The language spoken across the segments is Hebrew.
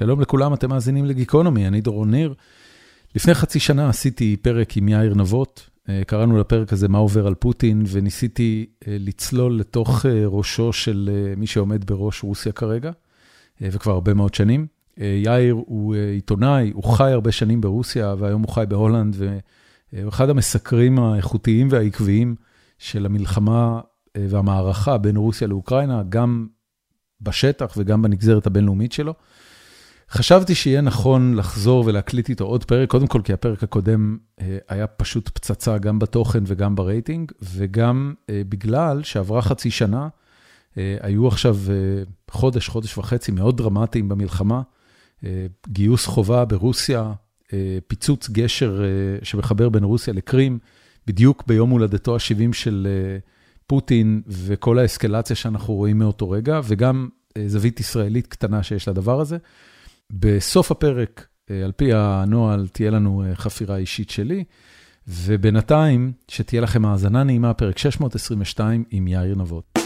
שלום לכולם, אתם מאזינים לגיקונומי, אני דורון ניר. לפני חצי שנה עשיתי פרק עם יאיר נבות, קראנו לפרק הזה מה עובר על פוטין, וניסיתי לצלול לתוך ראשו של מי שעומד בראש רוסיה כרגע, וכבר הרבה מאוד שנים. יאיר הוא עיתונאי, הוא חי הרבה שנים ברוסיה, והיום הוא חי בהולנד, והוא אחד המסקרים האיכותיים והעקביים של המלחמה והמערכה בין רוסיה לאוקראינה, גם בשטח וגם בנגזרת הבינלאומית שלו. חשבתי שיהיה נכון לחזור ולהקליט איתו עוד פרק, קודם כל כי הפרק הקודם היה פשוט פצצה גם בתוכן וגם ברייטינג, וגם בגלל שעברה חצי שנה, היו עכשיו חודש, חודש וחצי מאוד דרמטיים במלחמה, גיוס חובה ברוסיה, פיצוץ גשר שמחבר בין רוסיה לקרים, בדיוק ביום הולדתו ה-70 של פוטין וכל האסקלציה שאנחנו רואים מאותו רגע, וגם זווית ישראלית קטנה שיש לדבר הזה. בסוף הפרק, על פי הנוהל, תהיה לנו חפירה אישית שלי, ובינתיים, שתהיה לכם האזנה נעימה, פרק 622 עם יאיר נבות.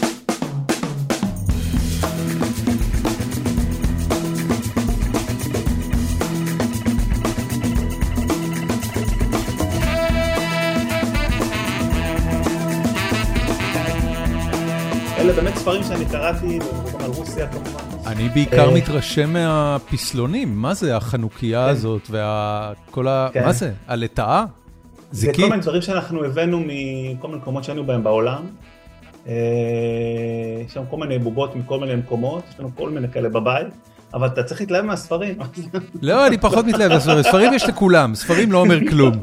באמת ספרים שאני קראתי, על רוסיה כמובן. אני בעיקר מתרשם מהפסלונים, מה זה החנוכיה הזאת וכל ה... מה זה? הלטאה? זה כל מיני דברים שאנחנו הבאנו מכל מיני מקומות שהיינו בהם בעולם. יש לנו כל מיני בובות מכל מיני מקומות, יש לנו כל מיני כאלה בבית. אבל אתה צריך להתלהב מהספרים. לא, אני פחות מתלהב מהספרים, ספרים יש לכולם, ספרים לא אומר כלום.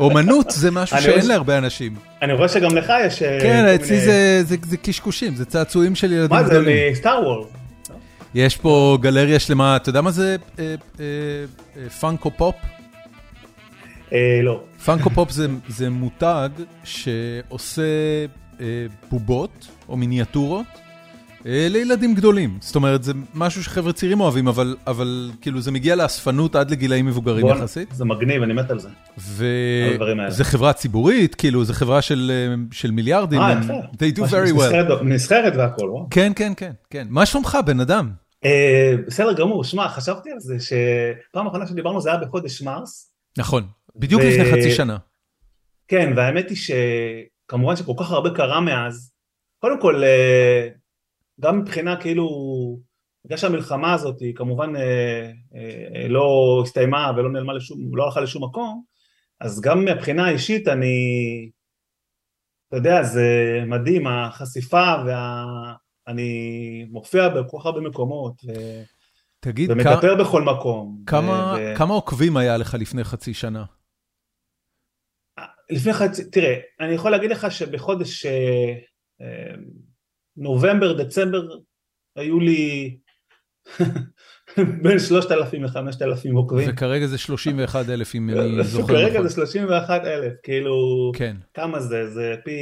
אומנות זה משהו שאין להרבה אנשים. אני רואה שגם לך יש... כן, אצלי זה קשקושים, זה צעצועים של ילדים גדולים. מה זה, מ Star Wars? יש פה גלריה שלמה, אתה יודע מה זה Funko Pop? לא. Funko Pop זה מותג שעושה בובות או מיניאטורות. לילדים גדולים, זאת אומרת זה משהו שחבר'ה צעירים אוהבים, אבל כאילו זה מגיע לאספנות עד לגילאים מבוגרים יחסית. זה מגניב, אני מת על זה. וזה חברה ציבורית, כאילו זה חברה של מיליארדים. אה, יפה. They do very well. נסחרת והכל, וואו. כן, כן, כן, כן. מה שלומך, בן אדם? בסדר גמור, שמע, חשבתי על זה שפעם אחרונה שדיברנו זה היה בחודש מרס. נכון, בדיוק לפני חצי שנה. כן, והאמת היא שכמובן שכל כך הרבה קרה מאז. קודם כל, גם מבחינה כאילו, בגלל שהמלחמה הזאת היא כמובן אה, אה, לא הסתיימה ולא נעלמה לשום, לא הלכה לשום מקום, אז גם מבחינה אישית אני, אתה יודע, זה מדהים, החשיפה וה... אני מופיע בכל כך הרבה מקומות, ו... תגיד, ומדבר כ... בכל מקום. כמה, ו... כמה עוקבים היה לך לפני חצי שנה? לפני חצי, תראה, אני יכול להגיד לך שבחודש... נובמבר, דצמבר, היו לי בין 3,000 ל-5,000 עוקבים. וכרגע זה 31,000 אם אני זוכר נכון. כרגע זה 31,000, כאילו, כן. כמה זה? זה פי,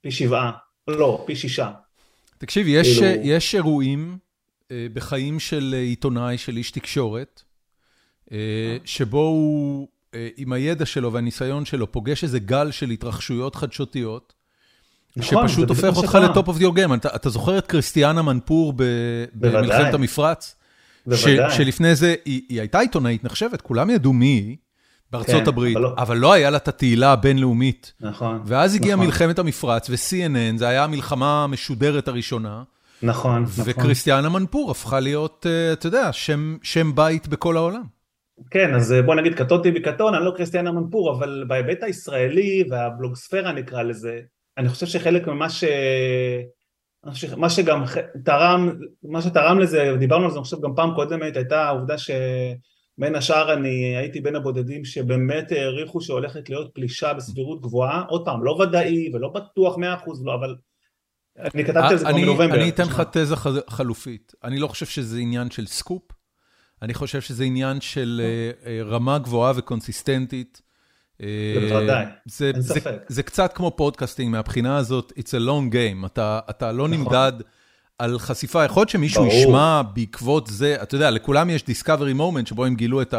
פי שבעה, לא, פי שישה. תקשיב, יש, כאילו... יש אירועים בחיים של עיתונאי, של איש תקשורת, שבו הוא, עם הידע שלו והניסיון שלו, פוגש איזה גל של התרחשויות חדשותיות, נכון, שפשוט הופך אותך לטופ אוף דיור גיים. אתה זוכר את קריסטיאנה מנפור במלחמת המפרץ? בוודאי. שלפני זה, היא הייתה עיתונאית נחשבת, כולם ידעו מי היא בארצות הברית, אבל לא היה לה את התהילה הבינלאומית. נכון. ואז הגיעה מלחמת המפרץ, ו-CNN, זה היה המלחמה המשודרת הראשונה. נכון, נכון. וקריסטיאנה מנפור הפכה להיות, אתה יודע, שם בית בכל העולם. כן, אז בוא נגיד, קטונתי בקטון, אני לא קריסטיאנה מנפור, אבל בהיבט הישראלי והבלוגספירה נקרא לזה, אני חושב שחלק ממה ש... מה שגם תרם, מה שתרם לזה, דיברנו על זה אני חושב גם פעם קודמת, הייתה העובדה שבין השאר אני הייתי בין הבודדים שבאמת העריכו שהולכת להיות פלישה בסבירות גבוהה, עוד פעם, לא ודאי ולא בטוח מאה אחוז, לא, אבל אני כתבתי על זה כבר מנובמבר. אני אתן לך תזה חלופית, אני לא חושב שזה עניין של סקופ, אני חושב שזה עניין של רמה גבוהה וקונסיסטנטית. בוודאי, אין ספק. זה קצת כמו podcasting מהבחינה הזאת, it's a long game, אתה לא נמדד על חשיפה, יכול להיות שמישהו ישמע בעקבות זה, אתה יודע, לכולם יש discovery moment שבו הם גילו את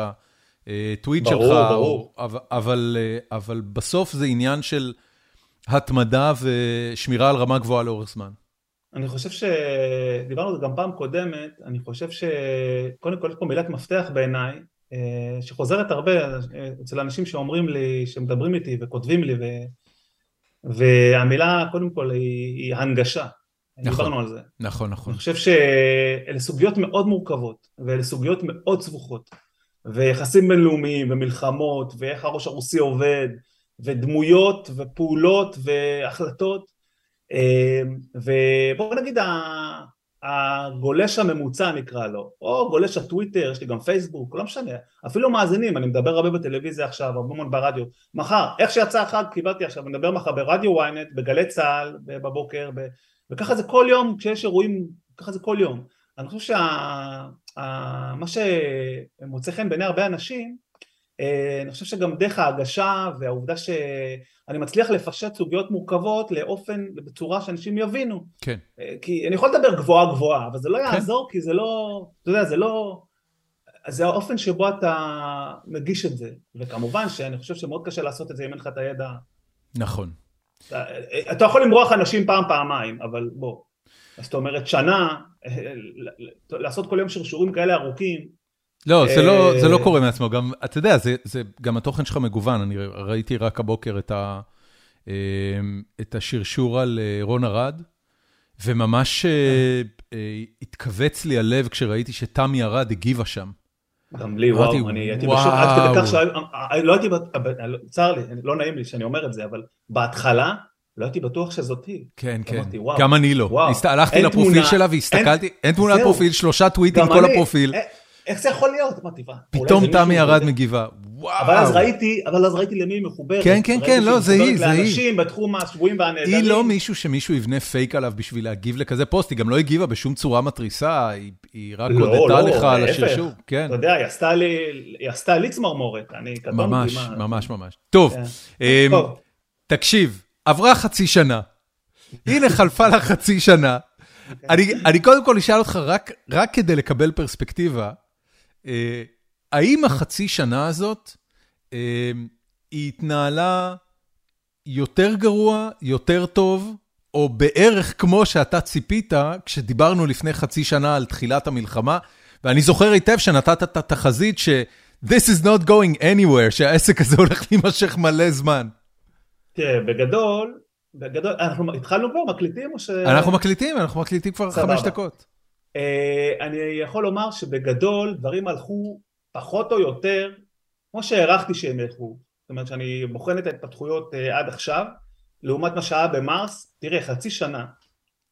הטוויט שלך, אבל בסוף זה עניין של התמדה ושמירה על רמה גבוהה לאורך זמן. אני חושב שדיברנו על זה גם פעם קודמת, אני חושב שקודם כל יש פה מילת מפתח בעיניי, אה, שחוזרת הרבה אצל אנשים שאומרים לי, שמדברים איתי וכותבים לי, ו... והמילה קודם כל היא, היא הנגשה. נכון, דיברנו על זה. נכון, נכון. אני חושב שאלה סוגיות מאוד מורכבות, ואלה סוגיות מאוד סבוכות, ויחסים בינלאומיים, ומלחמות, ואיך הראש הרוסי עובד, ודמויות, ופעולות, והחלטות, אה, ובואו נגיד הגולש הממוצע נקרא לו, או גולש הטוויטר, יש לי גם פייסבוק, לא משנה, אפילו מאזינים, אני מדבר הרבה בטלוויזיה עכשיו, הרבה מאוד ברדיו, מחר, איך שיצא החג קיבלתי עכשיו, אני מדבר מחר ברדיו ynet, בגלי צה"ל בבוקר, ב... וככה זה כל יום, כשיש אירועים, ככה זה כל יום. אני חושב שמה שה... שמוצא חן בעיני הרבה אנשים, אני חושב שגם דרך ההגשה והעובדה שאני מצליח לפשט סוגיות מורכבות לאופן, בצורה שאנשים יבינו. כן. אה, כי אני יכול לדבר גבוהה גבוהה, אבל זה לא כן. יעזור, כי זה לא, אתה יודע, זה לא... זה האופן שבו אתה מגיש את זה, וכמובן שאני חושב שמאוד קשה לעשות את זה אם אין לך את הידע. נכון. אתה, אתה יכול למרוח אנשים פעם, פעמיים, אבל בוא. אז זאת אומרת, שנה, אה, לעשות כל יום שרשורים כאלה ארוכים, לא, זה לא, זה לא קורה מעצמו, גם, אתה יודע, זה, זה, גם התוכן שלך מגוון, אני ראיתי רק הבוקר את, ה, אמ, את השרשור על אה, רון ארד, וממש אה, אה, התכווץ לי הלב כשראיתי שתמי ארד הגיבה שם. גם לי, וואו, אני הייתי בשוק עד כדי כך שלא הייתי, צר לי, לא נעים לי שאני אומר את זה, אבל בהתחלה, לא הייתי בטוח שזאת היא. כן, כן, גם אני לא. הלכתי לפרופיל שלה והסתכלתי, אין תמונת פרופיל, שלושה טוויטים כל הפרופיל. איך זה יכול להיות? אמרתי, מה? פתאום תמי ירד מגיבה, וואו. אבל אז ראיתי, אבל אז ראיתי למי היא מחוברת. כן, כן, כן, לא, זה היא, זה היא. לאנשים בתחום השבויים והנהדרים. היא לא מישהו שמישהו יבנה פייק עליו בשביל להגיב לכזה פוסט, היא גם לא הגיבה בשום צורה מתריסה, היא רק לא, הודתה לא, לך על השרשור. כן. אתה יודע, היא עשתה לי צמרמורת, אני קטונתי. ממש, ממש, ממש. טוב, כן. אמ, תקשיב, עברה חצי שנה. הנה חלפה לה חצי שנה. אני קודם כל אשאל אותך, רק כדי לקבל פרספקטיבה, האם החצי שנה הזאת, אה, היא התנהלה יותר גרוע, יותר טוב, או בערך כמו שאתה ציפית כשדיברנו לפני חצי שנה על תחילת המלחמה, ואני זוכר היטב שנתת את התחזית ש- This is not going anywhere, שהעסק הזה הולך להימשך מלא זמן. תראה, בגדול, בגדול, אנחנו התחלנו כבר, מקליטים או ש... אנחנו מקליטים, אנחנו מקליטים כבר חמש דקות. אה, אני יכול לומר שבגדול דברים הלכו פחות או יותר כמו שהערכתי שהם ילכו. זאת אומרת שאני בוחן את ההתפתחויות אה, עד עכשיו, לעומת מה שהיה במרס, תראה חצי שנה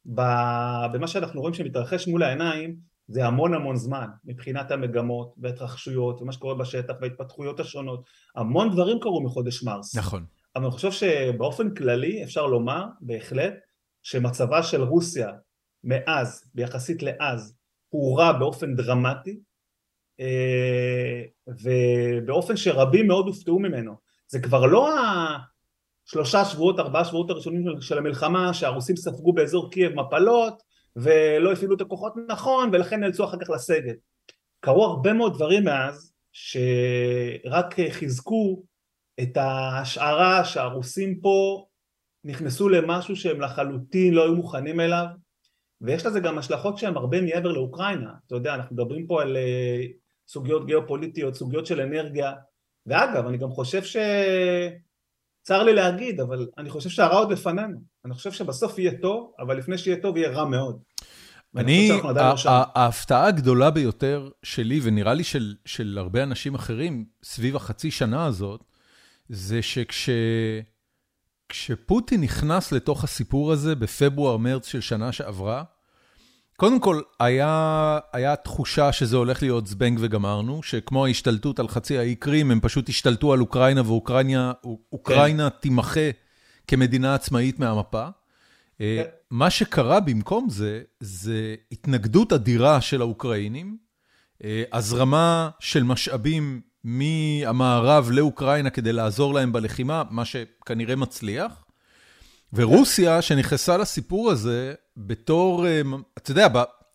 במה שאנחנו רואים שמתרחש מול העיניים זה המון המון זמן מבחינת המגמות וההתרחשויות ומה שקורה בשטח וההתפתחויות השונות. המון דברים קרו מחודש מרס. נכון. אבל אני חושב שבאופן כללי אפשר לומר בהחלט שמצבה של רוסיה מאז, ביחסית לאז, הוא רע באופן דרמטי אה, ובאופן שרבים מאוד הופתעו ממנו. זה כבר לא השלושה שבועות, ארבעה שבועות הראשונים של המלחמה שהרוסים ספגו באזור קייב מפלות ולא הפעילו את הכוחות נכון ולכן נאלצו אחר כך לסגת. קרו הרבה מאוד דברים מאז שרק חיזקו את ההשערה שהרוסים פה נכנסו למשהו שהם לחלוטין לא היו מוכנים אליו ויש לזה גם השלכות שהן הרבה מעבר לאוקראינה, אתה יודע, אנחנו מדברים פה על uh, סוגיות גיאופוליטיות, סוגיות של אנרגיה, ואגב, אני גם חושב ש... צר לי להגיד, אבל אני חושב שהרע עוד לפנינו. אני חושב שבסוף יהיה טוב, אבל לפני שיהיה טוב יהיה רע מאוד. אני, לא ההפתעה הגדולה ביותר שלי, ונראה לי של, של הרבה אנשים אחרים, סביב החצי שנה הזאת, זה שכש... כשפוטין נכנס לתוך הסיפור הזה בפברואר-מרץ של שנה שעברה, קודם כל, היה, היה תחושה שזה הולך להיות זבנג וגמרנו, שכמו ההשתלטות על חצי האי קרים, הם פשוט השתלטו על אוקראינה, ואוקראינה כן. תימחה כמדינה עצמאית מהמפה. אה, כן. מה שקרה במקום זה, זה התנגדות אדירה של האוקראינים, אה, הזרמה של משאבים מהמערב לאוקראינה כדי לעזור להם בלחימה, מה שכנראה מצליח. ורוסיה, שנכנסה לסיפור הזה בתור, אה, אתה יודע,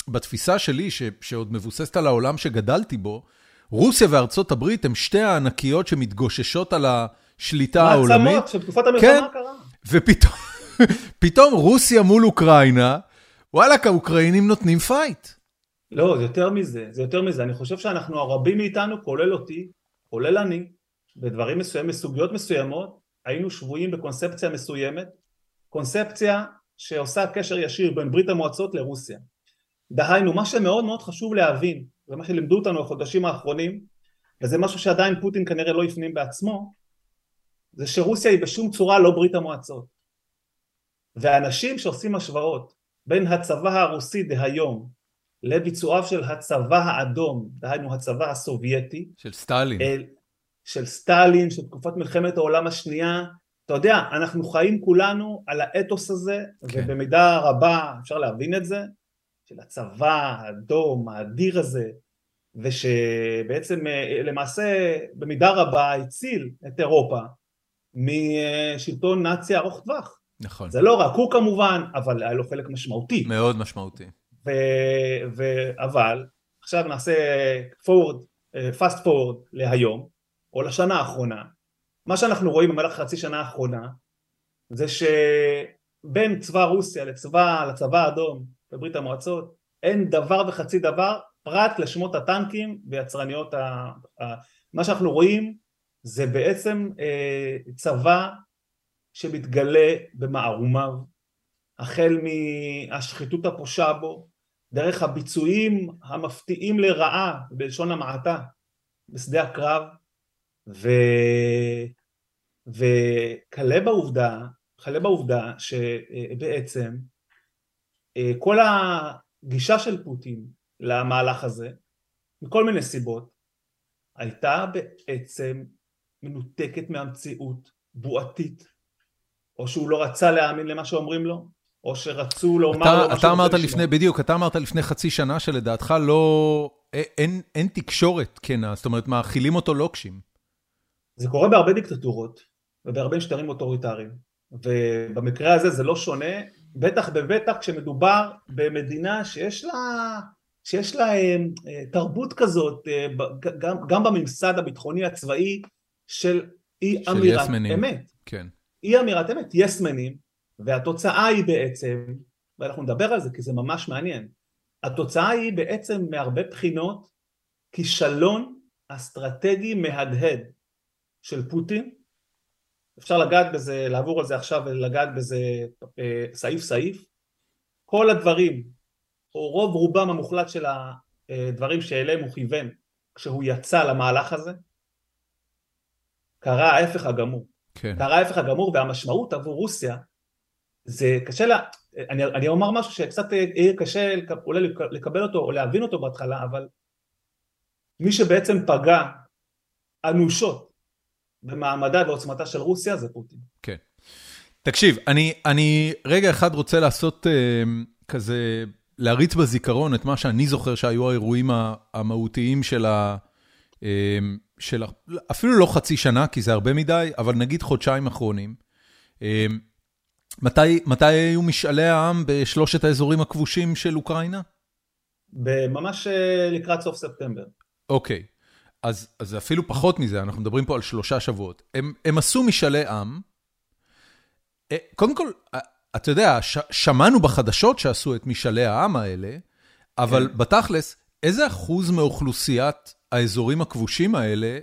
בתפיסה שלי, ש, שעוד מבוססת על העולם שגדלתי בו, רוסיה וארצות הברית הן שתי הענקיות שמתגוששות על השליטה העולמית. מעצמות, שתקופת המלחמה כן, קרה. ופתאום רוסיה מול אוקראינה, וואלכ, האוקראינים נותנים פייט. לא, זה יותר מזה, זה יותר מזה. אני חושב שאנחנו, הרבים מאיתנו, כולל אותי, כולל אני, בדברים מסוימים, בסוגיות מסוימות, היינו שבויים בקונספציה מסוימת, קונספציה שעושה קשר ישיר בין ברית המועצות לרוסיה. דהיינו, מה שמאוד מאוד חשוב להבין, זה מה שלימדו אותנו בחודשים האחרונים, וזה משהו שעדיין פוטין כנראה לא הפנים בעצמו, זה שרוסיה היא בשום צורה לא ברית המועצות. ואנשים שעושים השוואות בין הצבא הרוסי דהיום לביצועיו של הצבא האדום, דהיינו הצבא הסובייטי, של סטלין, אל, של סטלין, של תקופת מלחמת העולם השנייה, אתה יודע, אנחנו חיים כולנו על האתוס הזה, כן. ובמידה רבה אפשר להבין את זה, של הצבא האדום, האדיר הזה, ושבעצם אה, למעשה במידה רבה הציל את אירופה משלטון נאצי ארוך טווח. נכון. זה לא רק הוא כמובן, אבל היה לו חלק משמעותי. מאוד משמעותי. ו, ו, אבל עכשיו נעשה אה, fast forward להיום, או לשנה האחרונה. מה שאנחנו רואים במהלך חצי שנה האחרונה, זה שבין צבא רוסיה לצבא, לצבא האדום בברית המועצות, אין דבר וחצי דבר פרט לשמות הטנקים ויצרניות ה... מה שאנחנו רואים זה בעצם אה, צבא שמתגלה במערומיו, החל מהשחיתות הפושה בו, דרך הביצועים המפתיעים לרעה בלשון המעטה בשדה הקרב, ו... וכלה בעובדה, וכלה בעובדה שבעצם אה, כל הגישה של פוטין למהלך הזה, מכל מיני סיבות, הייתה בעצם מנותקת מהמציאות, בועתית, או שהוא לא רצה להאמין למה שאומרים לו, או שרצו לומר אתה, לו מה אתה אמרת לפני, לשמוע. בדיוק, אתה אמרת לפני חצי שנה שלדעתך לא, אין, אין תקשורת כנה, זאת אומרת, מאכילים אותו לוקשים. זה קורה בהרבה דיקטטורות, ובהרבה משטרים אוטוריטריים, ובמקרה הזה זה לא שונה, בטח ובטח כשמדובר במדינה שיש לה, שיש לה אה, תרבות כזאת, אה, גם, גם בממסד הביטחוני הצבאי, של אי אמירת אמת. כן. אי אמירת אמת, יסמנים, והתוצאה היא בעצם, ואנחנו נדבר על זה כי זה ממש מעניין, התוצאה היא בעצם מהרבה בחינות כישלון אסטרטגי מהדהד של פוטין, אפשר לגעת בזה, לעבור על זה עכשיו ולגעת בזה אה, סעיף סעיף, כל הדברים, או רוב רובם המוחלט של הדברים שאליהם הוא כיוון כשהוא יצא למהלך הזה, קרה ההפך הגמור. כן. קרה ההפך הגמור והמשמעות עבור רוסיה זה קשה לה, אני, אני אומר משהו שקצת יהיה קשה אולי לקבל אותו או להבין אותו בהתחלה אבל מי שבעצם פגע אנושות במעמדה ועוצמתה של רוסיה זה פוטין. כן. תקשיב, אני, אני רגע אחד רוצה לעשות uh, כזה, להריץ בזיכרון את מה שאני זוכר שהיו האירועים המהותיים של ה... Uh, של אפילו לא חצי שנה, כי זה הרבה מדי, אבל נגיד חודשיים אחרונים. אמ, מתי, מתי היו משאלי העם בשלושת האזורים הכבושים של אוקראינה? ממש אה, לקראת סוף ספטמבר. אוקיי, אז, אז אפילו פחות מזה, אנחנו מדברים פה על שלושה שבועות. הם, הם עשו משאלי עם. אה, קודם כל, אה, אתה יודע, שמענו בחדשות שעשו את משאלי העם האלה, אבל כן. בתכלס, איזה אחוז מאוכלוסיית האזורים הכבושים האלה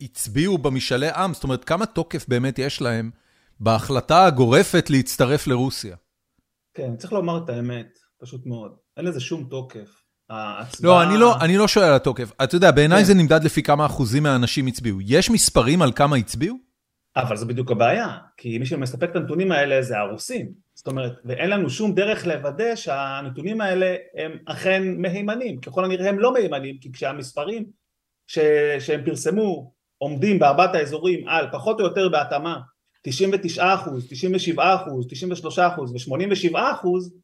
הצביעו במשאלי עם? זאת אומרת, כמה תוקף באמת יש להם בהחלטה הגורפת להצטרף לרוסיה? כן, צריך לומר את האמת, פשוט מאוד. אין לזה שום תוקף. ההצבעה... לא, אני לא, אני לא שואל על התוקף. אתה יודע, בעיניי כן. זה נמדד לפי כמה אחוזים מהאנשים הצביעו. יש מספרים על כמה הצביעו? אבל זו בדיוק הבעיה, כי מי שמספק את הנתונים האלה זה הרוסים. זאת אומרת, ואין לנו שום דרך לוודא שהנתונים האלה הם אכן מהימנים, ככל הנראה הם לא מהימנים, כי כשהמספרים ש... שהם פרסמו עומדים בארבעת האזורים על פחות או יותר בהתאמה 99 אחוז, 97 אחוז, 93 אחוז ו-87 אחוז,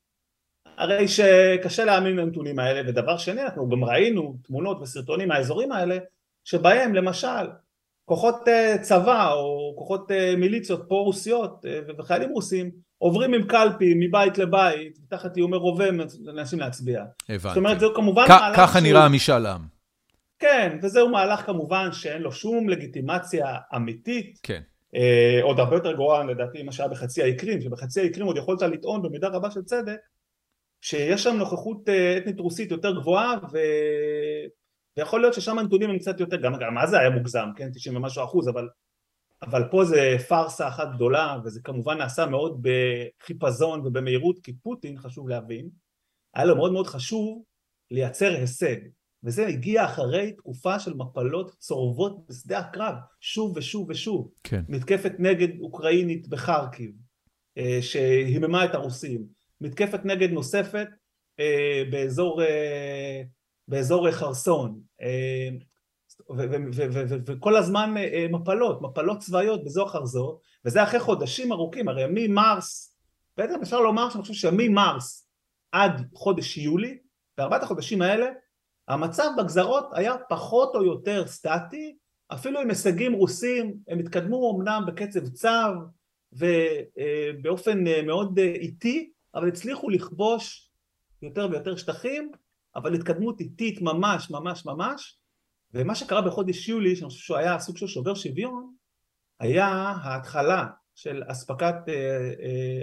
הרי שקשה להאמין לנתונים האלה, ודבר שני, אנחנו גם ראינו תמונות וסרטונים מהאזורים האלה, שבהם למשל כוחות אה, צבא או כוחות אה, מיליציות פרו-רוסיות אה, וחיילים רוסים עוברים עם קלפי מבית לבית, תחת איומי רובה מנסים להצביע. הבנתי. זאת אומרת, זהו כמובן מהלך שהוא... ככה נראה המשאל עם. כן, וזהו מהלך כמובן שאין לו שום לגיטימציה אמיתית. כן. אה, עוד הרבה יותר גרוע לדעתי ממה שהיה בחצי האי קרים, שבחצי האי קרים עוד יכולת לטעון במידה רבה של צדק, שיש שם נוכחות אתנית רוסית יותר גבוהה ו... ויכול להיות ששם הנתונים הם קצת יותר, גם, גם אז זה היה מוגזם, כן, 90 ומשהו אחוז, אבל, אבל פה זה פארסה אחת גדולה, וזה כמובן נעשה מאוד בחיפזון ובמהירות, כי פוטין, חשוב להבין, היה לו מאוד מאוד חשוב לייצר הישג, וזה הגיע אחרי תקופה של מפלות צורבות בשדה הקרב, שוב ושוב ושוב. כן. מתקפת נגד אוקראינית בחרקיב, אה, שהיממה את הרוסים, מתקפת נגד נוספת אה, באזור, אה, באזור חרסון, וכל הזמן מפלות, מפלות צבאיות באזור חרזור, וזה אחרי חודשים ארוכים, הרי ממרס, בעצם אפשר לומר שאני חושב שממרס עד חודש יולי, בארבעת החודשים האלה המצב בגזרות היה פחות או יותר סטטי, אפילו עם הישגים רוסים, הם התקדמו אמנם בקצב צב ובאופן מאוד איטי, אבל הצליחו לכבוש יותר ויותר שטחים, אבל התקדמות איטית ממש ממש ממש, ומה שקרה בחודש יולי, שאני חושב שהוא היה סוג של שובר שוויון, היה ההתחלה של אספקת,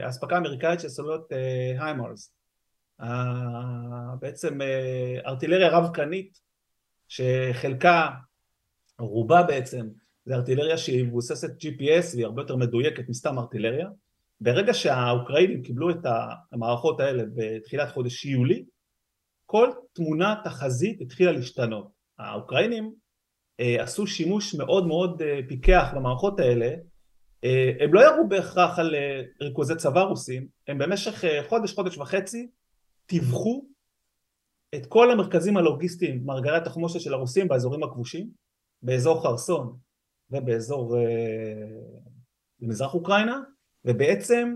האספקה האמריקאית של סוללות היימרס. בעצם אה, ארטילריה רב-קנית שחלקה, רובה בעצם, זה ארטילריה שהיא מבוססת GPS והיא הרבה יותר מדויקת מסתם ארטילריה. ברגע שהאוקראינים קיבלו את המערכות האלה בתחילת חודש יולי, כל תמונת החזית התחילה להשתנות. האוקראינים אה, עשו שימוש מאוד מאוד אה, פיקח במערכות האלה, אה, הם לא ירו בהכרח על אה, ריכוזי צבא רוסים, הם במשך אה, חודש, חודש וחצי, טיווחו את כל המרכזים הלוגיסטיים, מארגרי התחמושת של הרוסים באזורים הכבושים, באזור חרסון ובאזור אה, במזרח אוקראינה, ובעצם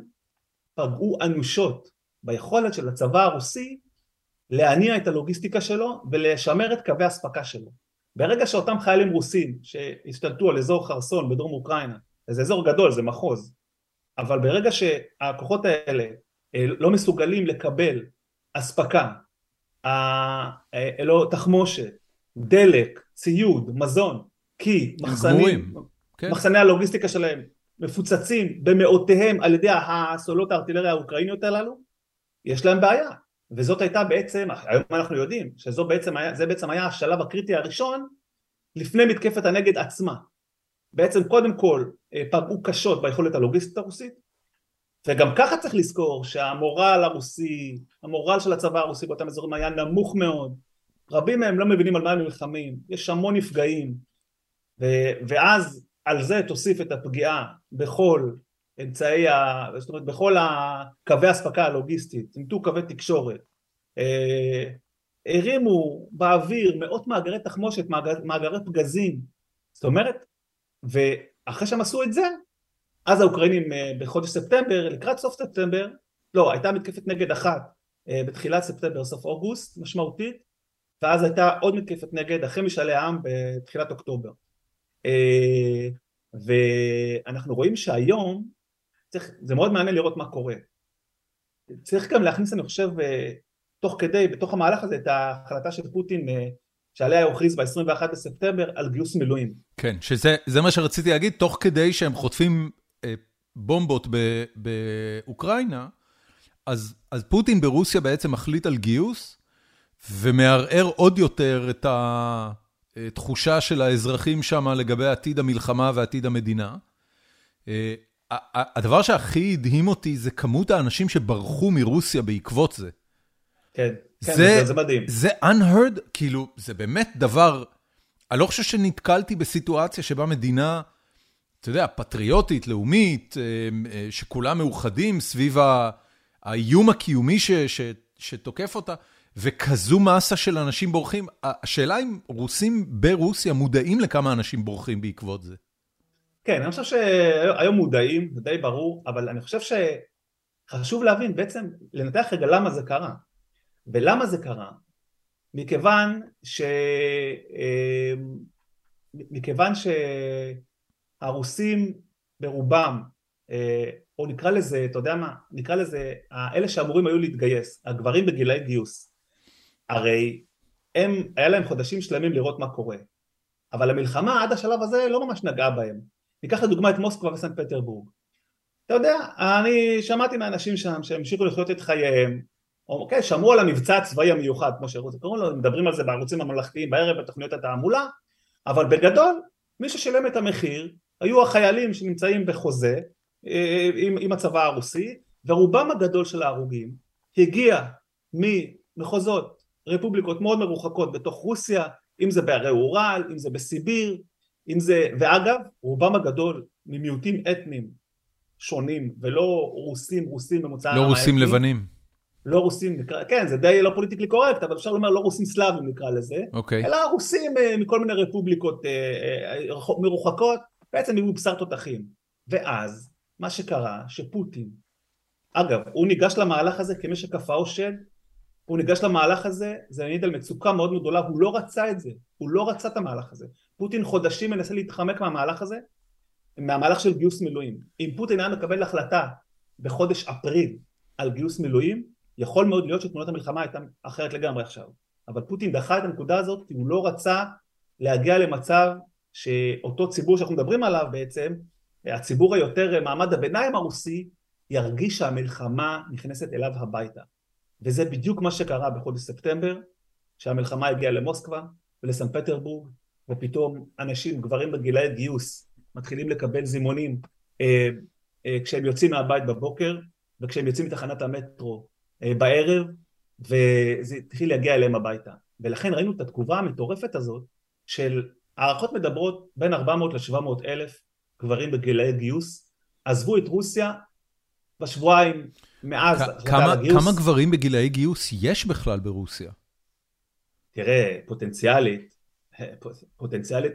פגעו אנושות ביכולת של הצבא הרוסי להניע את הלוגיסטיקה שלו ולשמר את קווי האספקה שלו. ברגע שאותם חיילים רוסים שהשתלטו על אזור חרסון בדרום אוקראינה, זה אזור גדול, זה מחוז, אבל ברגע שהכוחות האלה אה, לא מסוגלים לקבל אספקה, לא, תחמושת, דלק, ציוד, מזון, כי מחסנים, כן. מחסני הלוגיסטיקה שלהם מפוצצים במאותיהם על ידי הסולות הארטילריה האוקראיניות הללו, יש להם בעיה. וזאת הייתה בעצם, היום אנחנו יודעים, שזה בעצם היה, בעצם היה השלב הקריטי הראשון לפני מתקפת הנגד עצמה. בעצם קודם כל אה, פגעו קשות ביכולת הלוגיסטית הרוסית, וגם ככה צריך לזכור שהמורל הרוסי, המורל של הצבא הרוסי באותם אזורים היה נמוך מאוד, רבים מהם לא מבינים על מה הם נלחמים, יש המון נפגעים, ו- ואז על זה תוסיף את הפגיעה בכל אמצעי, ה... זאת אומרת בכל קווי האספקה הלוגיסטית, צמתו קווי תקשורת, אה, הרימו באוויר מאות מאגרי תחמושת, מאגר, מאגרי פגזים, זאת אומרת, ואחרי שהם עשו את זה, אז האוקראינים אה, בחודש ספטמבר, לקראת סוף ספטמבר, לא, הייתה מתקפת נגד אחת אה, בתחילת ספטמבר, סוף אוגוסט, משמעותית, ואז הייתה עוד מתקפת נגד אחרי משאלי העם בתחילת אוקטובר. אה, ואנחנו רואים שהיום, צריך, זה מאוד מעניין לראות מה קורה. צריך גם להכניס, אני חושב, תוך כדי, בתוך המהלך הזה, את ההחלטה של פוטין שעליה הוא הכריז ב-21 בספטמבר על גיוס מילואים. כן, שזה מה שרציתי להגיד, תוך כדי שהם חוטפים בומבות באוקראינה, אז, אז פוטין ברוסיה בעצם מחליט על גיוס, ומערער עוד יותר את התחושה של האזרחים שם לגבי עתיד המלחמה ועתיד המדינה. אה, הדבר שהכי הדהים אותי זה כמות האנשים שברחו מרוסיה בעקבות זה. כן, כן, זה, זה מדהים. זה unheard, כאילו, זה באמת דבר, אני לא חושב שנתקלתי בסיטואציה שבה מדינה... אתה יודע, פטריוטית, לאומית, אה, אה, שכולם מאוחדים סביב האיום הקיומי ש, ש, שתוקף אותה, וכזו מסה של אנשים בורחים. השאלה אם רוסים ברוסיה מודעים לכמה אנשים בורחים בעקבות זה. כן, אני חושב שהיום מודעים, זה די ברור, אבל אני חושב שחשוב להבין, בעצם לנתח רגע למה זה קרה. ולמה זה קרה? מכיוון ש... אה, מכיוון ש... הרוסים ברובם, אה, או נקרא לזה, אתה יודע מה, נקרא לזה, אלה שאמורים היו להתגייס, הגברים בגילאי גיוס, הרי הם, היה להם חודשים שלמים לראות מה קורה, אבל המלחמה עד השלב הזה לא ממש נגעה בהם. ניקח לדוגמה את מוסקבה וסנט פטרבורג. אתה יודע, אני שמעתי מאנשים שם שהמשיכו לחיות את חייהם, אוקיי, שמעו על המבצע הצבאי המיוחד, כמו שקוראים לו, מדברים על זה בערוצים הממלכתיים בערב בתוכניות התעמולה, אבל בגדול, מי ששילם את המחיר היו החיילים שנמצאים בחוזה אה, עם, עם הצבא הרוסי, ורובם הגדול של ההרוגים הגיע ממחוזות, רפובליקות מאוד מרוחקות בתוך רוסיה, אם זה בהרי אורל, אם זה בסיביר, אם זה, ואגב, רובם הגדול ממיעוטים אתניים שונים, ולא רוסים, רוסים ממוצא... לא רוסים האתני, לבנים. לא רוסים, נקרא, כן, זה די לא פוליטיקלי קורקט, אבל אפשר לומר לא רוסים סלאבים נקרא לזה, אוקיי. אלא רוסים אה, מכל מיני רפובליקות אה, מרוחקות, בעצם היו בשר תותחים. ואז, מה שקרה, שפוטין, אגב, הוא ניגש למהלך הזה כמי שכפאו שד, הוא ניגש למהלך הזה, זה מעיד על מצוקה מאוד גדולה, הוא לא רצה את זה, הוא לא רצה את המהלך הזה. פוטין חודשים מנסה להתחמק מהמהלך הזה, מהמהלך של גיוס מילואים. אם פוטין היה מקבל החלטה בחודש אפריל על גיוס מילואים, יכול מאוד להיות שתמונת המלחמה הייתה אחרת לגמרי עכשיו. אבל פוטין דחה את הנקודה הזאת כי הוא לא רצה להגיע למצב שאותו ציבור שאנחנו מדברים עליו בעצם, הציבור היותר מעמד הביניים הרוסי, ירגיש שהמלחמה נכנסת אליו הביתה. וזה בדיוק מה שקרה בחודש ספטמבר, שהמלחמה הגיעה למוסקבה ולסן פטרבורג, ופתאום אנשים, גברים בגילאי גיוס, מתחילים לקבל זימונים אה, אה, כשהם יוצאים מהבית בבוקר, וכשהם יוצאים מתחנת המטרו אה, בערב, וזה התחיל להגיע אליהם הביתה. ולכן ראינו את התגובה המטורפת הזאת של הערכות מדברות בין 400 ל-700 אלף גברים בגילאי גיוס, עזבו את רוסיה בשבועיים מאז כמה, כמה גברים בגילאי גיוס יש בכלל ברוסיה? תראה, פוטנציאלית, פוטנציאלית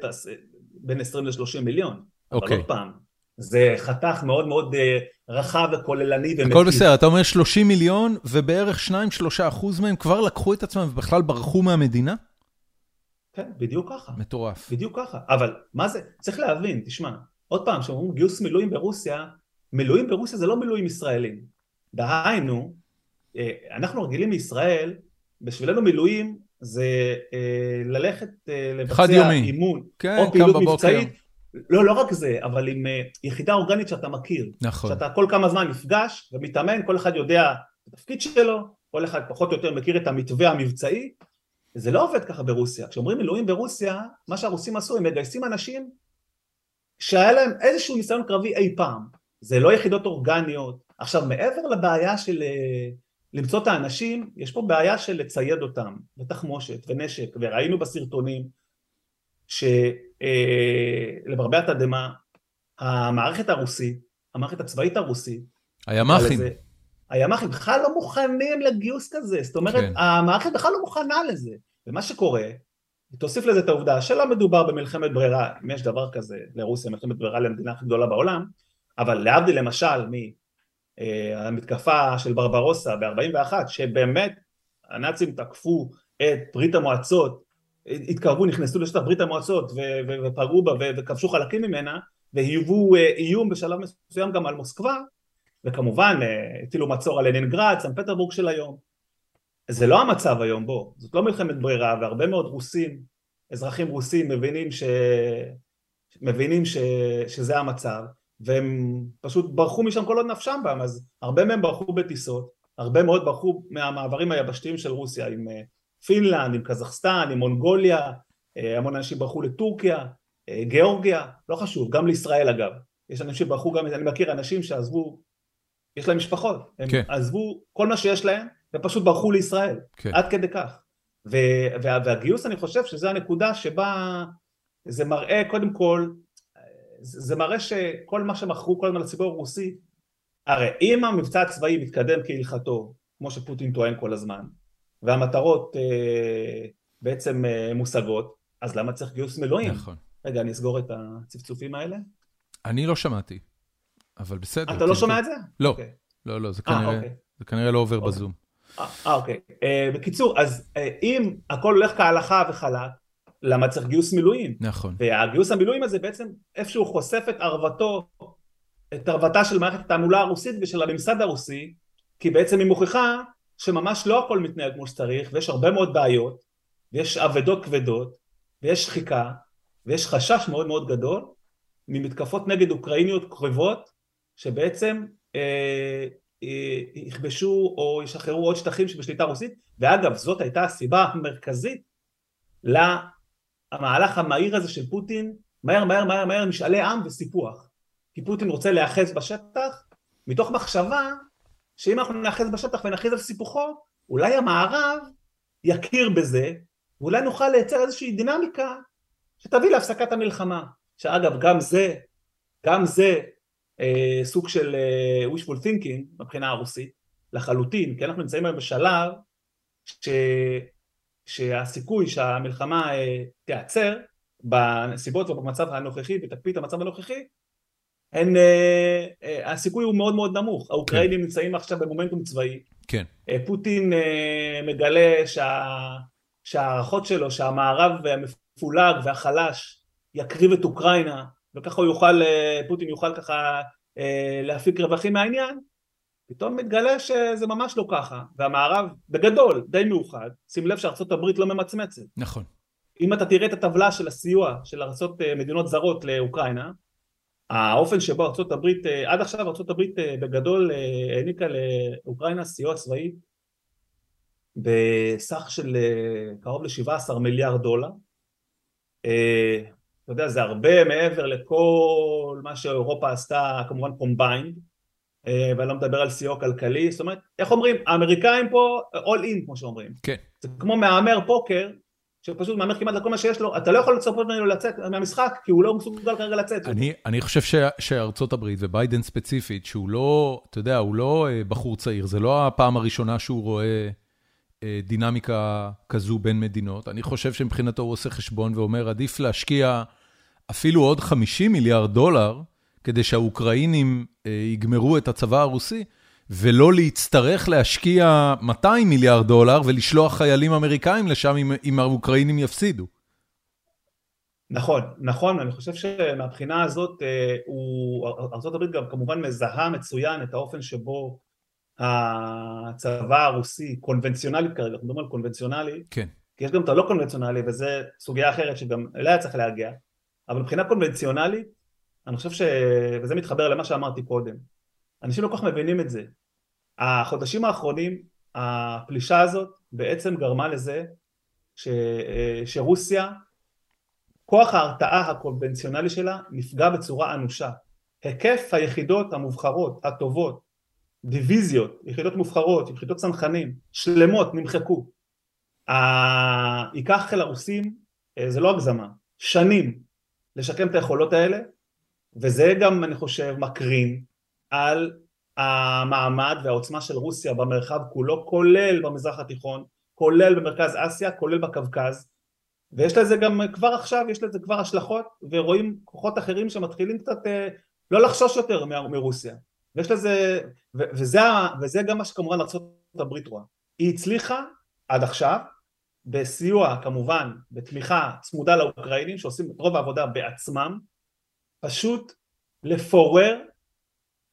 בין 20 ל-30 מיליון. Okay. אבל אוקיי. עוד פעם, זה חתך מאוד מאוד אה, רחב וכוללני ומקיף. הכל בסדר, אתה אומר 30 מיליון ובערך 2-3 אחוז מהם כבר לקחו את עצמם ובכלל ברחו מהמדינה? כן, בדיוק ככה. מטורף. בדיוק ככה, אבל מה זה, צריך להבין, תשמע, עוד פעם, כשאומרים גיוס מילואים ברוסיה, מילואים ברוסיה זה לא מילואים ישראלים. דהיינו, אה, אנחנו רגילים מישראל, בשבילנו מילואים זה אה, ללכת לבצע אימון, כן, או פעילות מבצעית. לא, לא רק זה, אבל עם יחידה אורגנית שאתה מכיר. נכון. שאתה כל כמה זמן נפגש ומתאמן, כל אחד יודע את התפקיד שלו, כל אחד פחות או יותר מכיר את המתווה המבצעי, זה לא עובד ככה ברוסיה. כשאומרים מילואים ברוסיה, מה שהרוסים עשו, הם מגייסים אנשים שהיה להם איזשהו ניסיון קרבי אי פעם. זה לא יחידות אורגניות. עכשיו, מעבר לבעיה של אה, למצוא את האנשים, יש פה בעיה של לצייד אותם, ותחמושת ונשק, וראינו בסרטונים שלמרבה אה, התדהמה, המערכת הרוסית, המערכת הצבאית הרוסית, הימ"חים. הימ"חים בכלל לא מוכנים לגיוס כזה, זאת אומרת, כן. המערכת בכלל לא מוכנה לזה. ומה שקורה, תוסיף לזה את העובדה שלא מדובר במלחמת ברירה, אם יש דבר כזה לרוסיה, מלחמת ברירה למדינה הכי גדולה בעולם, אבל להבדיל למשל מהמתקפה אה, של ברברוסה ב-41, שבאמת הנאצים תקפו את ברית המועצות, התקרבו, נכנסו לשטח ברית המועצות ופגעו בה וכבשו חלקים ממנה, והיוו אה, איום בשלב מסוים גם על מוסקבה, וכמובן אה, הטילו מצור על לנינגרד, סן פטרבורג של היום. זה לא המצב היום, בוא, זאת לא מלחמת ברירה, והרבה מאוד רוסים, אזרחים רוסים מבינים, ש... מבינים ש... שזה המצב, והם פשוט ברחו משם כל עוד נפשם בהם, אז הרבה מהם ברחו בטיסות, הרבה מאוד ברחו מהמעברים היבשתיים של רוסיה, עם אה, פינלנד, עם קזחסטן, עם מונגוליה, אה, המון אנשים ברחו לטורקיה, גיאורגיה, לא חשוב, גם לישראל אגב, יש אנשים שברחו גם, אני מכיר אנשים שעזבו יש להם משפחות, הם כן. עזבו כל מה שיש להם ופשוט ברחו לישראל, כן. עד כדי כך. וה, והגיוס אני חושב שזה הנקודה שבה זה מראה קודם כל, זה מראה שכל מה שמכרו כל הזמן לציבור הרוסי, הרי אם המבצע הצבאי מתקדם כהלכתו, כמו שפוטין טוען כל הזמן, והמטרות אה, בעצם אה, מושגות, אז למה צריך גיוס מילואים? נכון. רגע, אני אסגור את הצפצופים האלה. אני לא שמעתי. אבל בסדר. אתה לא שומע את זה? לא, אוקיי. לא, לא, זה אה, כנראה לא עובר אוקיי. בזום. אה, אוקיי. אה, בקיצור, אז אם הכל הולך כהלכה וחלק, למה צריך גיוס מילואים? נכון. והגיוס המילואים הזה בעצם איפשהו חושף את ערוותו, את ערוותה של מערכת התעמולה הרוסית ושל הממסד הרוסי, כי בעצם היא מוכיחה שממש לא הכל מתנהל כמו שצריך, ויש הרבה מאוד בעיות, ויש אבדות כבדות, ויש שחיקה, ויש חשש מאוד מאוד גדול ממתקפות נגד אוקראיניות קרבות, שבעצם אה, יכבשו או ישחררו עוד שטחים שבשליטה רוסית, ואגב זאת הייתה הסיבה המרכזית למהלך המהיר הזה של פוטין, מהר מהר מהר מהר משאלי עם וסיפוח, כי פוטין רוצה להיאחז בשטח מתוך מחשבה שאם אנחנו נאחז בשטח ונכריז על סיפוחו, אולי המערב יכיר בזה, ואולי נוכל לייצר איזושהי דינמיקה שתביא להפסקת המלחמה. שאגב, גם זה, גם זה אה, סוג של אה, wishful thinking מבחינה הרוסית, לחלוטין, כי אנחנו נמצאים היום בשלב ש... שהסיכוי שהמלחמה אה, תיעצר בנסיבות ובמצב הנוכחי, ותקפיא את המצב הנוכחי, הן, אה, אה, הסיכוי הוא מאוד מאוד נמוך. האוקראינים כן. נמצאים עכשיו במומנטום צבאי. כן. אה, פוטין אה, מגלה שה, שההערכות שלו, שהמערב המפולג והחלש יקריב את אוקראינה, וככה הוא יוכל, אה, פוטין יוכל ככה אה, להפיק רווחים מהעניין, פתאום מתגלה שזה ממש לא ככה, והמערב בגדול די מאוחד, שים לב שארצות הברית לא ממצמצת. נכון. אם אתה תראה את הטבלה של הסיוע של ארצות אה, מדינות זרות לאוקראינה, האופן שבו ארצות הברית, עד עכשיו ארצות הברית בגדול העניקה לאוקראינה סיוע צבאי בסך של קרוב ל-17 מיליארד דולר. אתה יודע, זה הרבה מעבר לכל מה שאירופה עשתה, כמובן combined, אה, ואני לא מדבר על סיוע כלכלי, זאת אומרת, איך אומרים, האמריקאים פה all in כמו שאומרים. כן. זה כמו מהמר פוקר, שפשוט מהמר כמעט לכל מה שיש לו, אתה לא יכול לצפות ממנו לצאת מהמשחק, כי הוא לא מסוגל כרגע לצאת. אני, אני חושב ש, שארצות הברית וביידן ספציפית, שהוא לא, אתה יודע, הוא לא אה, בחור צעיר, זה לא הפעם הראשונה שהוא רואה אה, דינמיקה כזו בין מדינות. אני חושב שמבחינתו הוא עושה חשבון ואומר, עדיף להשקיע אפילו עוד 50 מיליארד דולר, כדי שהאוקראינים אה, יגמרו את הצבא הרוסי, ולא להצטרך להשקיע 200 מיליארד דולר ולשלוח חיילים אמריקאים לשם אם, אם האוקראינים יפסידו. נכון, נכון, אני חושב שמבחינה הזאת, אה, ארה"ב גם כמובן מזהה מצוין את האופן שבו הצבא הרוסי, קונבנציונלית כרגע, אנחנו מדברים על קונבנציונלי, כן. כי יש גם את הלא קונבנציונלי וזה סוגיה אחרת שגם אליה צריך להגיע, אבל מבחינה קונבנציונלית, אני חושב ש... וזה מתחבר למה שאמרתי קודם, אנשים לא כל כך מבינים את זה. החודשים האחרונים, הפלישה הזאת בעצם גרמה לזה ש... שרוסיה, כוח ההרתעה הקונבנציונלי שלה נפגע בצורה אנושה. היקף היחידות המובחרות, הטובות, דיוויזיות, יחידות מובחרות, יחידות צנחנים, שלמות, נמחקו. ייקח לרוסים, אה, זה לא הגזמה, שנים לשקם את היכולות האלה, וזה גם אני חושב מקרין על המעמד והעוצמה של רוסיה במרחב כולו, כולל במזרח התיכון, כולל במרכז אסיה, כולל בקווקז, ויש לזה גם כבר עכשיו, יש לזה כבר השלכות, ורואים כוחות אחרים שמתחילים קצת אה, לא לחשוש יותר מרוסיה. ויש לזה, וזה, וזה גם מה שכמובן ארה"ב רואה. היא הצליחה עד עכשיו, בסיוע כמובן, בתמיכה צמודה לאוקראינים שעושים את רוב העבודה בעצמם, פשוט לפורר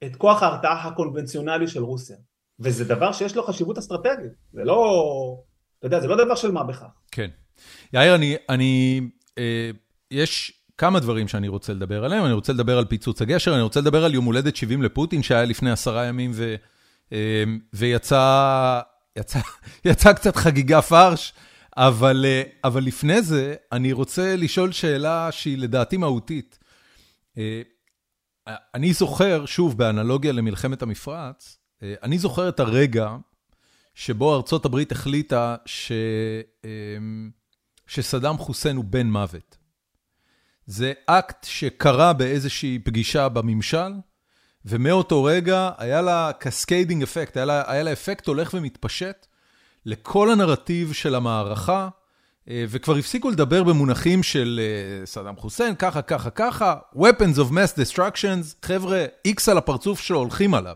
את כוח ההרתעה הקונבנציונלי של רוסיה. וזה דבר שיש לו חשיבות אסטרטגית, זה לא, אתה יודע, זה לא דבר של מה בכך. כן. יאיר, אני, אני, אה, יש כמה דברים שאני רוצה לדבר עליהם, אני רוצה לדבר על פיצוץ הגשר, אני רוצה לדבר על יום הולדת 70 לפוטין שהיה לפני עשרה ימים ו, אה, ויצא יצא, יצא קצת חגיגה פרש, אבל, אה, אבל לפני זה אני רוצה לשאול שאלה שהיא לדעתי מהותית. אה, אני זוכר, שוב, באנלוגיה למלחמת המפרץ, אני זוכר את הרגע שבו ארצות הברית החליטה ש... שסדאם חוסיין הוא בן מוות. זה אקט שקרה באיזושהי פגישה בממשל, ומאותו רגע היה לה cascading effect, היה לה, היה לה אפקט הולך ומתפשט לכל הנרטיב של המערכה, אה, וכבר הפסיקו לדבר במונחים של אה, סדאם חוסיין, ככה, ככה, ככה, Weapons of Mass Destructions, חבר'ה, איקס על הפרצוף שלו הולכים עליו.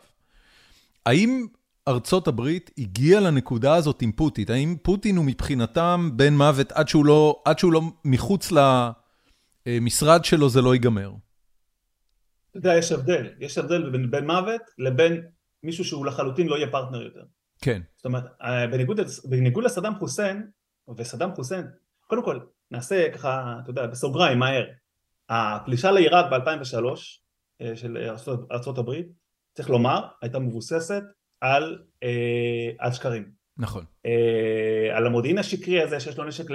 האם ארצות הברית הגיעה לנקודה הזאת עם פוטין? האם פוטין הוא מבחינתם בן מוות עד שהוא לא, עד שהוא לא מחוץ ל... משרד שלו זה לא ייגמר. אתה יודע, יש הבדל. יש הבדל בין בן מוות לבין מישהו שהוא לחלוטין לא יהיה פרטנר יותר. כן. זאת אומרת, אה, בניגוד, בניגוד לסדאם חוסיין, וסדאם חוסיין, קודם כל, נעשה ככה, אתה יודע, בסוגריים, מהר. הפלישה לעיראק ב-2003 אה, של הברית, צריך לומר, הייתה מבוססת על, אה, על שקרים. נכון. אה, על המודיעין השקרי הזה שיש לו נשק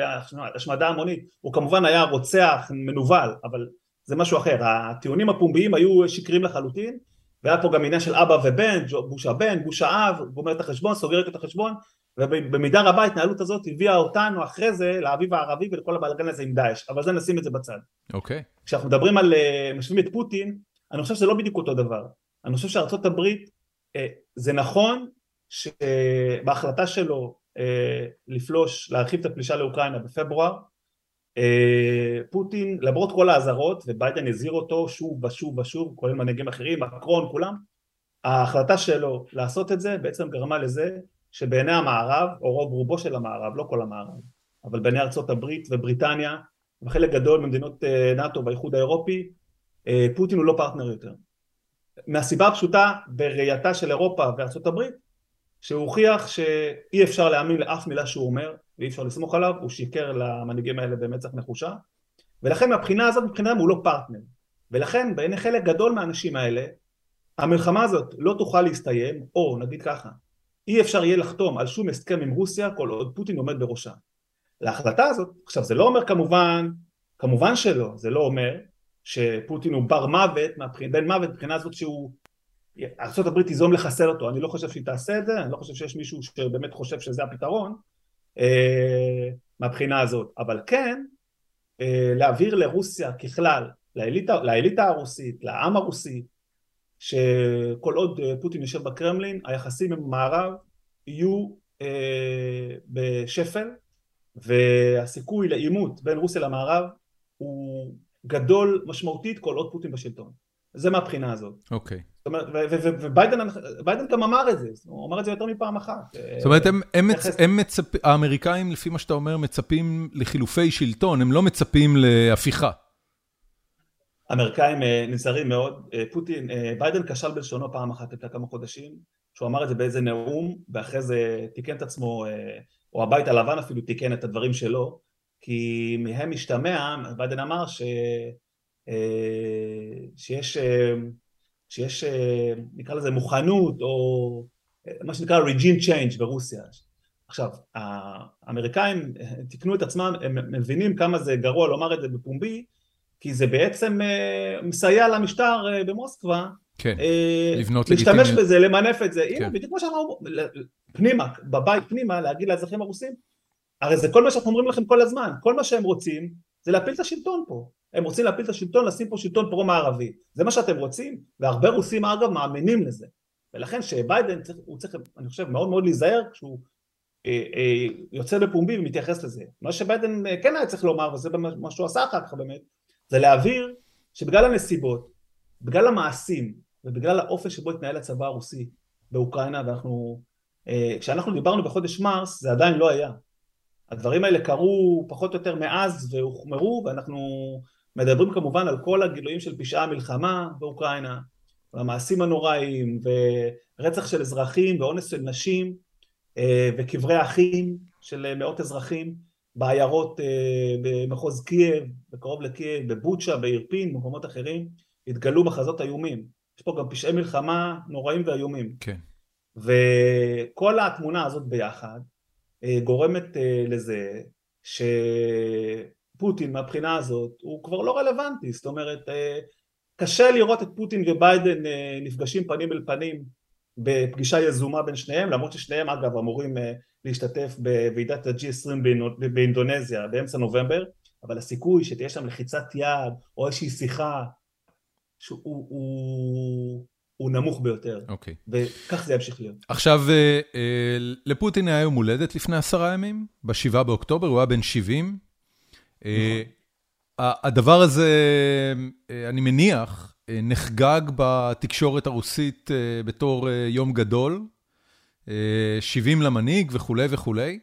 להשמדה המונית, הוא כמובן היה רוצח מנוול, אבל זה משהו אחר, הטיעונים הפומביים היו שקריים לחלוטין, והיה פה גם עניין של אבא ובן, בוש הבן, בוש האב, גומר את החשבון, סוגר את החשבון, ובמידה רבה ההתנהלות הזאת הביאה אותנו אחרי זה לאביב הערבי ולכל הבלגן הזה עם דאעש, אבל זה נשים את זה בצד. אוקיי. Okay. כשאנחנו מדברים על, אה, משווים את פוטין, אני חושב שזה לא בדיוק אותו דבר. אני חושב שארצות הברית, אה, זה נכון שבהחלטה שלו אה, לפלוש, להרחיב את הפלישה לאוקראינה בפברואר, פוטין, למרות כל האזהרות, וביידן הזהיר אותו שוב ושוב ושוב, כולל מנהיגים אחרים, מקרון, כולם, ההחלטה שלו לעשות את זה בעצם גרמה לזה שבעיני המערב, או רוב רובו של המערב, לא כל המערב, אבל בעיני ארצות הברית ובריטניה, וחלק גדול ממדינות אה, נאט"ו והאיחוד האירופי, אה, פוטין הוא לא פרטנר יותר. מהסיבה הפשוטה, בראייתה של אירופה וארצות הברית, שהוא הוכיח שאי אפשר להאמין לאף מילה שהוא אומר, ואי אפשר לסמוך עליו, הוא שיקר למנהיגים האלה במצח נחושה, ולכן מהבחינה הזאת, מבחינתם הוא לא פרטנר. ולכן בעיני חלק גדול מהאנשים האלה, המלחמה הזאת לא תוכל להסתיים, או נגיד ככה, אי אפשר יהיה לחתום על שום הסכם עם רוסיה כל עוד פוטין עומד בראשה. להחלטה הזאת, עכשיו זה לא אומר כמובן, כמובן שלא, זה לא אומר שפוטין הוא בר מוות, בן מוות מבחינה הזאת שהוא, ארה"ב תיזום לחסל אותו, אני לא חושב שהיא תעשה את זה, אני לא חושב שיש מישהו שבאמת חושב שזה הפתרון אה, מהבחינה הזאת, אבל כן אה, להעביר לרוסיה ככלל, לאליטה, לאליטה הרוסית, לעם הרוסי, שכל עוד אה, פוטין יושב בקרמלין, היחסים עם המערב יהיו אה, בשפל, והסיכוי לעימות בין רוסיה למערב הוא גדול משמעותית כל עוד פוטין בשלטון. זה מהבחינה הזאת. אוקיי. Okay. זאת אומרת, וביידן גם אמר את זה, הוא אמר את זה יותר מפעם אחת. זאת אומרת, הם, הם, מצ, הם מצפ... האמריקאים, לפי מה שאתה אומר, מצפים לחילופי שלטון, הם לא מצפים להפיכה. האמריקאים אה, נזהרים מאוד, אה, פוטין, אה, ביידן כשל בלשונו פעם אחת לפני כמה חודשים, שהוא אמר את זה באיזה נאום, ואחרי זה תיקן את עצמו, או הבית הלבן אפילו תיקן את הדברים שלו, כי מהם משתמע, ביידן אמר ש... שיש, שיש נקרא לזה מוכנות, או מה שנקרא regime change ברוסיה. עכשיו, האמריקאים תיקנו את עצמם, הם מבינים כמה זה גרוע לומר את זה בפומבי, כי זה בעצם מסייע למשטר במוסקבה, כן, uh, לבנות לגיטימיות. להשתמש בזה, למנף את זה, כן. הנה בדיוק כמו שאמרנו, פנימה, בבית פנימה, להגיד לאזרחים הרוסים, הרי זה כל מה שאנחנו אומרים לכם כל הזמן, כל מה שהם רוצים זה להפיל את השלטון פה, הם רוצים להפיל את השלטון, לשים פה שלטון פרו-מערבי, זה מה שאתם רוצים, והרבה רוסים אגב מאמינים לזה, ולכן שביידן צריך, הוא צריך, אני חושב, מאוד מאוד להיזהר כשהוא אה, אה, יוצא בפומבי ומתייחס לזה, מה שביידן כן היה צריך לומר, וזה מה שהוא עשה אחר כך באמת, זה להבהיר שבגלל הנסיבות, בגלל המעשים ובגלל האופן שבו התנהל הצבא הרוסי באוקראינה ואנחנו, אה, כשאנחנו דיברנו בחודש מרס זה עדיין לא היה. הדברים האלה קרו פחות או יותר מאז והוחמרו ואנחנו מדברים כמובן על כל הגילויים של פשעי המלחמה באוקראינה והמעשים הנוראים ורצח של אזרחים ואונס של נשים אה, וקברי אחים של מאות אזרחים בעיירות אה, במחוז קייב, בקרוב לקייב, בבוצ'ה, באירפין, במקומות אחרים, התגלו מחזות איומים. יש פה גם פשעי מלחמה נוראים ואיומים. כן. וכל התמונה הזאת ביחד אה, גורמת לזה שפוטין מהבחינה הזאת הוא כבר לא רלוונטי, זאת אומרת קשה לראות את פוטין וביידן נפגשים פנים אל פנים בפגישה יזומה בין שניהם, למרות ששניהם אגב אמורים להשתתף בוועידת ה-G20 באינדונזיה באמצע נובמבר, אבל הסיכוי שתהיה שם לחיצת יד או איזושהי שיחה שהוא הוא, הוא נמוך ביותר, okay. אוקיי. וכך זה ימשיך להיות. עכשיו, אה, אה, לפוטין היה יום הולדת לפני עשרה ימים, ב-7 באוקטובר, הוא היה בן 70. אה. הדבר הזה, אני מניח, נחגג בתקשורת הרוסית בתור יום גדול, 70 למנהיג וכולי וכולי.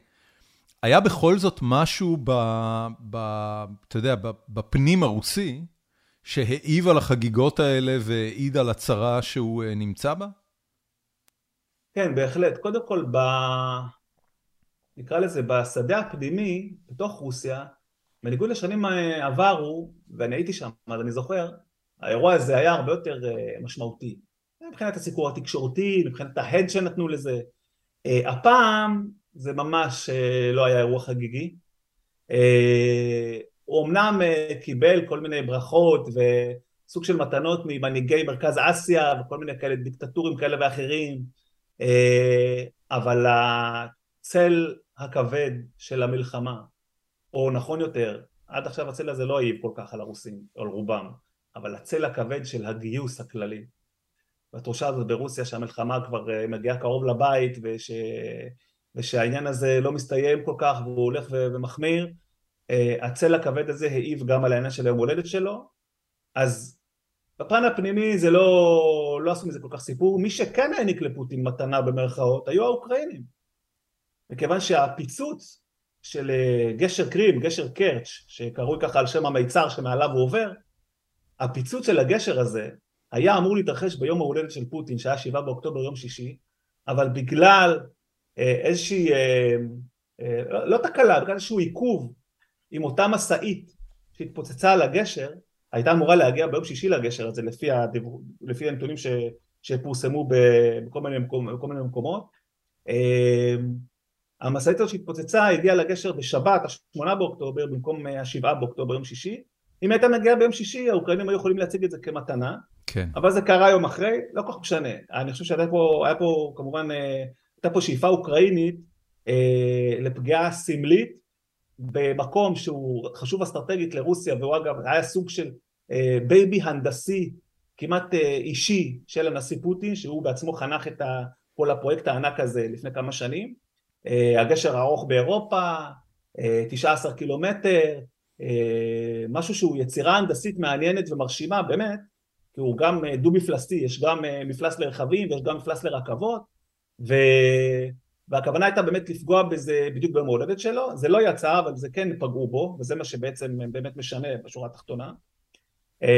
היה בכל זאת משהו ב... ב אתה יודע, בפנים הרוסי, שהעיב על החגיגות האלה והעיד על הצרה שהוא אה, נמצא בה? כן, בהחלט. קודם כל, ב... נקרא לזה, בשדה הפנימי, בתוך רוסיה, בניגוד לשנים עברו, ואני הייתי שם, אז אני זוכר, האירוע הזה היה הרבה יותר אה, משמעותי. מבחינת הסיקור התקשורתי, מבחינת ההד שנתנו לזה. הפעם זה ממש לא היה אירוע חגיגי. הוא אמנם קיבל כל מיני ברכות וסוג של מתנות ממנהיגי מרכז אסיה וכל מיני כאלה דיקטטורים כאלה ואחרים, אבל הצל הכבד של המלחמה, או נכון יותר, עד עכשיו הצל הזה לא העיב כל כך על הרוסים, או על רובם, אבל הצל הכבד של הגיוס הכללי. והתחושה הזאת ברוסיה שהמלחמה כבר אה, מגיעה קרוב לבית וש... ושהעניין הזה לא מסתיים כל כך והוא הולך ומחמיר, אה, הצל הכבד הזה העיב גם על העניין של היום הולדת שלו, אז בפן הפנימי זה לא, לא עשו מזה כל כך סיפור, מי שכן העניק לפוטין מתנה במרכאות היו האוקראינים, מכיוון שהפיצוץ של אה, גשר קרים, גשר קרץ', שקרוי ככה על שם המיצר שמעליו הוא עובר, הפיצוץ של הגשר הזה היה אמור להתרחש ביום ההולדת של פוטין, שהיה שבעה באוקטובר יום שישי, אבל בגלל אה, איזושהי, אה, לא תקלה, בגלל איזשהו עיכוב עם אותה משאית שהתפוצצה על הגשר, הייתה אמורה להגיע ביום שישי לגשר הזה לפי, הדיבור, לפי הנתונים ש, שפורסמו בכל מיני, מקומ, מיני מקומות. המשאית הזאת שהתפוצצה הגיעה לגשר בשבת, השמונה באוקטובר, במקום השבעה באוקטובר, יום שישי. אם הייתה מגיעה ביום שישי, האוקראינים היו יכולים להציג את זה כמתנה. כן. אבל זה קרה יום אחרי, לא כל כך משנה. אני חושב שהייתה פה, היה פה כמובן, אה, הייתה פה שאיפה אוקראינית אה, לפגיעה סמלית במקום שהוא חשוב אסטרטגית לרוסיה, והוא אגב היה סוג של אה, baby הנדסי כמעט אה, אישי של הנשיא פוטין, שהוא בעצמו חנך את כל הפרויקט הענק הזה לפני כמה שנים. אה, הגשר הארוך באירופה, 19 אה, קילומטר, אה, משהו שהוא יצירה הנדסית מעניינת ומרשימה באמת, כי הוא גם דו-מפלסי, יש גם מפלס לרכבים ויש גם מפלס לרכבות, ו... והכוונה הייתה באמת לפגוע בזה בדיוק ביום ההולדת שלו, זה לא יצא אבל זה כן פגעו בו, וזה מה שבעצם באמת משנה בשורה התחתונה. אה,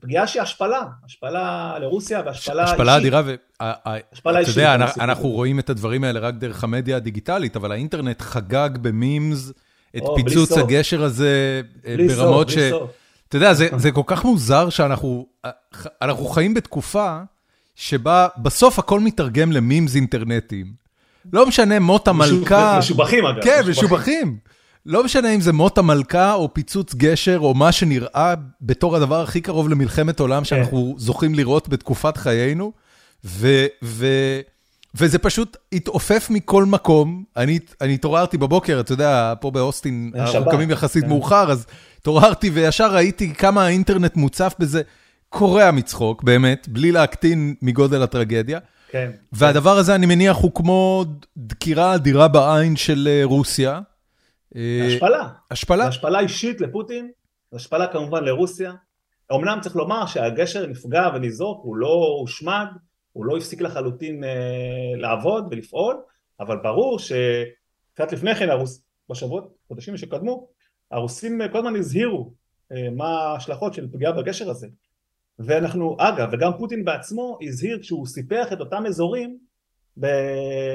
פגיעה שהיא השפלה, השפלה לרוסיה והשפלה אישית. השפלה אדירה, ואתה יודע, אנחנו רואים את הדברים האלה רק דרך המדיה הדיגיטלית, אבל האינטרנט חגג במימס את פיצוץ הגשר הזה אה, ברמות ש... אתה יודע, זה כל כך מוזר שאנחנו חיים בתקופה שבה בסוף הכל מתרגם למימס אינטרנטיים. לא משנה מות המלכה... משובחים אגב. כן, משובחים. לא משנה אם זה מות המלכה או פיצוץ גשר או מה שנראה בתור הדבר הכי קרוב למלחמת עולם כן. שאנחנו זוכים לראות בתקופת חיינו, ו, ו, וזה פשוט התעופף מכל מקום. אני התעוררתי בבוקר, אתה יודע, פה באוסטין אנחנו קמים יחסית כן. מאוחר, אז התעוררתי וישר ראיתי כמה האינטרנט מוצף בזה. קורע מצחוק, באמת, בלי להקטין מגודל הטרגדיה. כן. והדבר הזה, אני מניח, הוא כמו דקירה אדירה בעין של אה, רוסיה. אה, השפלה. השפלה. השפלה אישית לפוטין, השפלה כמובן לרוסיה. אמנם צריך לומר שהגשר נפגע וניזוק, הוא לא הושמד, הוא לא הפסיק לחלוטין אה, לעבוד ולפעול, אבל ברור שקצת לפני כן, הרוס, בשבועות, חודשים שקדמו, הרוסים כל הזמן הזהירו אה, מה ההשלכות של פגיעה בגשר הזה. ואנחנו, אגב, וגם פוטין בעצמו הזהיר כשהוא סיפח את אותם אזורים,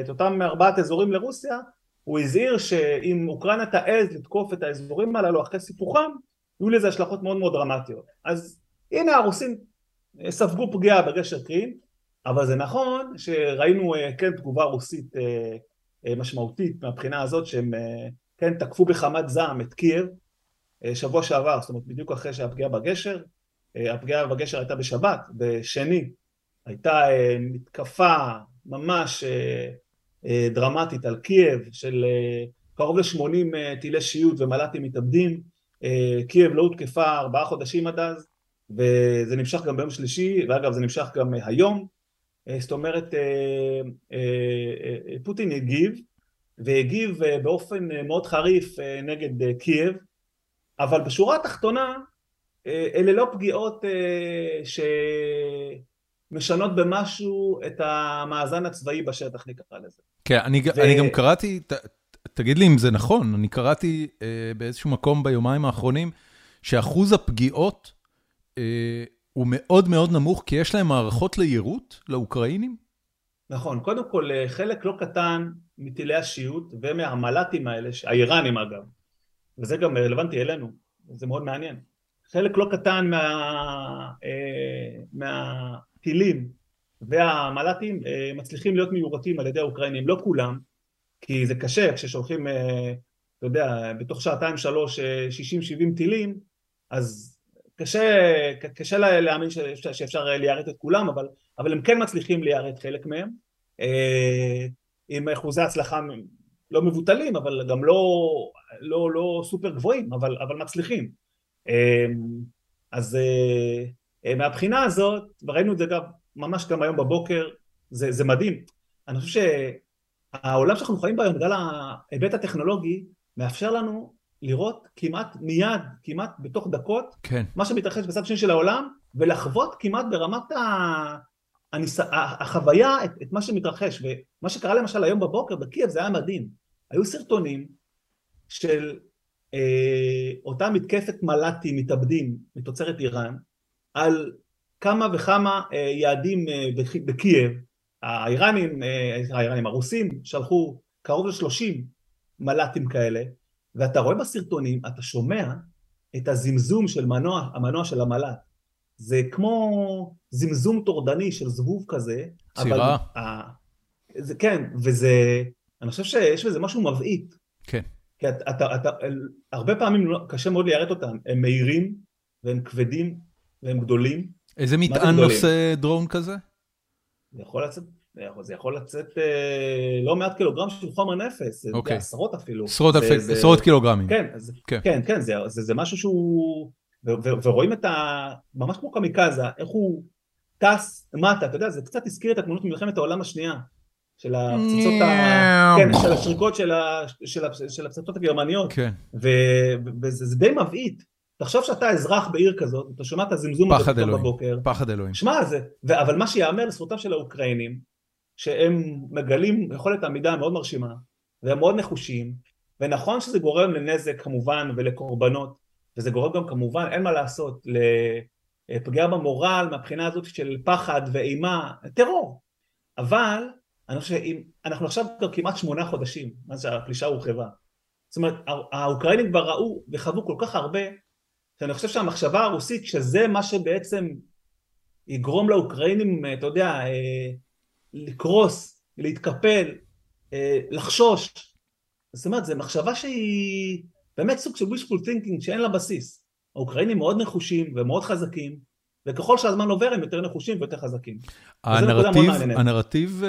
את אותם ארבעת אזורים לרוסיה, הוא הזהיר שאם אוקראינה תעז לתקוף את האזורים הללו אחרי סיפוחם, יהיו לזה השלכות מאוד מאוד דרמטיות. אז הנה הרוסים אה, ספגו פגיעה בגשר קרין, אבל זה נכון שראינו אה, כן תגובה רוסית אה, משמעותית מהבחינה הזאת שהם כן תקפו בחמת זעם את קייב שבוע שעבר, זאת אומרת בדיוק אחרי שהפגיעה בגשר, הפגיעה בגשר הייתה בשבת, בשני הייתה מתקפה ממש אה, דרמטית על קייב של אה, קרוב ל-80 אה, טילי שיוט ומל"טים מתאבדים. קייב לא הותקפה ארבעה חודשים עד אז, וזה נמשך גם ביום שלישי, ואגב זה נמשך גם היום. זאת אומרת, פוטין הגיב, והגיב באופן מאוד חריף נגד קייב, אבל בשורה התחתונה, אלה לא פגיעות ש... משנות במשהו את המאזן הצבאי בשטח, נקרא לזה. כן, אני, ו... אני גם קראתי, ת, תגיד לי אם זה נכון, אני קראתי אה, באיזשהו מקום ביומיים האחרונים, שאחוז הפגיעות אה, הוא מאוד מאוד נמוך, כי יש להם מערכות ליירוט לאוקראינים? נכון, קודם כל אה, חלק לא קטן מטילי השיוט ומהמל"טים האלה, האיראנים אגב, וזה גם רלוונטי אלינו, זה מאוד מעניין. חלק לא קטן מה, אה, מה, טילים והמל"טים מצליחים להיות מיורטים על ידי האוקראינים, לא כולם, כי זה קשה כששולחים, אתה יודע, בתוך שעתיים שלוש 60-70 טילים, אז קשה, קשה להאמין שאפשר ליירט את כולם, אבל, אבל הם כן מצליחים ליירט חלק מהם, עם אחוזי הצלחה לא מבוטלים, אבל גם לא, לא, לא סופר גבוהים, אבל, אבל מצליחים. אז מהבחינה הזאת, וראינו את זה גם ממש גם היום בבוקר, זה, זה מדהים. אני חושב שהעולם שאנחנו חיים בו היום, בגלל ההיבט הטכנולוגי, מאפשר לנו לראות כמעט מיד, כמעט בתוך דקות, כן. מה שמתרחש בצד השני של העולם, ולחוות כמעט ברמת ה... הניס... החוויה את, את מה שמתרחש. ומה שקרה למשל היום בבוקר בקייב זה היה מדהים. היו סרטונים של אה, אותה מתקפת מל"טים מתאבדים מתוצרת איראן, על כמה וכמה אה, יעדים אה, בקייב. האיראנים, אה, האיראנים, הרוסים, שלחו קרוב ל-30 מל"טים כאלה, ואתה רואה בסרטונים, אתה שומע את הזמזום של מנוע, המנוע של המל"ט. זה כמו זמזום טורדני של זבוב כזה. צירה. אבל, זה, כן, וזה, אני חושב שיש בזה משהו מבעית. כן. כי אתה, אתה, אתה, הרבה פעמים לא, קשה מאוד ליירט אותם, הם מהירים והם כבדים והם גדולים. איזה מטען נושא דרון כזה? זה יכול לצאת, זה יכול לצאת אה, לא מעט קילוגרם של חומר נפץ, אוקיי. זה עשרות אפילו. עשרות, זה, אלפי, זה, עשרות קילוגרמים. כן, זה, כן, כן, כן זה, זה, זה משהו שהוא, ו, ו, ורואים את ה... ממש כמו קמיקזה, איך הוא טס מטה, אתה יודע, זה קצת הזכיר את התמונות ממלחמת העולם השנייה. של הפצצות, ה... כן, של השריקות של, ה... של, ה... של הפצצות הגרמניות, כן. ו... וזה די מבעית. תחשוב שאתה אזרח בעיר כזאת, אתה שומע את הזמזום הזה אלוהים, בבוקר. פחד אלוהים. שמע, זה, ו... אבל מה שיאמר לזכותם של האוקראינים, שהם מגלים יכולת עמידה מאוד מרשימה, והם מאוד נחושים, ונכון שזה גורם לנזק כמובן ולקורבנות, וזה גורם גם כמובן, אין מה לעשות, לפגיעה במורל מהבחינה הזאת של פחד ואימה, טרור. אבל אני חושב שאנחנו עכשיו כבר כמעט שמונה חודשים מאז שהפלישה הורחבה. זאת אומרת, האוקראינים כבר ראו וחוו כל כך הרבה, שאני חושב שהמחשבה הרוסית, שזה מה שבעצם יגרום לאוקראינים, אתה יודע, אה, לקרוס, להתקפל, אה, לחשוש. זאת אומרת, זו מחשבה שהיא באמת סוג של wishful thinking שאין לה בסיס. האוקראינים מאוד נחושים ומאוד חזקים, וככל שהזמן עובר הם יותר נחושים ויותר חזקים. הנרטיב, הנרטיב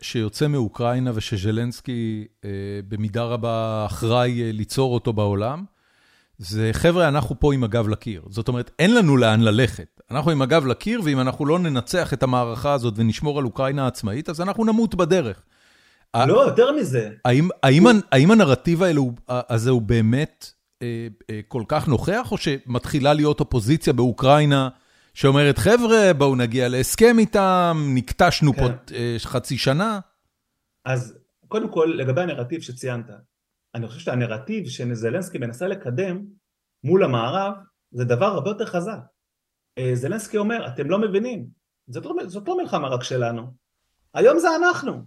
שיוצא מאוקראינה ושז'לנסקי במידה רבה אחראי ליצור אותו בעולם, זה חבר'ה, אנחנו פה עם הגב לקיר. זאת אומרת, אין לנו לאן ללכת. אנחנו עם הגב לקיר, ואם אנחנו לא ננצח את המערכה הזאת ונשמור על אוקראינה העצמאית, אז אנחנו נמות בדרך. לא, יותר מזה. האם, האם, האם הנרטיב הזה הוא באמת כל כך נוכח, או שמתחילה להיות אופוזיציה באוקראינה, שאומרת, חבר'ה, בואו נגיע להסכם איתם, נקטשנו כן. פה חצי שנה. אז קודם כל, לגבי הנרטיב שציינת, אני חושב שהנרטיב שזלנסקי מנסה לקדם מול המערב, זה דבר הרבה יותר חזק. זלנסקי אומר, אתם לא מבינים, זאת לא, זאת לא מלחמה רק שלנו, היום זה אנחנו,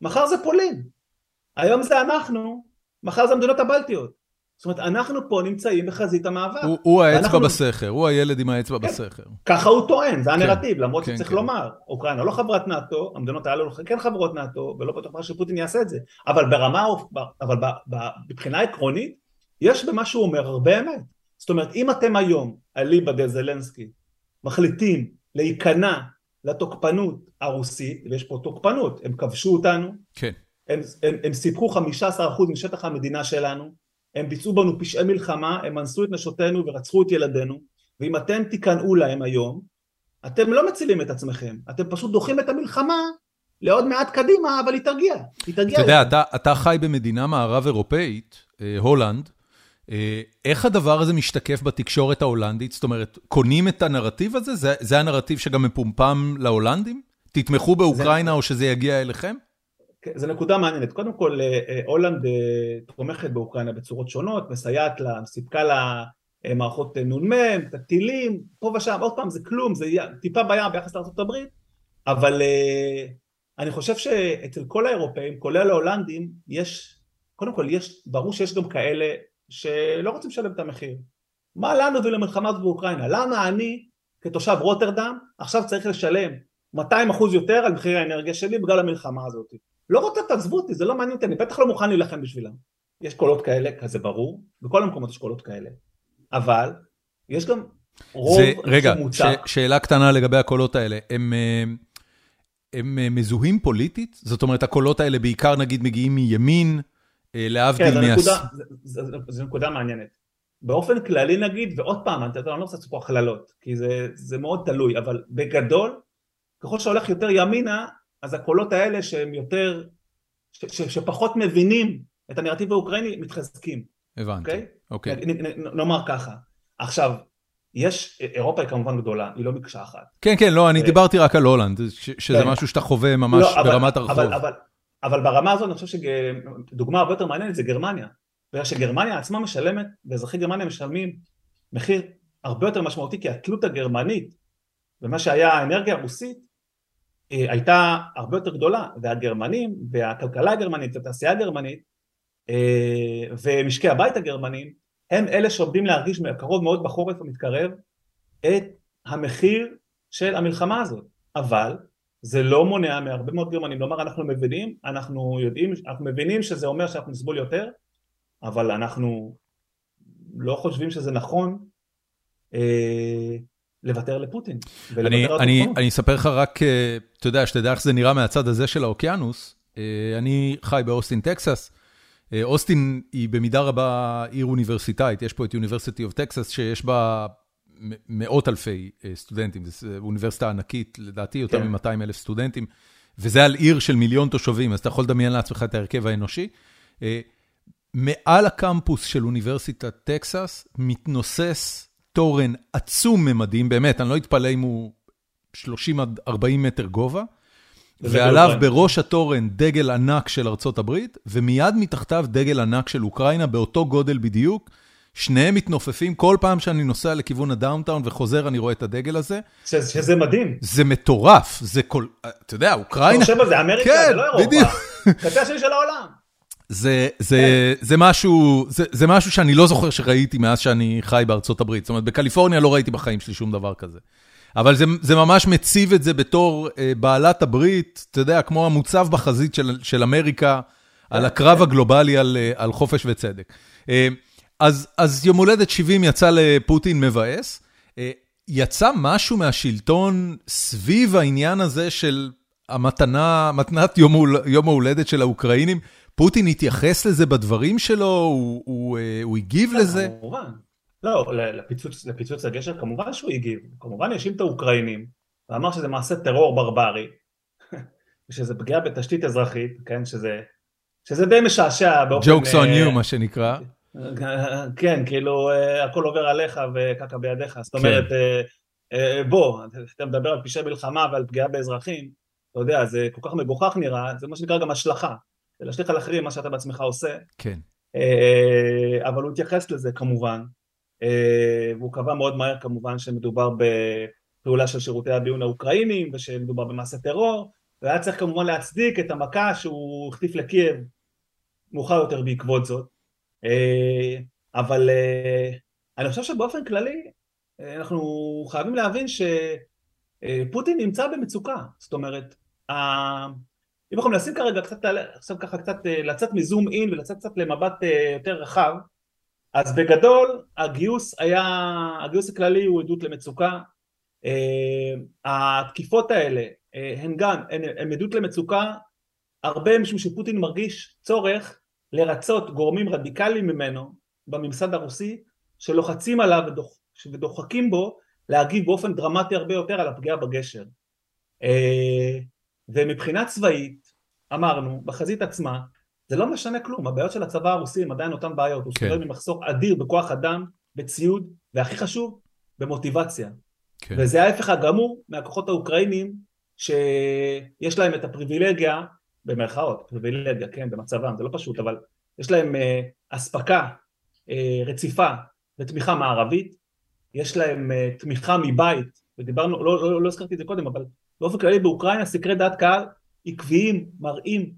מחר זה פולין, היום זה אנחנו, מחר זה המדינות הבלטיות. זאת אומרת, אנחנו פה נמצאים בחזית המאבק. הוא, הוא האצבע ואנחנו... בסכר, הוא הילד עם האצבע כן, בסכר. ככה הוא טוען, זה הנרטיב, כן, למרות כן, שצריך כן. לומר, אוקראינה לא חברת נאט"ו, המדינות האלו כן חברות נאט"ו, ולא בטוח שפוטין יעשה את זה, אבל ברמה, אבל מבחינה עקרונית, יש במה שהוא אומר הרבה אמת. זאת אומרת, אם אתם היום, אליבא דה זלנסקי, מחליטים להיכנע לתוקפנות הרוסית, ויש פה תוקפנות, הם כבשו אותנו, כן. הם, הם, הם סיפחו 15% משטח המדינה שלנו, הם ביצעו בנו פשעי מלחמה, הם אנסו את נשותינו ורצחו את ילדינו, ואם אתם תיכנעו להם היום, אתם לא מצילים את עצמכם, אתם פשוט דוחים את המלחמה לעוד מעט קדימה, אבל היא תרגיע, היא תרגיע. אתה יודע, אתה, אתה חי במדינה מערב אירופאית, אה, הולנד, אה, איך הדבר הזה משתקף בתקשורת ההולנדית? זאת אומרת, קונים את הנרטיב הזה? זה, זה הנרטיב שגם מפומפם להולנדים? תתמכו באוקראינה זה... או שזה יגיע אליכם? זו נקודה מעניינת. קודם כל, אה, אה, הולנד אה, תומכת באוקראינה בצורות שונות, מסייעת לה, סיפקה לה מערכות נ"מ, את הטילים, פה ושם, עוד פעם, זה כלום, זה טיפה בים ביחס לארה"ב, אבל אני חושב שאצל כל האירופאים, כולל ההולנדים, יש, קודם כל, יש, ברור שיש גם כאלה שלא רוצים לשלם את המחיר. מה לנו ולמלחמה הזאת באוקראינה? למה אני, כתושב רוטרדם, עכשיו צריך לשלם 200 אחוז יותר על מחיר האנרגיה שלי בגלל המלחמה הזאת. לא רוצה, תעזבו אותי, זה לא מעניין אותי, אני בטח לא מוכן להילחם בשבילם. יש קולות כאלה, כזה ברור, בכל המקומות יש קולות כאלה. אבל יש גם רוב זה, רגע, שמוצק. ש, שאלה קטנה לגבי הקולות האלה. הם, אה, הם אה, מזוהים פוליטית? זאת אומרת, הקולות האלה בעיקר נגיד מגיעים מימין, אה, להבדיל כן, מה... נקודה, זו- נקודה מעניינת. באופן כללי נגיד, ועוד פעם, אני אני לא רוצה לעשות פה הכללות, כי זה, זה מאוד תלוי, אבל בגדול, ככל שהולך יותר ימינה, אז הקולות האלה שהם יותר, ש, ש, שפחות מבינים את הנרטיב האוקראיני, מתחזקים, הבנתי, אוקיי? אוקיי. נ- נ- נ- נאמר ככה. עכשיו, יש, אירופה היא כמובן גדולה, היא לא מקשה אחת. כן, כן, לא, אני אה, דיברתי רק על הולנד, ש- שזה כן. משהו שאתה חווה ממש לא, אבל- ברמת הרחוב. אבל, אבל, אבל ברמה הזאת אני חושב שדוגמה הרבה יותר מעניינת זה גרמניה. בגלל שגרמניה עצמה משלמת, ואזרחי גרמניה משלמים מחיר הרבה יותר משמעותי, כי התלות הגרמנית במה שהיה האנרגיה הרוסית הייתה הרבה יותר גדולה, והגרמנים, והכלכלה הגרמנית, והתעשייה הגרמנית, אה, ומשקי הבית הגרמנים, הם אלה שעומדים להרגיש קרוב מאוד בחורף המתקרב את המחיר של המלחמה הזאת. אבל זה לא מונע מהרבה מאוד גרמנים לומר אנחנו מבינים, אנחנו יודעים, אנחנו מבינים שזה אומר שאנחנו נסבול יותר, אבל אנחנו לא חושבים שזה נכון אה, לוותר לפוטין. אני, אני. אני אספר לך רק, אה, אתה יודע, שתדע איך זה נראה מהצד הזה של האוקיינוס. אה, אני חי באוסטין, טקסס. אה, אוסטין היא במידה רבה עיר אוניברסיטאית, יש פה את University of Texas שיש בה מאות אלפי סטודנטים, זו אוניברסיטה ענקית, לדעתי יותר כן. מ-200 אלף סטודנטים, וזה על עיר של מיליון תושבים, אז אתה יכול לדמיין לעצמך את ההרכב האנושי. מעל הקמפוס של אוניברסיטת טקסס מתנוסס תורן עצום ממדים, באמת, אני לא אתפלא אם הוא 30 עד 40 מטר גובה, ועליו. בראש התורן דגל ענק של ארצות הברית, ומיד מתחתיו דגל ענק של אוקראינה, באותו גודל בדיוק. שניהם מתנופפים, כל פעם שאני נוסע לכיוון הדאונטאון וחוזר, אני רואה את הדגל הזה. ש- שזה מדהים. זה מטורף, זה כל... אתה יודע, אתה אוקראינה... חושב על זה, אמריקה כן, זה לא אירופה. בדיוק. קצה השני של העולם. זה, זה, זה, משהו, זה, זה משהו שאני לא זוכר שראיתי מאז שאני חי בארצות הברית. זאת אומרת, בקליפורניה לא ראיתי בחיים שלי שום דבר כזה. אבל זה, זה ממש מציב את זה בתור אה, בעלת הברית, אתה יודע, כמו המוצב בחזית של, של אמריקה, על הקרב הגלובלי על, אה, על חופש וצדק. אה, אז, אז יום הולדת 70 יצא לפוטין מבאס. אה, יצא משהו מהשלטון סביב העניין הזה של המתנה, מתנת יום, יום ההולדת של האוקראינים? פוטין התייחס לזה בדברים שלו? הוא, הוא, אה, הוא הגיב לזה? כמובן. לא, לפיצוץ, לפיצוץ הגשר כמובן שהוא הגיב. כמובן האשים את האוקראינים, ואמר שזה מעשה טרור ברברי, ושזה פגיעה בתשתית אזרחית, כן, שזה, שזה די משעשע באופן... Jokes on אה, you, מה שנקרא. כן, כאילו אה, הכל עובר עליך וקקע בידיך, זאת כן. אומרת, אה, בוא, אתה מדבר על פשעי מלחמה ועל פגיעה באזרחים, אתה יודע, זה כל כך מגוחך נראה, זה מה שנקרא גם השלכה, להשליך על אחרים מה שאתה בעצמך עושה, כן. אה, אבל הוא התייחס לזה כמובן, אה, והוא קבע מאוד מהר כמובן שמדובר בפעולה של שירותי הביון האוקראינים ושמדובר במעשה טרור, והיה צריך כמובן להצדיק את המכה שהוא החטיף לקייב מאוחר יותר בעקבות זאת, אה, אבל אני חושב שבאופן כללי אנחנו חייבים להבין שפוטין נמצא במצוקה, זאת אומרת, אם אנחנו מנסים כרגע קצת, עכשיו ככה קצת אה, לצאת מזום אין ולצאת קצת למבט אה, יותר רחב, אז בגדול הגיוס היה, הגיוס הכללי הוא עדות למצוקה, אה, התקיפות האלה הן גם, הן, הן עדות למצוקה הרבה משום שפוטין מרגיש צורך לרצות גורמים רדיקליים ממנו בממסד הרוסי שלוחצים עליו ודוח, ודוחקים בו להגיב באופן דרמטי הרבה יותר על הפגיעה בגשר. ומבחינה צבאית, אמרנו, בחזית עצמה, זה לא משנה כלום, הבעיות של הצבא הרוסי הם עדיין אותן בעיות, הוא כן. סובל ממחסור אדיר בכוח אדם, בציוד, והכי חשוב, במוטיבציה. כן. וזה ההפך הגמור מהכוחות האוקראינים שיש להם את הפריבילגיה, במרכאות, פריבילגיה, כן, במצבם, זה לא פשוט, אבל יש להם אה, אספקה אה, רציפה ותמיכה מערבית, יש להם אה, תמיכה מבית, ודיברנו, לא, לא, לא הזכרתי את זה קודם, אבל באופן כללי באוקראינה סקרי דעת קהל עקביים מראים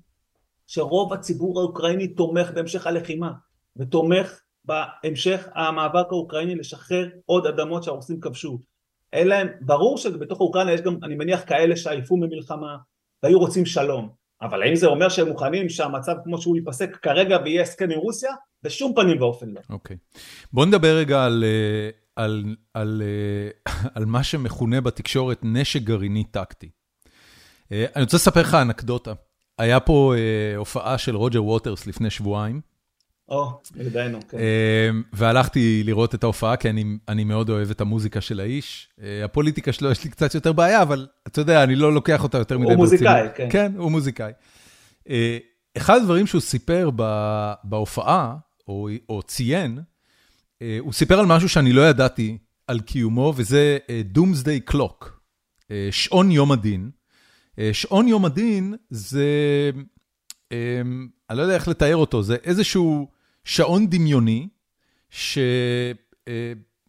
שרוב הציבור האוקראיני תומך בהמשך הלחימה ותומך בהמשך המאבק האוקראיני לשחרר עוד אדמות שהרוסים כבשו אין להם, ברור שבתוך אוקראינה יש גם, אני מניח, כאלה שעייפו ממלחמה והיו רוצים שלום, אבל האם זה אומר שהם מוכנים שהמצב כמו שהוא ייפסק כרגע ויהיה הסכם עם רוסיה? בשום פנים ואופן לא. אוקיי. Okay. בוא נדבר רגע על, אה, על, על, אה, על מה שמכונה בתקשורת נשק גרעיני טקטי. אה, אני רוצה לספר לך אנקדוטה. היה פה הופעה של רוג'ר ווטרס לפני שבועיים. או, ידענו, כן. והלכתי לראות את ההופעה, כי אני, אני מאוד אוהב את המוזיקה של האיש. הפוליטיקה שלו, יש לי קצת יותר בעיה, אבל אתה יודע, אני לא לוקח אותה יותר מדי ברצינות. הוא מוזיקאי, כן. כן, הוא מוזיקאי. אחד הדברים שהוא סיפר בהופעה, או, או ציין, אה, הוא סיפר על משהו שאני לא ידעתי על קיומו, וזה אה, Doomsday Clock, אה, שעון יום הדין. שעון יום הדין זה, אני לא יודע איך לתאר אותו, זה איזשהו שעון דמיוני,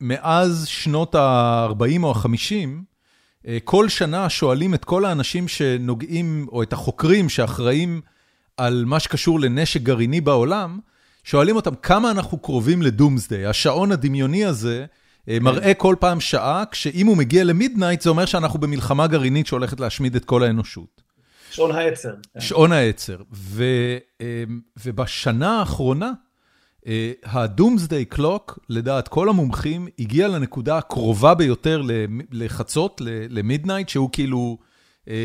שמאז שנות ה-40 או ה-50, כל שנה שואלים את כל האנשים שנוגעים, או את החוקרים שאחראים על מה שקשור לנשק גרעיני בעולם, שואלים אותם כמה אנחנו קרובים ל doomsday. השעון הדמיוני הזה אה, כן. מראה כל פעם שעה, כשאם הוא מגיע ל midnight, זה אומר שאנחנו במלחמה גרעינית שהולכת להשמיד את כל האנושות. שעון העצר. כן. שעון העצר. ו, אה, ובשנה האחרונה, ה doomsday אה, clock, לדעת כל המומחים, הגיע לנקודה הקרובה ביותר לחצות, ל midnight, שהוא כאילו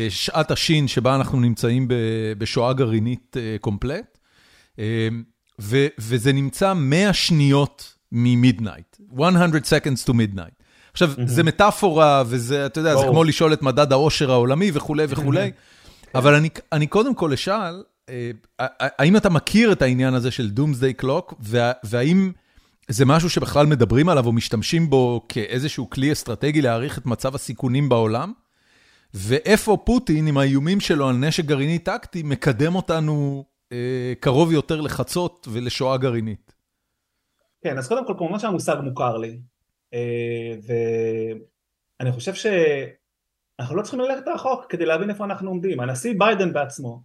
שעת השין שבה אנחנו נמצאים בשואה גרעינית קומפלט. ו- וזה נמצא 100 שניות ממידנייט, 100 seconds to midnight. עכשיו, mm-hmm. זה מטאפורה, וזה, אתה יודע, בוא. זה כמו לשאול את מדד העושר העולמי וכולי וכולי, אבל אני, אני קודם כל אשאל, אה, האם אתה מכיר את העניין הזה של Doomsday Clock, והאם זה משהו שבכלל מדברים עליו או משתמשים בו כאיזשהו כלי אסטרטגי להעריך את מצב הסיכונים בעולם? ואיפה פוטין, עם האיומים שלו על נשק גרעיני טקטי, מקדם אותנו קרוב יותר לחצות ולשואה גרעינית. כן, אז קודם כל כמובן שהמושג מוכר לי, אה, ואני חושב שאנחנו לא צריכים ללכת רחוק כדי להבין איפה אנחנו עומדים. הנשיא ביידן בעצמו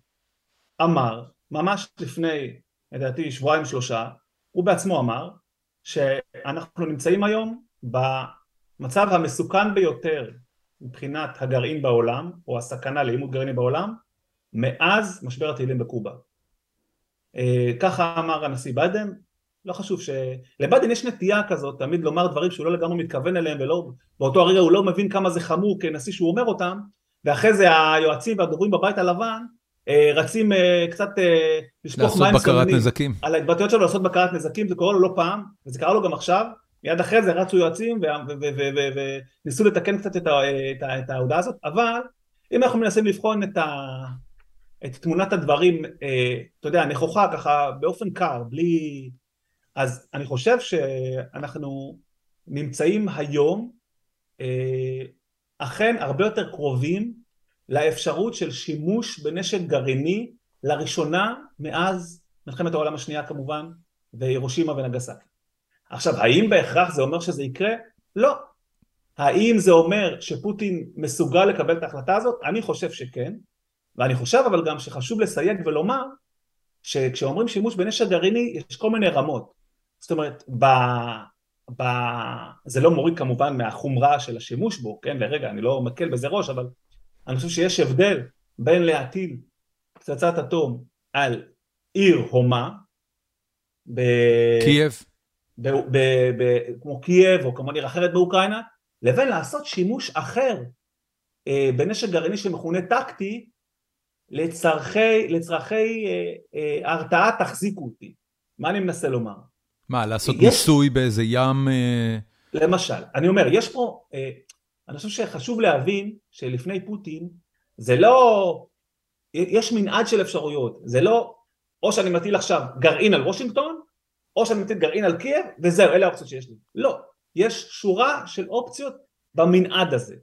אמר, ממש לפני, לדעתי, שבועיים שלושה, הוא בעצמו אמר שאנחנו נמצאים היום במצב המסוכן ביותר מבחינת הגרעין בעולם, או הסכנה לעימות גרעיני בעולם, מאז משבר הטילים בקובה. אה, ככה אמר הנשיא ביידן, לא חשוב ש... לביידן יש נטייה כזאת תמיד לומר דברים שהוא לא לגמרי מתכוון אליהם ולא, באותו הרגע הוא לא מבין כמה זה חמור כנשיא שהוא אומר אותם ואחרי זה היועצים והדוברים בבית הלבן אה, רצים אה, קצת לשפוך מים נזקים. על ההתבטאויות שלו לעשות בקרת נזקים, זה קורה לו לא פעם וזה קרה לו גם עכשיו, מיד אחרי זה רצו יועצים וניסו לתקן קצת את ההודעה הזאת, אבל אם אנחנו מנסים לבחון את ה... את תמונת הדברים, אה, אתה יודע, נכוחה ככה באופן קר, בלי... אז אני חושב שאנחנו נמצאים היום אה, אכן הרבה יותר קרובים לאפשרות של שימוש בנשק גרעיני לראשונה מאז מלחמת העולם השנייה כמובן והירושימה ונגסקי. עכשיו האם בהכרח זה אומר שזה יקרה? לא. האם זה אומר שפוטין מסוגל לקבל את ההחלטה הזאת? אני חושב שכן. ואני חושב אבל גם שחשוב לסייג ולומר שכשאומרים שימוש בנשק גרעיני יש כל מיני רמות. זאת אומרת, ב... ב... זה לא מוריד כמובן מהחומרה של השימוש בו, כן? לרגע, אני לא מקל בזה ראש, אבל אני חושב שיש הבדל בין להטיל פצצת אטום על עיר הומה, ב... קייב. ב... ב... ב... כמו קייב או כמו עיר אחרת באוקראינה, לבין לעשות שימוש אחר אה, בנשק גרעיני שמכונה טקטי, לצרכי, לצרכי אה, אה, הרתעה תחזיקו אותי. מה אני מנסה לומר? מה, לעשות יש... ניסוי באיזה ים... אה... למשל, אני אומר, יש פה, אה, אני חושב שחשוב להבין שלפני פוטין זה לא, יש מנעד של אפשרויות, זה לא או שאני מטיל עכשיו גרעין על וושינגטון, או שאני מטיל גרעין על קייב, וזהו, אלה האופציות שיש לי. לא, יש שורה של אופציות במנעד הזה.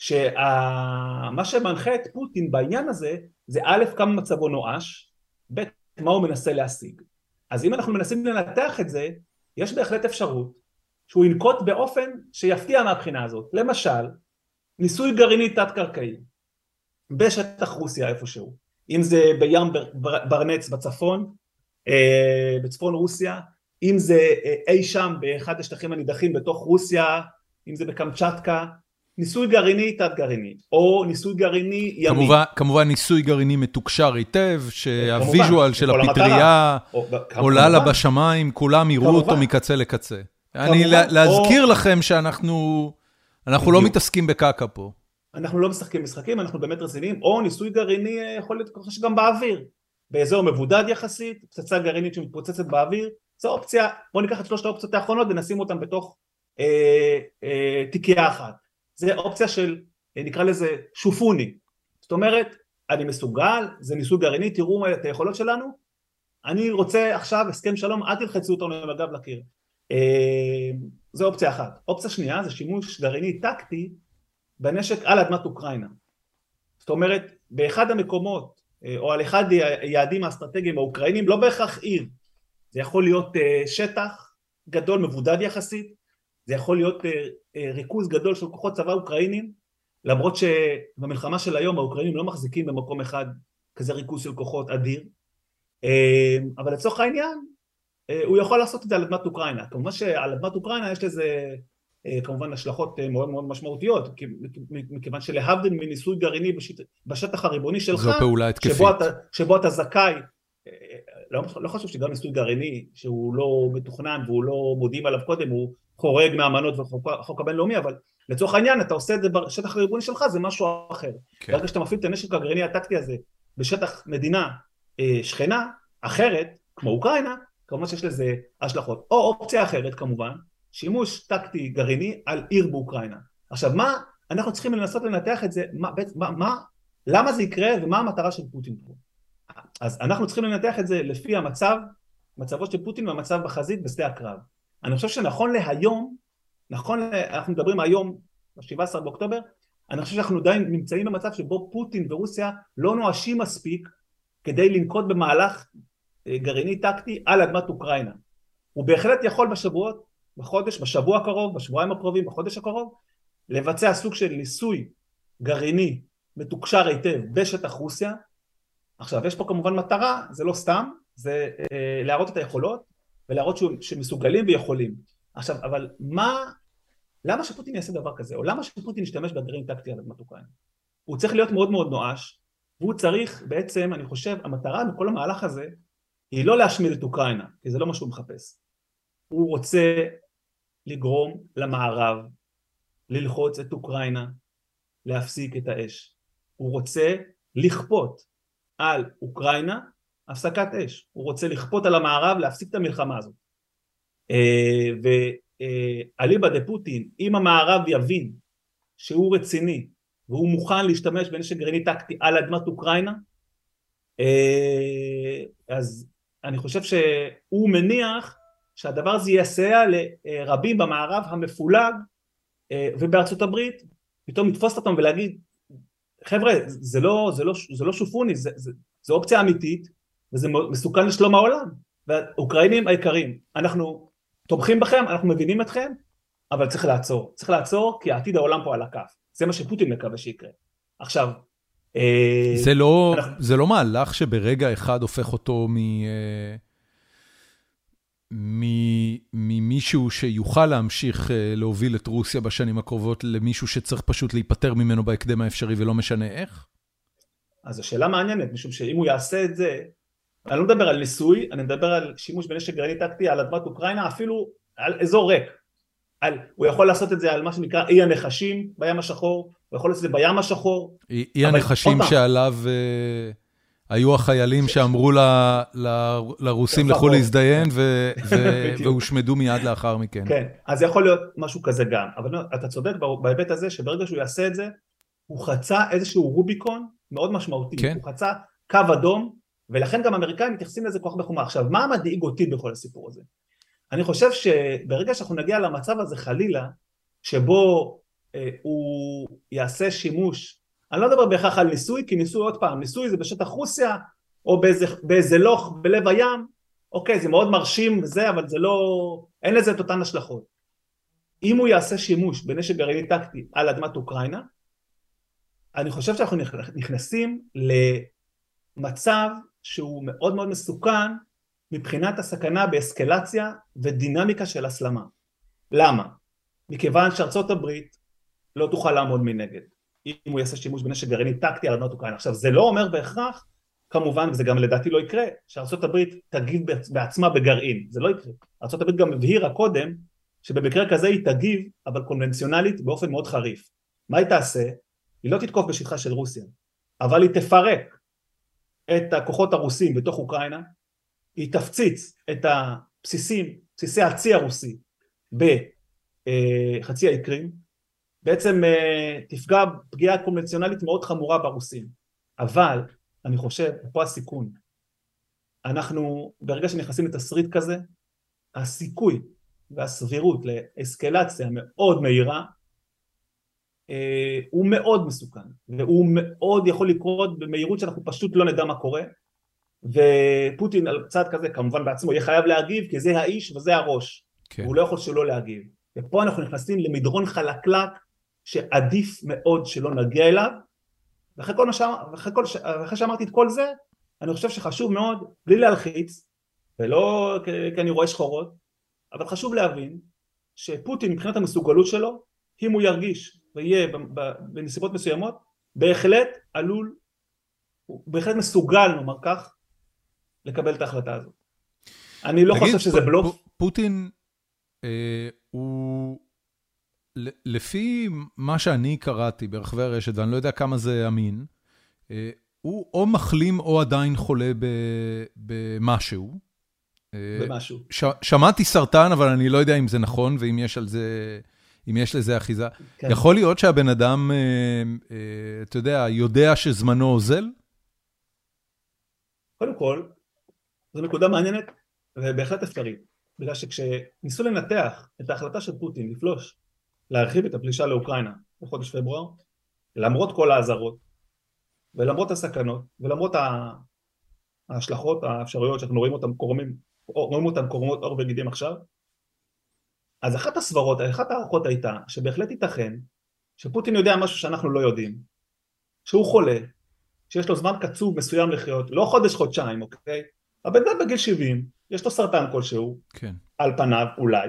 שמה שמנחה את פוטין בעניין הזה זה א', כמה מצבו נואש, ב', מה הוא מנסה להשיג. אז אם אנחנו מנסים לנתח את זה, יש בהחלט אפשרות שהוא ינקוט באופן שיפתיע מהבחינה הזאת. למשל, ניסוי גרעיני תת-קרקעי בשטח רוסיה איפשהו, אם זה בים ברנץ בצפון, אה, בצפון רוסיה, אם זה אה, אי שם באחד השטחים הנידחים בתוך רוסיה, אם זה בקמצ'טקה, ניסוי גרעיני תת-גרעיני, או ניסוי גרעיני ימי. כמובן, כמובן ניסוי גרעיני מתוקשר היטב, שהוויז'ואל של הפטריה עולה לה בשמיים, כולם יראו אותו מקצה לקצה. אני להזכיר לכם שאנחנו לא מתעסקים בקקה פה. אנחנו לא משחקים משחקים, אנחנו באמת רציניים, או ניסוי גרעיני יכול להיות ככה שגם באוויר, באזור מבודד יחסית, פצצה גרעינית שמתפוצצת באוויר, זו אופציה, בואו ניקח את שלושת האופציות האחרונות ונשים אותן בתוך אה, אה, תיקייה אחת. זה אופציה של, אה, נקרא לזה שופוני. זאת אומרת, אני מסוגל, זה ניסוי גרעיני, תראו את היכולות שלנו, אני רוצה עכשיו הסכם שלום, אל תלחצו אותנו עם הגב לקיר. אה, זו אופציה אחת. אופציה שנייה זה שימוש גרעיני טקטי בנשק על אדמת אוקראינה. זאת אומרת, באחד המקומות, אה, או על אחד היעדים האסטרטגיים האוקראינים, לא בהכרח עיר, זה יכול להיות שטח גדול, מבודד יחסית, זה יכול להיות אה, אה, ריכוז גדול של כוחות צבא אוקראינים, למרות שבמלחמה של היום האוקראינים לא מחזיקים במקום אחד כזה ריכוז של כוחות אדיר, אה, אבל לצורך העניין הוא יכול לעשות את זה על אדמת אוקראינה. כמובן שעל אדמת אוקראינה יש לזה כמובן השלכות מאוד מאוד משמעותיות, מכיוון שלהבדיל מניסוי גרעיני בשטח הריבוני שלך, זו פעולה התקפית. שבו אתה, שבו אתה זכאי, לא, לא חושב שגם ניסוי גרעיני שהוא לא מתוכנן והוא לא מודיעים עליו קודם, הוא חורג מהאמנות והחוק הבינלאומי, אבל לצורך העניין אתה עושה את זה בשטח הריבוני שלך, זה משהו אחר. כן. ברגע שאתה מפעיל את הנשק הגרעיני הטקטי הזה בשטח מדינה אה, שכנה, אחרת, כמו אוקראינה, כמובן שיש לזה השלכות. או אופציה אחרת כמובן, שימוש טקטי גרעיני על עיר באוקראינה. עכשיו מה, אנחנו צריכים לנסות לנתח את זה, מה, מה, מה, למה זה יקרה ומה המטרה של פוטין פה. אז אנחנו צריכים לנתח את זה לפי המצב, מצבו של פוטין והמצב בחזית בשדה הקרב. אני חושב שנכון להיום, נכון, אנחנו מדברים היום, ב-17 באוקטובר, אני חושב שאנחנו עדיין נמצאים במצב שבו פוטין ורוסיה לא נואשים מספיק כדי לנקוט במהלך אה, גרעיני טקטי על אדמת אוקראינה. הוא בהחלט יכול בשבועות, בחודש, בשבוע הקרוב, בשבועיים הקרובים, בחודש הקרוב, לבצע סוג של ניסוי גרעיני מתוקשר היטב בשטח רוסיה. עכשיו יש פה כמובן מטרה, זה לא סתם, זה אה, להראות את היכולות ולהראות שמסוגלים ויכולים. עכשיו, אבל מה, למה שפוטין יעשה דבר כזה? או למה שפוטין ישתמש בגרעין טקטי על אדמת אוקראינה? הוא צריך להיות מאוד מאוד נואש, והוא צריך בעצם, אני חושב, המטרה בכל המהלך הזה היא לא להשמיד את אוקראינה, כי זה לא מה שהוא מחפש. הוא רוצה לגרום למערב ללחוץ את אוקראינה להפסיק את האש. הוא רוצה לכפות על אוקראינה הפסקת אש, הוא רוצה לכפות על המערב להפסיק את המלחמה הזאת. אה, ואליבא דה פוטין, אם המערב יבין שהוא רציני והוא מוכן להשתמש בנשק גרעיני טקטי על אדמת אוקראינה, אה, אז אני חושב שהוא מניח שהדבר הזה יסייע לרבים במערב המפולג אה, ובארצות הברית פתאום לתפוס אותם ולהגיד חבר'ה זה לא, זה לא, זה לא שופוני, זה, זה, זה אופציה אמיתית וזה מסוכן לשלום העולם. והאוקראינים היקרים, אנחנו תומכים בכם, אנחנו מבינים אתכם, אבל צריך לעצור. צריך לעצור כי עתיד העולם פה על הכף. זה מה שפוטין מקווה שיקרה. עכשיו... אה, זה לא, אנחנו... זה לא מהלך שברגע אחד הופך אותו מ... אה, ממישהו שיוכל להמשיך אה, להוביל את רוסיה בשנים הקרובות למישהו שצריך פשוט להיפטר ממנו בהקדם האפשרי ולא משנה איך? אז השאלה מעניינת, משום שאם הוא יעשה את זה, אני לא מדבר על ניסוי, אני מדבר על שימוש בנשק גרעיני טקטי על אדמת אוקראינה, אפילו על אזור ריק. על, הוא יכול לעשות את זה על מה שנקרא אי הנחשים בים השחור, הוא יכול לעשות את זה בים השחור. אי, אי הנחשים שעליו uh, היו החיילים ש... שאמרו ל, ל, לרוסים לכו להזדיין והושמדו מיד לאחר מכן. כן, אז יכול להיות משהו כזה גם, אבל אתה צודק בהיבט הזה שברגע שהוא יעשה את זה, הוא חצה איזשהו רוביקון מאוד משמעותי, כן. הוא חצה קו אדום ולכן גם האמריקאים מתייחסים לזה כל כך. עכשיו, מה מדאיג אותי בכל הסיפור הזה? אני חושב שברגע שאנחנו נגיע למצב הזה חלילה, שבו אה, הוא יעשה שימוש, אני לא מדבר בהכרח על ניסוי, כי ניסוי עוד פעם, ניסוי זה בשטח רוסיה, או באיזה, באיזה לוך בלב הים, אוקיי, זה מאוד מרשים וזה, אבל זה לא, אין לזה את אותן השלכות. אם הוא יעשה שימוש בנשק גרעיני טקטי על אדמת אוקראינה, אני חושב שאנחנו נכנסים למצב שהוא מאוד מאוד מסוכן מבחינת הסכנה באסקלציה ודינמיקה של הסלמה. למה? מכיוון שארצות הברית לא תוכל לעמוד מנגד אם הוא יעשה שימוש בנשק גרעיני טקטי על אדמת אוקראינה. עכשיו זה לא אומר בהכרח, כמובן, וזה גם לדעתי לא יקרה, שארצות הברית תגיב בעצמה בגרעין, זה לא יקרה. ארצות הברית גם הבהירה קודם שבמקרה כזה היא תגיב, אבל קונבנציונלית באופן מאוד חריף. מה היא תעשה? היא לא תתקוף בשטחה של רוסיה, אבל היא תפרק את הכוחות הרוסים בתוך אוקראינה, היא תפציץ את הבסיסים, בסיסי הצי הרוסי בחצי האי קרים, בעצם אה, תפגע פגיעה קונבנציונלית מאוד חמורה ברוסים. אבל אני חושב, פה הסיכון, אנחנו ברגע שנכנסים לתסריט כזה, הסיכוי והסבירות לאסקלציה מאוד מהירה הוא מאוד מסוכן והוא מאוד יכול לקרות במהירות שאנחנו פשוט לא נדע מה קורה ופוטין על צד כזה כמובן בעצמו יהיה חייב להגיב כי זה האיש וזה הראש. כן. הוא לא יכול שלא להגיב. ופה אנחנו נכנסים למדרון חלקלק שעדיף מאוד שלא נגיע אליו. ואחרי כל שאמר, ואחרי, כל, ואחרי שאמרתי את כל זה אני חושב שחשוב מאוד בלי להלחיץ ולא כי אני רואה שחורות אבל חשוב להבין שפוטין מבחינת המסוגלות שלו אם הוא ירגיש ויהיה בנסיבות מסוימות בהחלט עלול הוא בהחלט מסוגל נאמר כך לקבל את ההחלטה הזאת אני לא חושב שזה בלוף פוטין אה, הוא לפי מה שאני קראתי ברחבי הרשת, ואני לא יודע כמה זה אמין, אה, הוא או מחלים או עדיין חולה במשהו. אה, במשהו. ש, שמעתי סרטן, אבל אני לא יודע אם זה נכון, ואם יש על זה, אם יש לזה אחיזה. כן. יכול להיות שהבן אדם, אה, אתה יודע, יודע שזמנו אוזל? קודם כל, זו נקודה מעניינת ובהחלט אפשרית. בגלל שכשניסו לנתח את ההחלטה של פוטין לפלוש להרחיב את הפלישה לאוקראינה בחודש פברואר, למרות כל האזהרות ולמרות הסכנות ולמרות ההשלכות האפשריות שאנחנו רואים אותן קורמים, רואים אותן קורמות עור וגידים עכשיו, אז אחת הסברות, אחת ההערכות הייתה שבהחלט ייתכן שפוטין יודע משהו שאנחנו לא יודעים, שהוא חולה, שיש לו זמן קצוב מסוים לחיות, לא חודש חודשיים, אוקיי? הבן אדם בגיל 70, יש לו סרטן כלשהו, כן. על פניו אולי,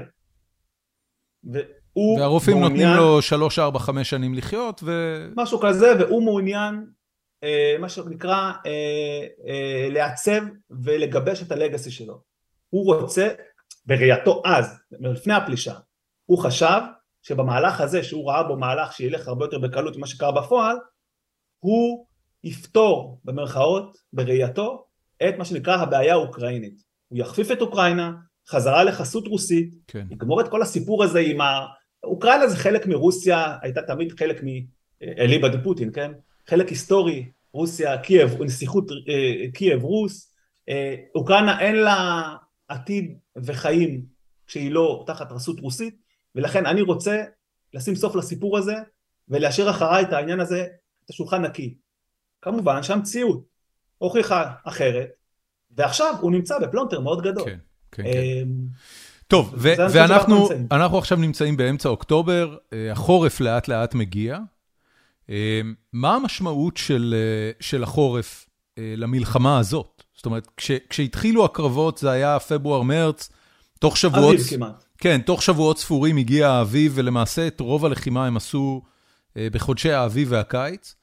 הוא והרופאים מעוניין... נותנים לו 3, 4, 5 שנים לחיות ו... משהו כזה, והוא מעוניין, אה, מה שנקרא, אה, אה, לעצב ולגבש את הלגאסי שלו. הוא רוצה, בראייתו אז, לפני הפלישה, הוא חשב שבמהלך הזה, שהוא ראה בו מהלך שילך הרבה יותר בקלות ממה שקרה בפועל, הוא יפתור, במרכאות, בראייתו, את מה שנקרא הבעיה האוקראינית. הוא יכפיף את אוקראינה, חזרה לחסות רוסית, כן. יגמור את כל הסיפור הזה עם ה... אוקראינה זה חלק מרוסיה, הייתה תמיד חלק מאליבא דפוטין, כן? חלק היסטורי, רוסיה, קייב, נסיכות אה, קייב רוס, אה, אוקראינה אין לה עתיד וחיים כשהיא לא תחת רשות רוסית, ולכן אני רוצה לשים סוף לסיפור הזה ולהשאיר אחריי את העניין הזה, את השולחן נקי. כמובן שהמציאות הוכיחה אחרת, ועכשיו הוא נמצא בפלונטר מאוד גדול. כן, כן, כן. טוב, ואנחנו עכשיו נמצאים באמצע אוקטובר, אה, החורף לאט לאט מגיע. אה, מה המשמעות של אה, של החורף למלחמה הזאת? זאת אומרת, כש, כשהתחילו הקרבות זה היה פברואר-מרץ, תוך שבועות... אביב כמעט. כן, תוך שבועות ספורים הגיע האביב, ולמעשה את רוב הלחימה הם עשו בחודשי האביב והקיץ.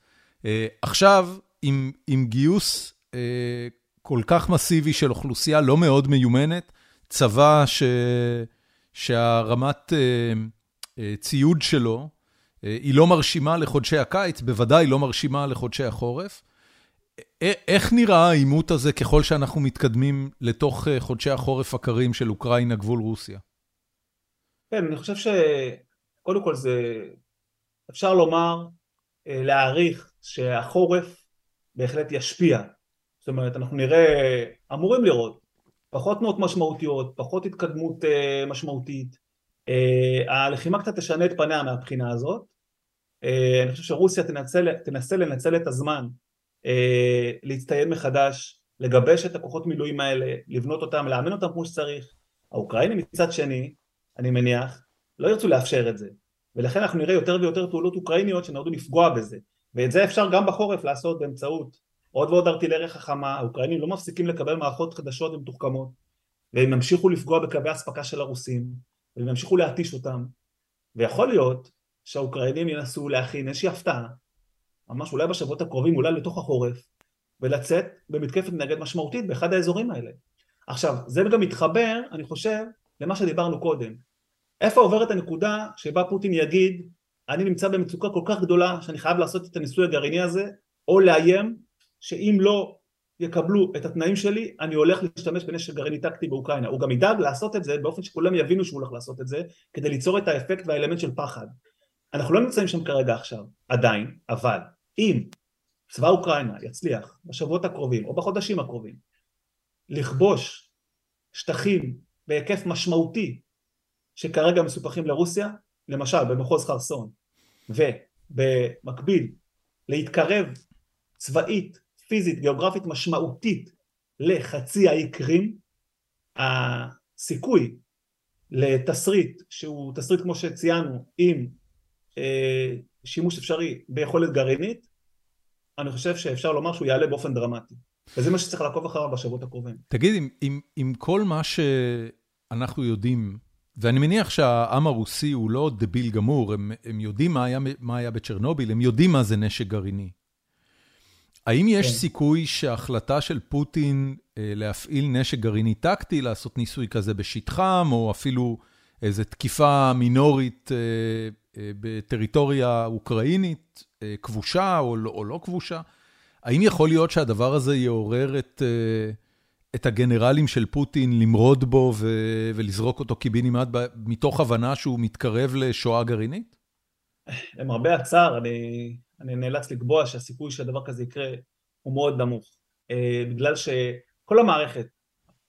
עכשיו, עם, עם גיוס כל כך מסיבי של אוכלוסייה לא מאוד מיומנת, צבא ש... שהרמת אה, אה, ציוד שלו אה, היא לא מרשימה לחודשי הקיץ, בוודאי לא מרשימה לחודשי החורף. איך נראה העימות הזה ככל שאנחנו מתקדמים לתוך חודשי החורף הקרים של אוקראינה, גבול רוסיה? כן, אני חושב שקודם כל זה, אפשר לומר, להעריך שהחורף בהחלט ישפיע. זאת אומרת, אנחנו נראה, אמורים לראות פחות תנועות משמעותיות, פחות התקדמות אה, משמעותית. אה, הלחימה קצת תשנה את פניה מהבחינה הזאת. אה, אני חושב שרוסיה תנצל, תנסה לנצל את הזמן אה, להצטייד מחדש, לגבש את הכוחות מילואים האלה, לבנות אותם, לאמן אותם כמו שצריך. האוקראינים מצד שני, אני מניח, לא ירצו לאפשר את זה. ולכן אנחנו נראה יותר ויותר פעולות אוקראיניות שנועדו לפגוע בזה. ואת זה אפשר גם בחורף לעשות באמצעות עוד ועוד ארטילריה חכמה, האוקראינים לא מפסיקים לקבל מערכות חדשות ומתוחכמות, והם ימשיכו לפגוע בקווי אספקה של הרוסים, והם ימשיכו להתיש אותם, ויכול להיות שהאוקראינים ינסו להכין איזושהי הפתעה, ממש אולי בשבועות הקרובים, אולי לתוך החורף, ולצאת במתקפת נגד משמעותית באחד האזורים האלה. עכשיו, זה גם מתחבר, אני חושב, למה שדיברנו קודם. איפה עוברת הנקודה שבה פוטין יגיד, אני נמצא במצוקה כל כך גדולה שאני חייב לעשות את הניסוי הגרעיני הזה, או לאיים שאם לא יקבלו את התנאים שלי, אני הולך להשתמש בנשק גרעיני טקטי באוקראינה. הוא גם ידאג לעשות את זה באופן שכולם יבינו שהוא הולך לעשות את זה, כדי ליצור את האפקט והאלמנט של פחד. אנחנו לא נמצאים שם כרגע עכשיו, עדיין, אבל אם צבא אוקראינה יצליח בשבועות הקרובים או בחודשים הקרובים לכבוש שטחים בהיקף משמעותי שכרגע מסופחים לרוסיה, למשל במחוז חרסון, ובמקביל להתקרב צבאית, פיזית, גיאוגרפית משמעותית לחצי האי קרים, הסיכוי לתסריט שהוא תסריט כמו שציינו עם אה, שימוש אפשרי ביכולת גרעינית, אני חושב שאפשר לומר שהוא יעלה באופן דרמטי. וזה מה שצריך לעקוב אחריו בשבועות הקרובים. תגיד, עם, עם, עם כל מה שאנחנו יודעים, ואני מניח שהעם הרוסי הוא לא דביל גמור, הם, הם יודעים מה היה, מה היה בצ'רנוביל, הם יודעים מה זה נשק גרעיני. האם יש כן. סיכוי שההחלטה של פוטין אה, להפעיל נשק גרעיני טקטי, לעשות ניסוי כזה בשטחם, או אפילו איזו תקיפה מינורית אה, אה, בטריטוריה אוקראינית, כבושה או לא, או לא כבושה, האם יכול להיות שהדבר הזה יעורר את, אה, את הגנרלים של פוטין למרוד בו ו, ולזרוק אותו קיבינימט מתוך הבנה שהוא מתקרב לשואה גרעינית? למרבה הצער, אני, אני נאלץ לקבוע שהסיכוי שהדבר כזה יקרה הוא מאוד נמוך. בגלל שכל המערכת,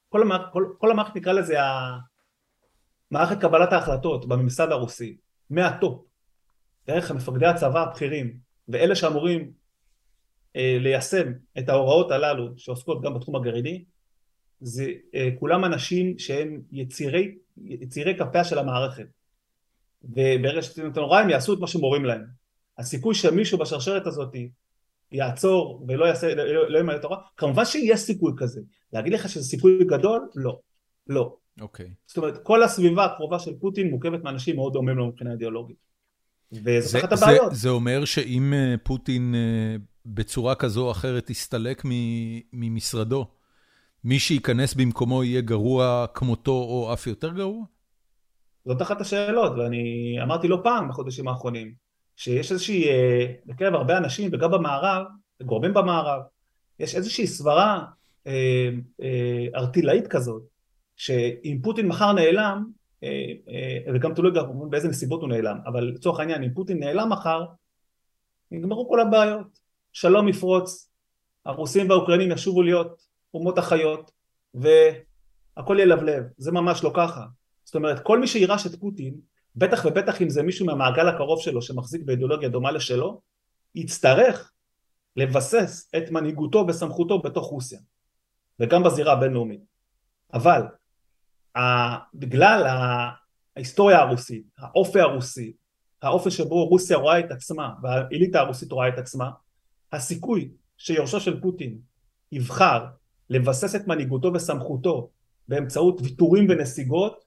כל המערכת, כל, כל המערכת נקרא לזה מערכת קבלת ההחלטות בממסד הרוסי, מהטופ, דרך מפקדי הצבא הבכירים, ואלה שאמורים אה, ליישם את ההוראות הללו שעוסקות גם בתחום הגרעיני, זה אה, כולם אנשים שהם יצירי, יצירי כפיה של המערכת. וברגע שאתם נורא הם יעשו את מה שמורים להם. הסיכוי שמישהו בשרשרת הזאת יעצור ולא יעשה, לא, לא ימלא את ההוראה, כמובן שיש סיכוי כזה. להגיד לך שזה סיכוי גדול? לא. לא. אוקיי. Okay. זאת אומרת, כל הסביבה הקרובה של פוטין מורכבת מאנשים מאוד דומים לו מבחינה אידיאולוגית. וזאת אחת הבעיות. זה, זה אומר שאם אה, פוטין אה, בצורה כזו או אחרת יסתלק ממשרדו, מי שייכנס במקומו יהיה גרוע כמותו או אף יותר גרוע? זאת אחת השאלות, ואני אמרתי לא פעם בחודשים האחרונים, שיש איזושהי, אה, בקרב הרבה אנשים, וגם במערב, גורמים במערב, יש איזושהי סברה ארטילאית כזאת, שאם פוטין מחר נעלם, אה, אה, וגם תלוי גם באיזה נסיבות הוא נעלם, אבל לצורך העניין אם פוטין נעלם מחר, נגמרו כל הבעיות, שלום יפרוץ, הרוסים והאוקראינים ישובו להיות אומות החיות, והכל ילבלב, זה ממש לא ככה. זאת אומרת, כל מי שירש את פוטין, בטח ובטח אם זה מישהו מהמעגל הקרוב שלו שמחזיק באידיאולוגיה דומה לשלו, יצטרך לבסס את מנהיגותו וסמכותו בתוך רוסיה, וגם בזירה הבינלאומית. אבל בגלל ההיסטוריה הרוסית, האופי הרוסי, האופי שבו רוסיה רואה את עצמה והאליטה הרוסית רואה את עצמה, הסיכוי שיורשו של פוטין יבחר לבסס את מנהיגותו וסמכותו באמצעות ויתורים ונסיגות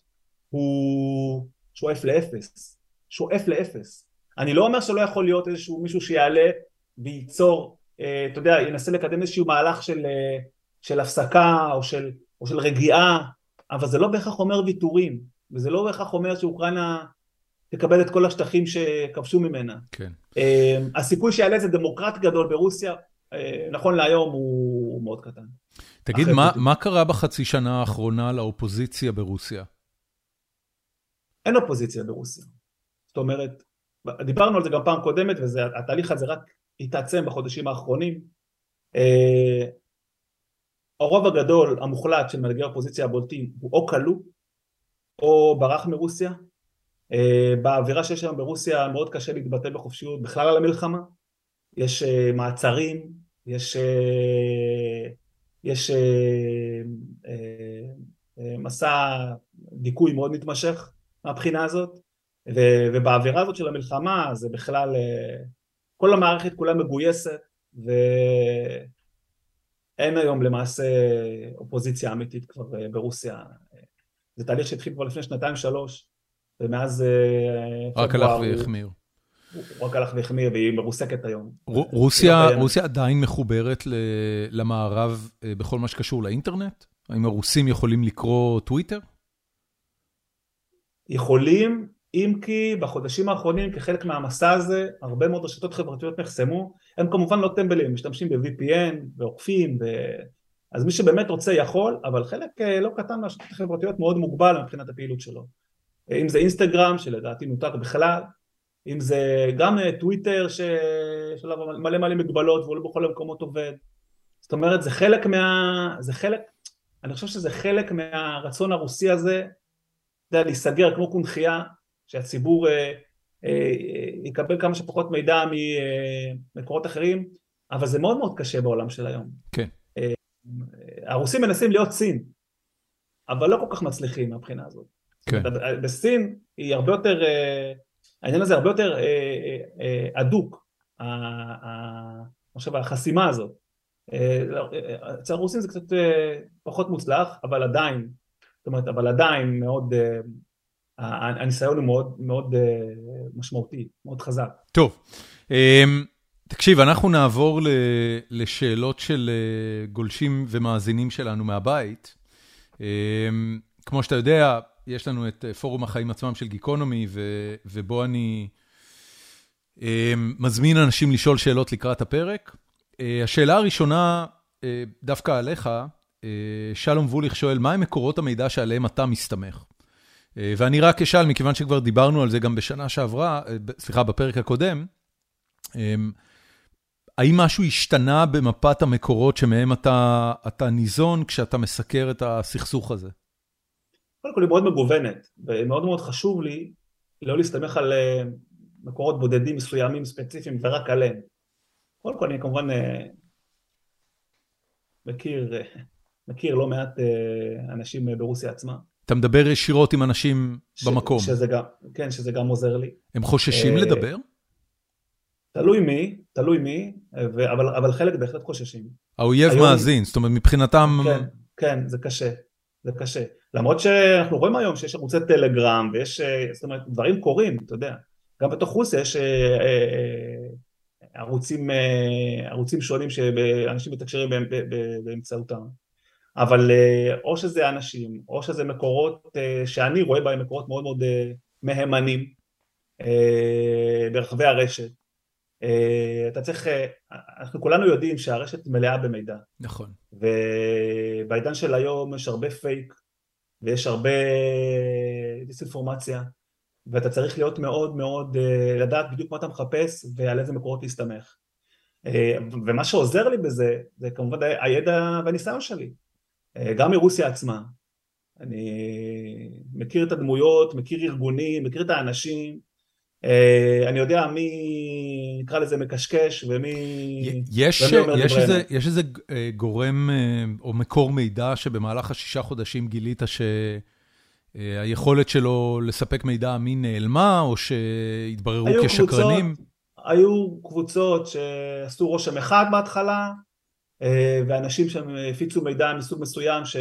הוא שואף לאפס, שואף לאפס. אני לא אומר שלא יכול להיות איזשהו מישהו שיעלה וייצור, אה, אתה יודע, ינסה לקדם איזשהו מהלך של, אה, של הפסקה או של, או של רגיעה אבל זה לא בהכרח אומר ויתורים, וזה לא בהכרח אומר שאוקראינה תקבל את כל השטחים שכבשו ממנה. כן. אמ, הסיכוי שיעלה איזה דמוקרט גדול ברוסיה, אה, נכון להיום הוא מאוד קטן. תגיד, מה, מה קרה בחצי שנה האחרונה לאופוזיציה ברוסיה? אין אופוזיציה ברוסיה. זאת אומרת, דיברנו על זה גם פעם קודמת, והתהליך הזה רק התעצם בחודשים האחרונים. הרוב הגדול המוחלט של מנהיגי האופוזיציה הבולטים הוא או כלוא או ברח מרוסיה. אה, באווירה שיש היום ברוסיה מאוד קשה להתבטא בחופשיות בכלל על המלחמה. יש אה, מעצרים, יש, אה, יש מסע דיכוי מאוד מתמשך מהבחינה הזאת, ובאווירה הזאת של המלחמה זה בכלל, כל המערכת כולה מגויסת, ו... אין היום למעשה אופוזיציה אמיתית כבר אה, ברוסיה. זה תהליך שהתחיל כבר לפני שנתיים שלוש, ומאז רק הלך והחמיר. הוא רק הלך והחמיר והיא מרוסקת היום. רוסיה רוסיה עדיין מחוברת למערב בכל מה שקשור לאינטרנט? האם הרוסים יכולים לקרוא טוויטר? יכולים, אם כי בחודשים האחרונים כחלק מהמסע הזה הרבה מאוד רשתות חברתיות נחסמו, הם כמובן לא טמבלים, משתמשים ב-VPN ועוקפים, ו... אז מי שבאמת רוצה יכול, אבל חלק לא קטן מהרשתות החברתיות מאוד מוגבל מבחינת הפעילות שלו. אם זה אינסטגרם שלדעתי נותק בכלל, אם זה גם טוויטר שיש עליו מלא מלא מגבלות והוא לא בכל המקומות עובד, זאת אומרת זה חלק מה... זה חלק, אני חושב שזה חלק מהרצון הרוסי הזה אתה יודע, להיסגר כמו קונכייה, שהציבור אה, אה, יקבל כמה שפחות מידע ממקורות אחרים, אבל זה מאוד מאוד קשה בעולם של היום. כן. אה, הרוסים מנסים להיות סין, אבל לא כל כך מצליחים מהבחינה הזאת. כן. בסין היא הרבה יותר, אה, העניין הזה הרבה יותר אה, אה, הדוק, אה, חושב החסימה הזאת. אצל הרוסים זה קצת פחות מוצלח, אבל עדיין זאת אומרת, אבל עדיין מאוד, הניסיון הוא מאוד מאוד משמעותי, מאוד חזק. טוב, תקשיב, אנחנו נעבור לשאלות של גולשים ומאזינים שלנו מהבית. כמו שאתה יודע, יש לנו את פורום החיים עצמם של גיקונומי, ובו אני מזמין אנשים לשאול שאלות לקראת הפרק. השאלה הראשונה, דווקא עליך, שלום ווליך שואל, מהם מקורות המידע שעליהם אתה מסתמך? ואני רק אשאל, מכיוון שכבר דיברנו על זה גם בשנה שעברה, סליחה, בפרק הקודם, האם משהו השתנה במפת המקורות שמהם אתה, אתה ניזון כשאתה מסקר את הסכסוך הזה? קודם כל היא מאוד מגוונת, ומאוד מאוד חשוב לי לא להסתמך על מקורות בודדים מסוימים ספציפיים ורק עליהם. קודם כל אני כמובן מכיר מכיר לא מעט אה, אנשים אה, ברוסיה עצמה. אתה מדבר ישירות עם אנשים ש, במקום. שזה גם, כן, שזה גם עוזר לי. הם חוששים אה, לדבר? תלוי מי, תלוי מי, ו, אבל, אבל חלק בהחלט חוששים. האויב היום... מאזין, זאת אומרת מבחינתם... כן, כן, זה קשה, זה קשה. למרות שאנחנו רואים היום שיש ערוצי טלגרם ויש, זאת אומרת, דברים קורים, אתה יודע. גם בתוך רוסיה יש ערוצים, ערוצים שונים שאנשים מתקשרים באמצעותם. אבל אה, או שזה אנשים, או שזה מקורות אה, שאני רואה בהם מקורות מאוד מאוד אה, מהימנים ברחבי הרשת. אתה צריך, אנחנו כולנו יודעים שהרשת מלאה במידע. נכון. ובעידן של היום יש הרבה פייק, ויש הרבה דיסאינפורמציה, ואתה צריך להיות מאוד מאוד, לדעת בדיוק מה אתה מחפש ועל איזה מקורות להסתמך. ומה שעוזר לי בזה, זה כמובן הידע והניסיון שלי. אה, גם מרוסיה עצמה. אני מכיר את הדמויות, מכיר ארגונים, מכיר את האנשים, אה, אני יודע מי, נקרא לזה מקשקש, ומי, יש, ומי אומר יש איזה, יש איזה אה, גורם או מקור מידע שבמהלך השישה חודשים גילית שהיכולת שלו לספק מידע אמין נעלמה, או שהתבררו כשקרנים? קבוצות, היו קבוצות שעשו רושם אחד בהתחלה, ואנשים שם הפיצו מידע מסוג מסוים ש...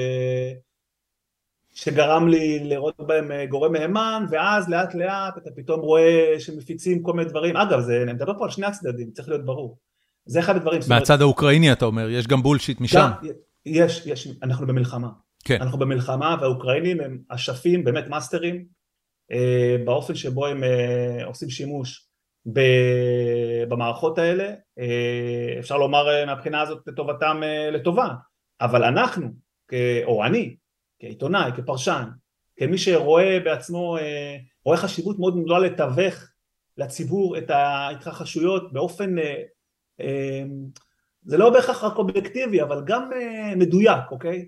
שגרם לי לראות בהם אה, גורם מהימן, ואז לאט לאט אתה פתאום רואה שמפיצים כל מיני דברים. אגב, זה, אני מדבר פה על שני הצדדים, צריך להיות ברור. זה אחד הדברים. מהצד האוקראיני אתה אומר, יש גם בולשיט משם. גם, יש, יש, אנחנו במלחמה. כן. אנחנו במלחמה, והאוקראינים הם אשפים, באמת מאסטרים, אה, באופן שבו הם אה, עושים שימוש במערכות האלה, אה, אפשר לומר אה, מהבחינה הזאת לטובתם אה, לטובה, אבל אנחנו, או אני, כעיתונאי, כפרשן, כמי שרואה בעצמו, רואה חשיבות מאוד גדולה לתווך לציבור את ההתרחשויות באופן, זה לא בהכרח רק אובייקטיבי, אבל גם מדויק, אוקיי?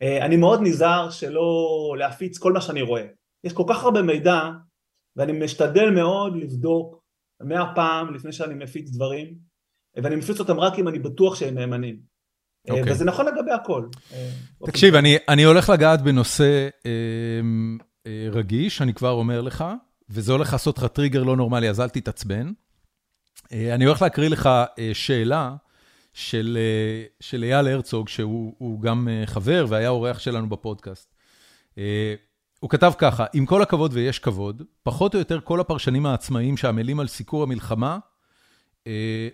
אני מאוד נזהר שלא להפיץ כל מה שאני רואה. יש כל כך הרבה מידע, ואני משתדל מאוד לבדוק מאה פעם לפני שאני מפיץ דברים, ואני מפיץ אותם רק אם אני בטוח שהם נאמנים. Okay. אוקיי. וזה נכון לגבי הכל. אה, תקשיב, אני, אני הולך לגעת בנושא אה, אה, רגיש, אני כבר אומר לך, וזה הולך לעשות לך טריגר לא נורמלי, אז אל תתעצבן. אה, אני הולך להקריא לך אה, שאלה של, אה, של אייל הרצוג, שהוא גם אה, חבר והיה אורח שלנו בפודקאסט. אה, הוא כתב ככה, עם כל הכבוד ויש כבוד, פחות או יותר כל הפרשנים העצמאיים שעמלים על סיקור המלחמה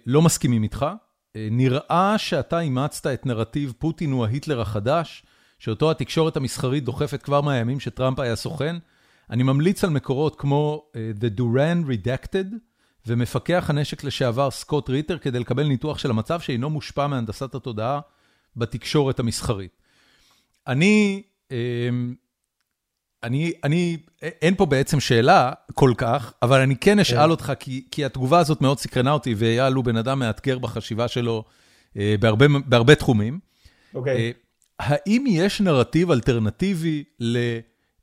לא מסכימים איתך. נראה שאתה אימצת את נרטיב פוטין הוא ההיטלר החדש, שאותו התקשורת המסחרית דוחפת כבר מהימים שטראמפ היה סוכן. אני ממליץ על מקורות כמו The Duran Redacted ומפקח הנשק לשעבר סקוט ריטר כדי לקבל ניתוח של המצב שאינו מושפע מהנדסת התודעה בתקשורת המסחרית. אני, אני, אני, אין פה בעצם שאלה כל כך, אבל אני כן אשאל אותך, כי, כי התגובה הזאת מאוד סקרנה אותי, ואייל הוא בן אדם מאתגר בחשיבה שלו בהרבה, בהרבה תחומים. אוקיי. האם יש נרטיב אלטרנטיבי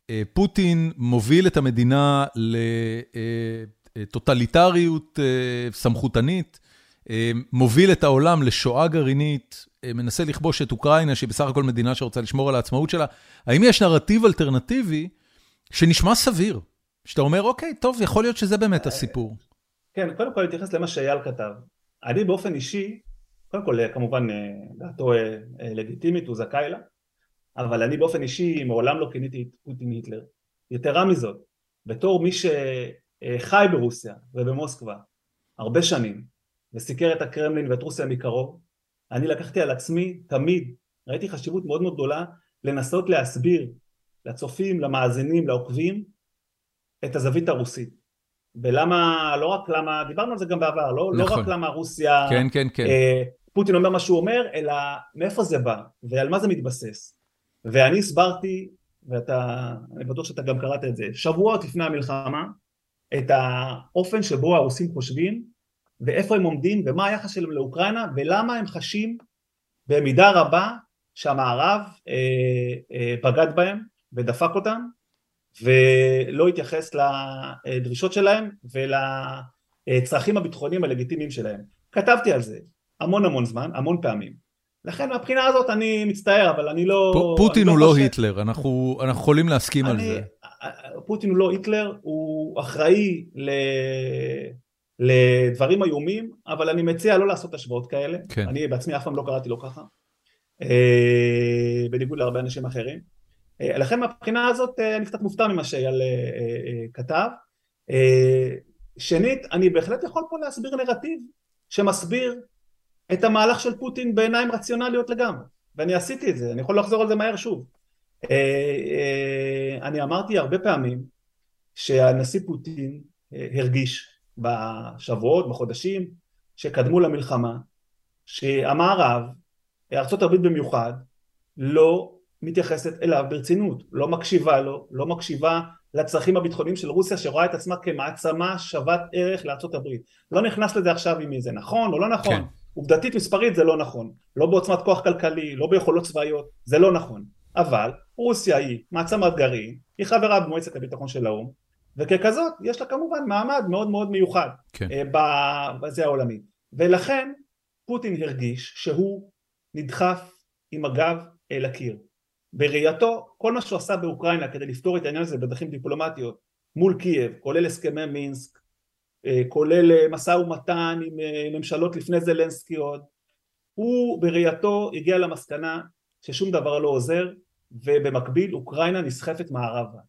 לפוטין מוביל את המדינה לטוטליטריות סמכותנית, מוביל את העולם לשואה גרעינית, מנסה לכבוש את אוקראינה, שהיא בסך הכל מדינה שרוצה לשמור על העצמאות שלה, האם יש נרטיב אלטרנטיבי שנשמע סביר? שאתה אומר, אוקיי, טוב, יכול להיות שזה באמת הסיפור. כן, קודם כל להתייחס למה שאייל כתב. אני באופן אישי, קודם כל, כמובן, דעתו לגיטימית, הוא זכאי לה, אבל אני באופן אישי מעולם לא כיניתי את פוטין היטלר. יתרה מזאת, בתור מי שחי ברוסיה ובמוסקבה הרבה שנים, וסיקר את הקרמלין ואת רוסיה מקרוב, אני לקחתי על עצמי תמיד, ראיתי חשיבות מאוד מאוד גדולה לנסות להסביר לצופים, למאזינים, לעוקבים, את הזווית הרוסית. ולמה, לא רק למה, דיברנו על זה גם בעבר, לא, נכון. לא רק למה רוסיה, כן, כן, כן. אה, פוטין אומר מה שהוא אומר, אלא מאיפה זה בא ועל מה זה מתבסס. ואני הסברתי, ואתה, אני בטוח שאתה גם קראת את זה, שבועות לפני המלחמה, את האופן שבו הרוסים חושבים ואיפה הם עומדים ומה היחס שלהם לאוקראינה ולמה הם חשים במידה רבה שהמערב אה, אה, בגד בהם ודפק אותם ולא התייחס לדרישות שלהם ולצרכים הביטחוניים הלגיטימיים שלהם. כתבתי על זה המון המון זמן, המון פעמים. לכן מהבחינה הזאת אני מצטער, אבל אני לא... פוטין הוא לא היטלר, אנחנו יכולים להסכים על זה. פוטין הוא לא היטלר, הוא אחראי ל... לדברים איומים, אבל אני מציע לא לעשות השוואות כאלה. כן. אני בעצמי אף פעם לא קראתי לו ככה, בניגוד להרבה אנשים אחרים. לכן מהבחינה הזאת אני קצת מופתע ממה שאייל כתב. שנית, אני בהחלט יכול פה להסביר נרטיב שמסביר את המהלך של פוטין בעיניים רציונליות לגמרי, ואני עשיתי את זה, אני יכול לחזור על זה מהר שוב. אני אמרתי הרבה פעמים שהנשיא פוטין הרגיש בשבועות, בחודשים שקדמו למלחמה, שהמערב, ארה"ב במיוחד, לא מתייחסת אליו ברצינות, לא מקשיבה לו, לא מקשיבה לצרכים הביטחוניים של רוסיה שרואה את עצמה כמעצמה שוות ערך לארה"ב. לא נכנס לזה עכשיו אם זה נכון או לא נכון, כן. עובדתית מספרית זה לא נכון, לא בעוצמת כוח כלכלי, לא ביכולות צבאיות, זה לא נכון, אבל רוסיה היא מעצמת גרעין, היא חברה במועצת הביטחון של האו"ם, וככזאת יש לה כמובן מעמד מאוד מאוד מיוחד כן. בזה העולמי. ולכן פוטין הרגיש שהוא נדחף עם הגב אל הקיר. בראייתו כל מה שהוא עשה באוקראינה כדי לפתור את העניין הזה בדרכים דיפלומטיות מול קייב כולל הסכמי מינסק כולל משא ומתן עם ממשלות לפני זלנסקי עוד הוא בראייתו הגיע למסקנה ששום דבר לא עוזר ובמקביל אוקראינה נסחפת מערבה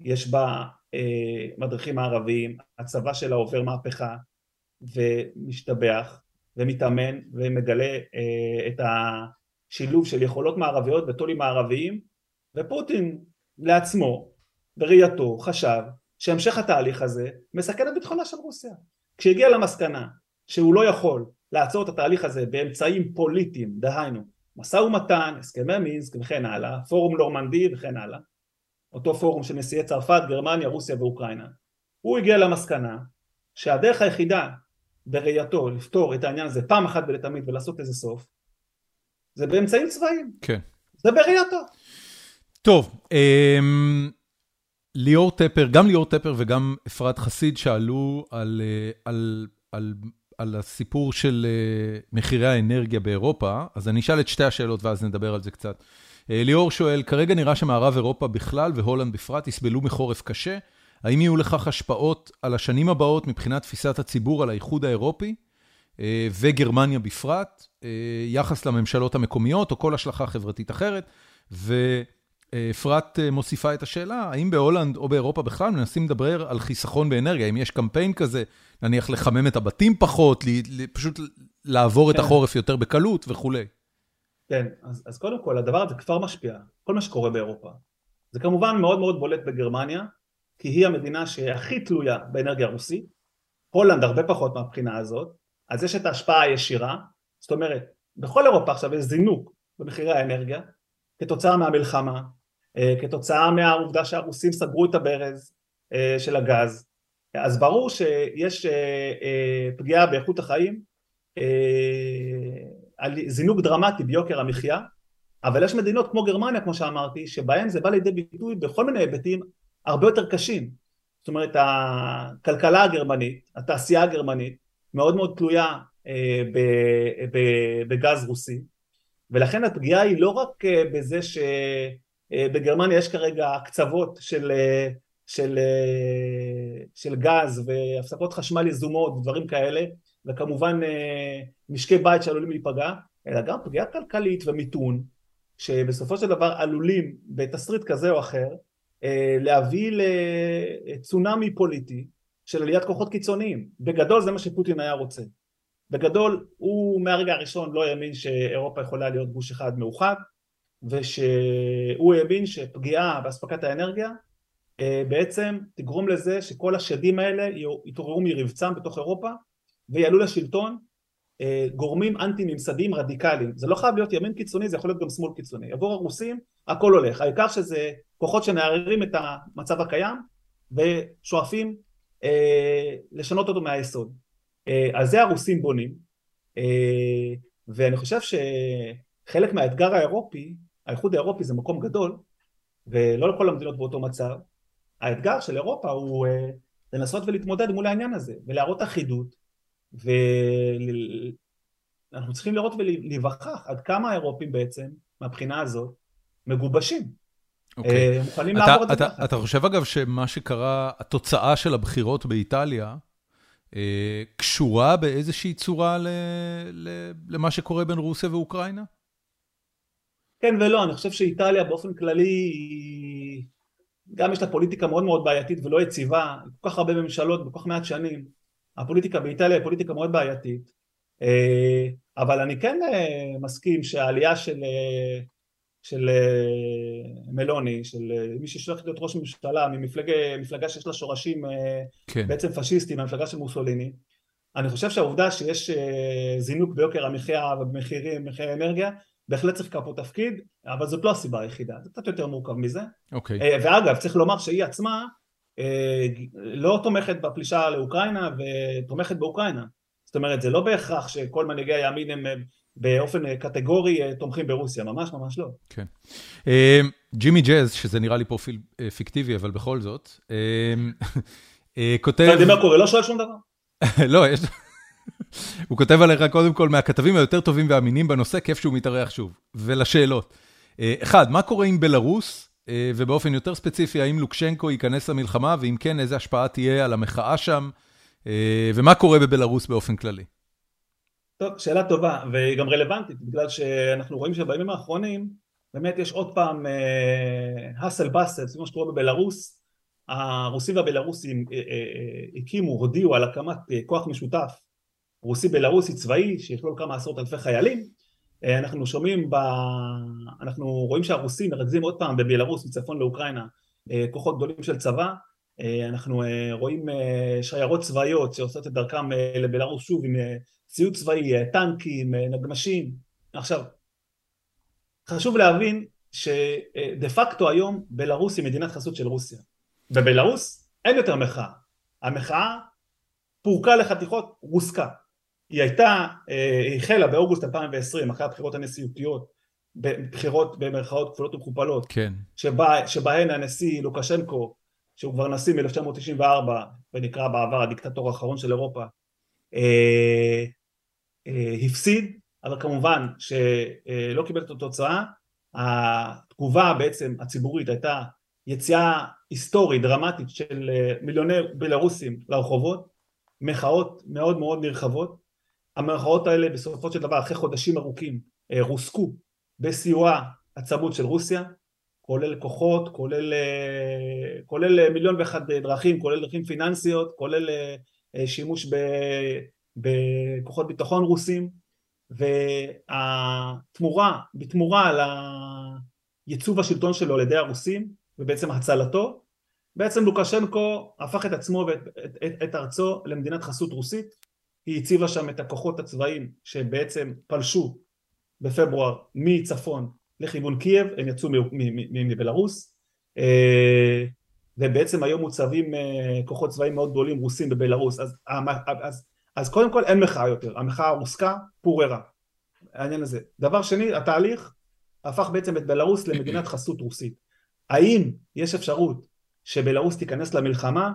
יש בה אה, מדריכים מערביים, הצבא שלה עובר מהפכה ומשתבח ומתאמן ומגלה אה, את השילוב של יכולות מערביות וטולים מערביים ופוטין לעצמו בראייתו חשב שהמשך התהליך הזה מסכן את ביטחונה של רוסיה. כשהגיע למסקנה שהוא לא יכול לעצור את התהליך הזה באמצעים פוליטיים דהיינו משא ומתן, הסכמי מינסק וכן הלאה, פורום נורמנדי וכן הלאה אותו פורום של נשיאי צרפת, גרמניה, רוסיה ואוקראינה, הוא הגיע למסקנה שהדרך היחידה בראייתו לפתור את העניין הזה פעם אחת ולתמיד ולעשות לזה סוף, זה באמצעים צבאיים. כן. זה בראייתו. טוב, אמ, ליאור טפר, גם ליאור טפר וגם אפרת חסיד שאלו על, אה, על, על, על הסיפור של אה, מחירי האנרגיה באירופה, אז אני אשאל את שתי השאלות ואז נדבר על זה קצת. אה, ליאור שואל, כרגע נראה שמערב אירופה בכלל והולנד בפרט יסבלו מחורף קשה. האם יהיו לכך השפעות על השנים הבאות מבחינת תפיסת הציבור על האיחוד האירופי אה, וגרמניה בפרט, אה, יחס לממשלות המקומיות או כל השלכה חברתית אחרת? אפרת מוסיפה את השאלה, האם בהולנד או באירופה בכלל מנסים לדבר על חיסכון באנרגיה, אם יש קמפיין כזה, נניח לחמם את הבתים פחות, פשוט לעבור את כן. החורף יותר בקלות וכולי. כן, אז, אז קודם כל הדבר הזה כבר משפיע, כל מה שקורה באירופה. זה כמובן מאוד מאוד בולט בגרמניה, כי היא המדינה שהכי תלויה באנרגיה הרוסית, הולנד הרבה פחות מהבחינה הזאת, אז יש את ההשפעה הישירה, זאת אומרת, בכל אירופה עכשיו יש זינוק במחירי האנרגיה, כתוצאה מהמלחמה, אה, כתוצאה מהעובדה שהרוסים סגרו את הברז אה, של הגז, אז ברור שיש אה, פגיעה באיכות החיים, זינוק דרמטי ביוקר המחיה, אבל יש מדינות כמו גרמניה כמו שאמרתי, שבהן זה בא לידי ביטוי בכל מיני היבטים הרבה יותר קשים. זאת אומרת הכלכלה הגרמנית, התעשייה הגרמנית, מאוד מאוד תלויה בגז רוסי, ולכן הפגיעה היא לא רק אה, בזה שבגרמניה יש כרגע הקצוות של, אה, של, אה, של גז והפסקות חשמל יזומות ודברים כאלה וכמובן משקי בית שעלולים להיפגע אלא גם פגיעה כלכלית ומיתון שבסופו של דבר עלולים בתסריט כזה או אחר להביא לצונאמי פוליטי של עליית כוחות קיצוניים. בגדול זה מה שפוטין היה רוצה. בגדול הוא מהרגע הראשון לא האמין שאירופה יכולה להיות גוש אחד מאוחד ושהוא האמין שפגיעה באספקת האנרגיה אה, בעצם תגרום לזה שכל השדים האלה יתעוררו מרבצם בתוך אירופה ויעלו לשלטון אה, גורמים אנטי ממסדיים רדיקליים. זה לא חייב להיות ימין קיצוני זה יכול להיות גם שמאל קיצוני. עבור הרוסים הכל הולך. העיקר שזה כוחות שמערערים את המצב הקיים ושואפים אה, לשנות אותו מהיסוד. אה, על זה הרוסים בונים. אה, ואני חושב שחלק מהאתגר האירופי, האיחוד האירופי זה מקום גדול ולא לכל המדינות באותו מצב, האתגר של אירופה הוא אה, לנסות ולהתמודד מול העניין הזה ולהראות אחידות ואנחנו צריכים לראות ולהיווכח עד כמה האירופים בעצם מהבחינה הזאת מגובשים. Okay. אוקיי. מוכנים אתה, לעבור את זה ככה. אתה חושב אגב שמה שקרה, התוצאה של הבחירות באיטליה, אה, קשורה באיזושהי צורה למה שקורה בין רוסיה ואוקראינה? כן ולא, אני חושב שאיטליה באופן כללי גם יש לה פוליטיקה מאוד מאוד בעייתית ולא יציבה, כל כך הרבה ממשלות בכל כך מעט שנים, הפוליטיקה באיטליה היא פוליטיקה מאוד בעייתית, אה, אבל אני כן אה, מסכים שהעלייה של של אה, מלוני, של מי שהולך להיות ראש ממשלה ממפלגה שיש לה שורשים כן. בעצם פשיסטיים, המפלגה של מוסוליני. אני חושב שהעובדה שיש זינוק ביוקר המחיה ובמחירים, מחירי אנרגיה, בהחלט צריך פה תפקיד, אבל זאת לא הסיבה היחידה, זה קצת יותר מורכב מזה. אוקיי. ואגב, צריך לומר שהיא עצמה לא תומכת בפלישה לאוקראינה ותומכת באוקראינה. זאת אומרת, זה לא בהכרח שכל מנהיגי הימין הם באופן אה, קטגורי אה, תומכים ברוסיה, ממש ממש לא. כן. אה, ג'ימי ג'אז, שזה נראה לי פרופיל פיקטיבי, אבל בכל זאת, כותב... אתה יודע מה קורה? לא שואל שום דבר. לא, יש... הוא כותב עליך קודם כל מהכתבים היותר טובים ואמינים בנושא, כיף שהוא מתארח שוב. ולשאלות. אחד, מה קורה עם בלרוס, ובאופן יותר ספציפי, האם לוקשנקו ייכנס למלחמה, ואם כן, איזה השפעה תהיה על המחאה שם, ומה קורה בבלרוס באופן כללי? טוב, שאלה טובה, והיא גם רלוונטית, בגלל שאנחנו רואים שבימים האחרונים באמת יש עוד פעם האסל באסל, זה מה שקורה בבלארוס, הרוסים והבלארוסים אה, אה, אה, הקימו, הודיעו על הקמת כוח משותף רוסי בלארוסי צבאי שיכלול כמה עשרות אלפי חיילים אנחנו שומעים, ב... אנחנו רואים שהרוסים מרכזים עוד פעם בבלארוס מצפון לאוקראינה כוחות גדולים של צבא אנחנו רואים שיירות צבאיות שעושות את דרכם לבלארוס שוב עם ציוד צבאי, אה, טנקים, אה, נגמשים. עכשיו, חשוב להבין שדה פקטו היום בלרוס היא מדינת חסות של רוסיה. בבלרוס אין יותר מחאה. המחאה פורקה לחתיכות, רוסקה. היא הייתה, אה, היא החלה באוגוסט 2020, אחרי הבחירות הנשיאותיות, בחירות במרכאות כפולות ומכופלות, כן. שבה, שבהן הנשיא לוקשנקו, שהוא כבר נשיא מ-1994 ונקרא בעבר הדיקטטור האחרון של אירופה, אה, הפסיד, אבל כמובן שלא קיבל את התוצאה, התגובה בעצם הציבורית הייתה יציאה היסטורית דרמטית של אה, מיליוני בלרוסים לרחובות, מחאות מאוד מאוד נרחבות, המחאות האלה בסופו של דבר אחרי חודשים ארוכים אה, רוסקו בסיועה הצמוד של רוסיה, כולל כוחות, כולל, כולל מיליון ואחת דרכים, כולל דרכים פיננסיות, כולל שימוש בכוחות ביטחון רוסים, והתמורה, בתמורה על ייצוב השלטון שלו על ידי הרוסים, ובעצם הצלתו, בעצם לוקשנקו הפך את עצמו ואת את, את, את ארצו למדינת חסות רוסית, היא הציבה שם את הכוחות הצבאיים שבעצם פלשו בפברואר מצפון לכיוון קייב, הם יצאו מבלארוס, אה, ובעצם היום מוצבים אה, כוחות צבאיים מאוד גדולים רוסים בבלארוס, אז, אז, אז קודם כל אין מחאה יותר, המחאה הוסקה, פוררה, העניין הזה. דבר שני, התהליך הפך בעצם את בלארוס למדינת חסות רוסית. האם יש אפשרות שבלארוס תיכנס למלחמה?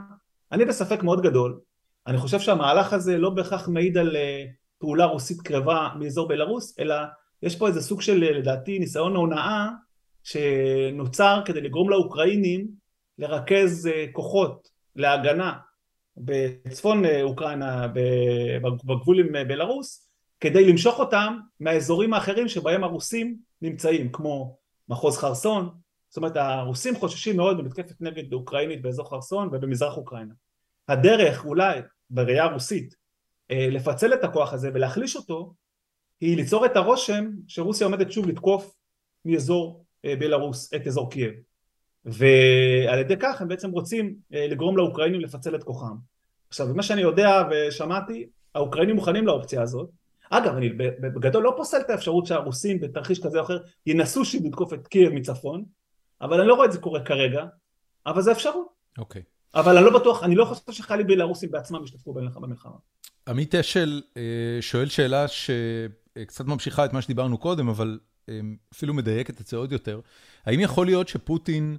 אני בספק מאוד גדול. אני חושב שהמהלך הזה לא בהכרח מעיד על אה, פעולה רוסית קרבה מאזור בלארוס, אלא יש פה איזה סוג של לדעתי ניסיון הונאה שנוצר כדי לגרום לאוקראינים לרכז אה, כוחות להגנה בצפון אה, אוקראינה בגבול עם בלארוס כדי למשוך אותם מהאזורים האחרים שבהם הרוסים נמצאים כמו מחוז חרסון. זאת אומרת הרוסים חוששים מאוד במתקפת נגד אוקראינית באזור חרסון ובמזרח אוקראינה. הדרך אולי בראייה הרוסית. אה, לפצל את הכוח הזה ולהחליש אותו היא ליצור את הרושם שרוסיה עומדת שוב לתקוף מאזור אה, בלארוס את אזור קייב. ועל ידי כך הם בעצם רוצים אה, לגרום לאוקראינים לפצל את כוחם. עכשיו מה שאני יודע ושמעתי האוקראינים מוכנים לאופציה הזאת. אגב אני בגדול לא פוסל את האפשרות שהרוסים בתרחיש כזה או אחר ינסו שוב לתקוף את קייב מצפון אבל אני לא רואה את זה קורה כרגע אבל זה אפשרות. אוקיי. okay. אבל אני לא בטוח, אני לא חושב שחיילים בלרוסים בעצמם ישתתפו במלחמה. עמית אשל אה, שואל שאלה שקצת ממשיכה את מה שדיברנו קודם, אבל אה, אפילו מדייקת את זה עוד יותר. האם יכול להיות שפוטין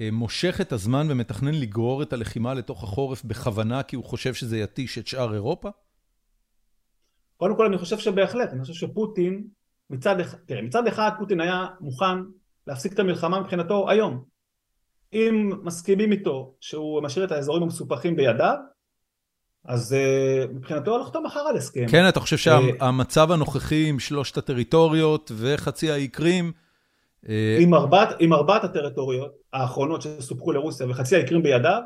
אה, מושך את הזמן ומתכנן לגרור את הלחימה לתוך החורף בכוונה, כי הוא חושב שזה יתיש את שאר אירופה? קודם כל אני חושב שבהחלט, אני חושב שפוטין, מצד אחד, תראה, מצד אחד פוטין היה מוכן להפסיק את המלחמה מבחינתו היום. אם מסכימים איתו שהוא משאיר את האזורים המסופחים בידיו, אז uh, מבחינתו לחתום מחר על הסכם. כן, אתה חושב שהמצב uh, הנוכחי עם שלושת הטריטוריות וחצי האי קרים... Uh... עם, ארבעת, עם ארבעת הטריטוריות האחרונות שסופחו לרוסיה וחצי האי קרים בידיו,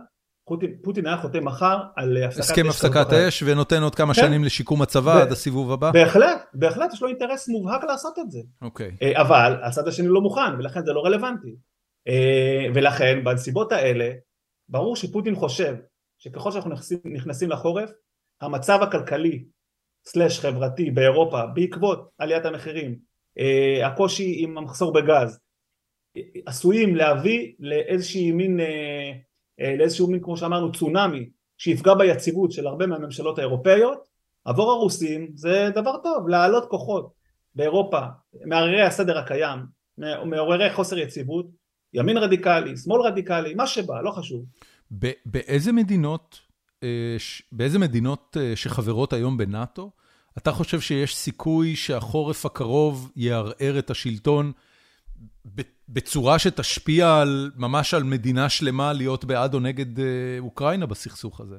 פוטין, פוטין היה חותם מחר על הפסקת אש. הסכם הפסקת אש ונותן עוד כמה כן. שנים לשיקום הצבא עד הסיבוב הבא? בהחלט, בהחלט יש לו אינטרס מובהק לעשות את זה. אוקיי. אבל הצד השני לא מוכן ולכן זה לא רלוונטי. אה, ולכן בנסיבות האלה ברור שפוטין חושב שככל שאנחנו נכנסים, נכנסים לחורף המצב הכלכלי סלש חברתי באירופה בעקבות עליית המחירים אה, הקושי עם המחסור בגז עשויים להביא לאיזשהי מין אה, לאיזשהו מין כמו שאמרנו צונאמי שיפגע ביציבות של הרבה מהממשלות האירופאיות. עבור הרוסים זה דבר טוב להעלות כוחות באירופה מערערי הסדר הקיים מעוררי חוסר יציבות ימין רדיקלי, שמאל רדיקלי, מה שבא, לא חשוב. באיזה מדינות, אה, באיזה מדינות אה, שחברות היום בנאט"ו, אתה חושב שיש סיכוי שהחורף הקרוב יערער את השלטון בצורה שתשפיע על, ממש על מדינה שלמה להיות בעד או נגד אה, אוקראינה בסכסוך הזה?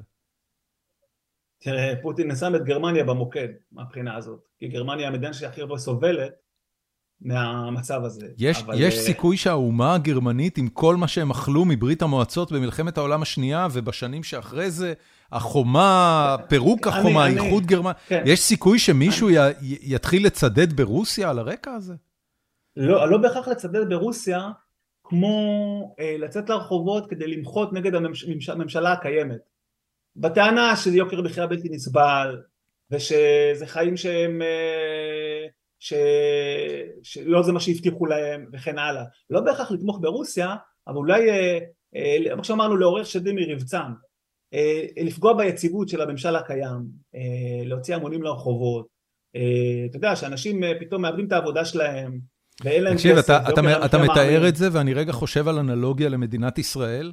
תראה, פוטין שם את גרמניה במוקד מהבחינה הזאת, כי גרמניה המדינה שהכי הרבה סובלת מהמצב הזה. יש, אבל... יש אה, סיכוי שהאומה הגרמנית, עם כל מה שהם אכלו מברית המועצות במלחמת העולם השנייה, ובשנים שאחרי זה, החומה, פירוק החומה, אני, איחוד אני... גרמניה, כן. יש סיכוי שמישהו אני... י, יתחיל לצדד ברוסיה על הרקע הזה? לא, לא בהכרח לצדד ברוסיה, כמו אה, לצאת לרחובות כדי למחות נגד הממשלה הממש, הקיימת. בטענה שזה יוקר מחיה בלתי נסבל, ושזה חיים שהם... אה, ש... שלא זה מה שהבטיחו להם וכן הלאה. לא בהכרח לתמוך ברוסיה, אבל אולי, אה, אה, כמו שאמרנו, לעורר שדים מרבצם, אה, לפגוע ביציבות של הממשל הקיים, להוציא המונים לרחובות, אתה יודע, שאנשים פתאום מאבדים את העבודה שלהם, ואין להם כסף. תקשיב, אתה, אתה, אתה מתאר את זה, ואני רגע חושב על אנלוגיה למדינת ישראל.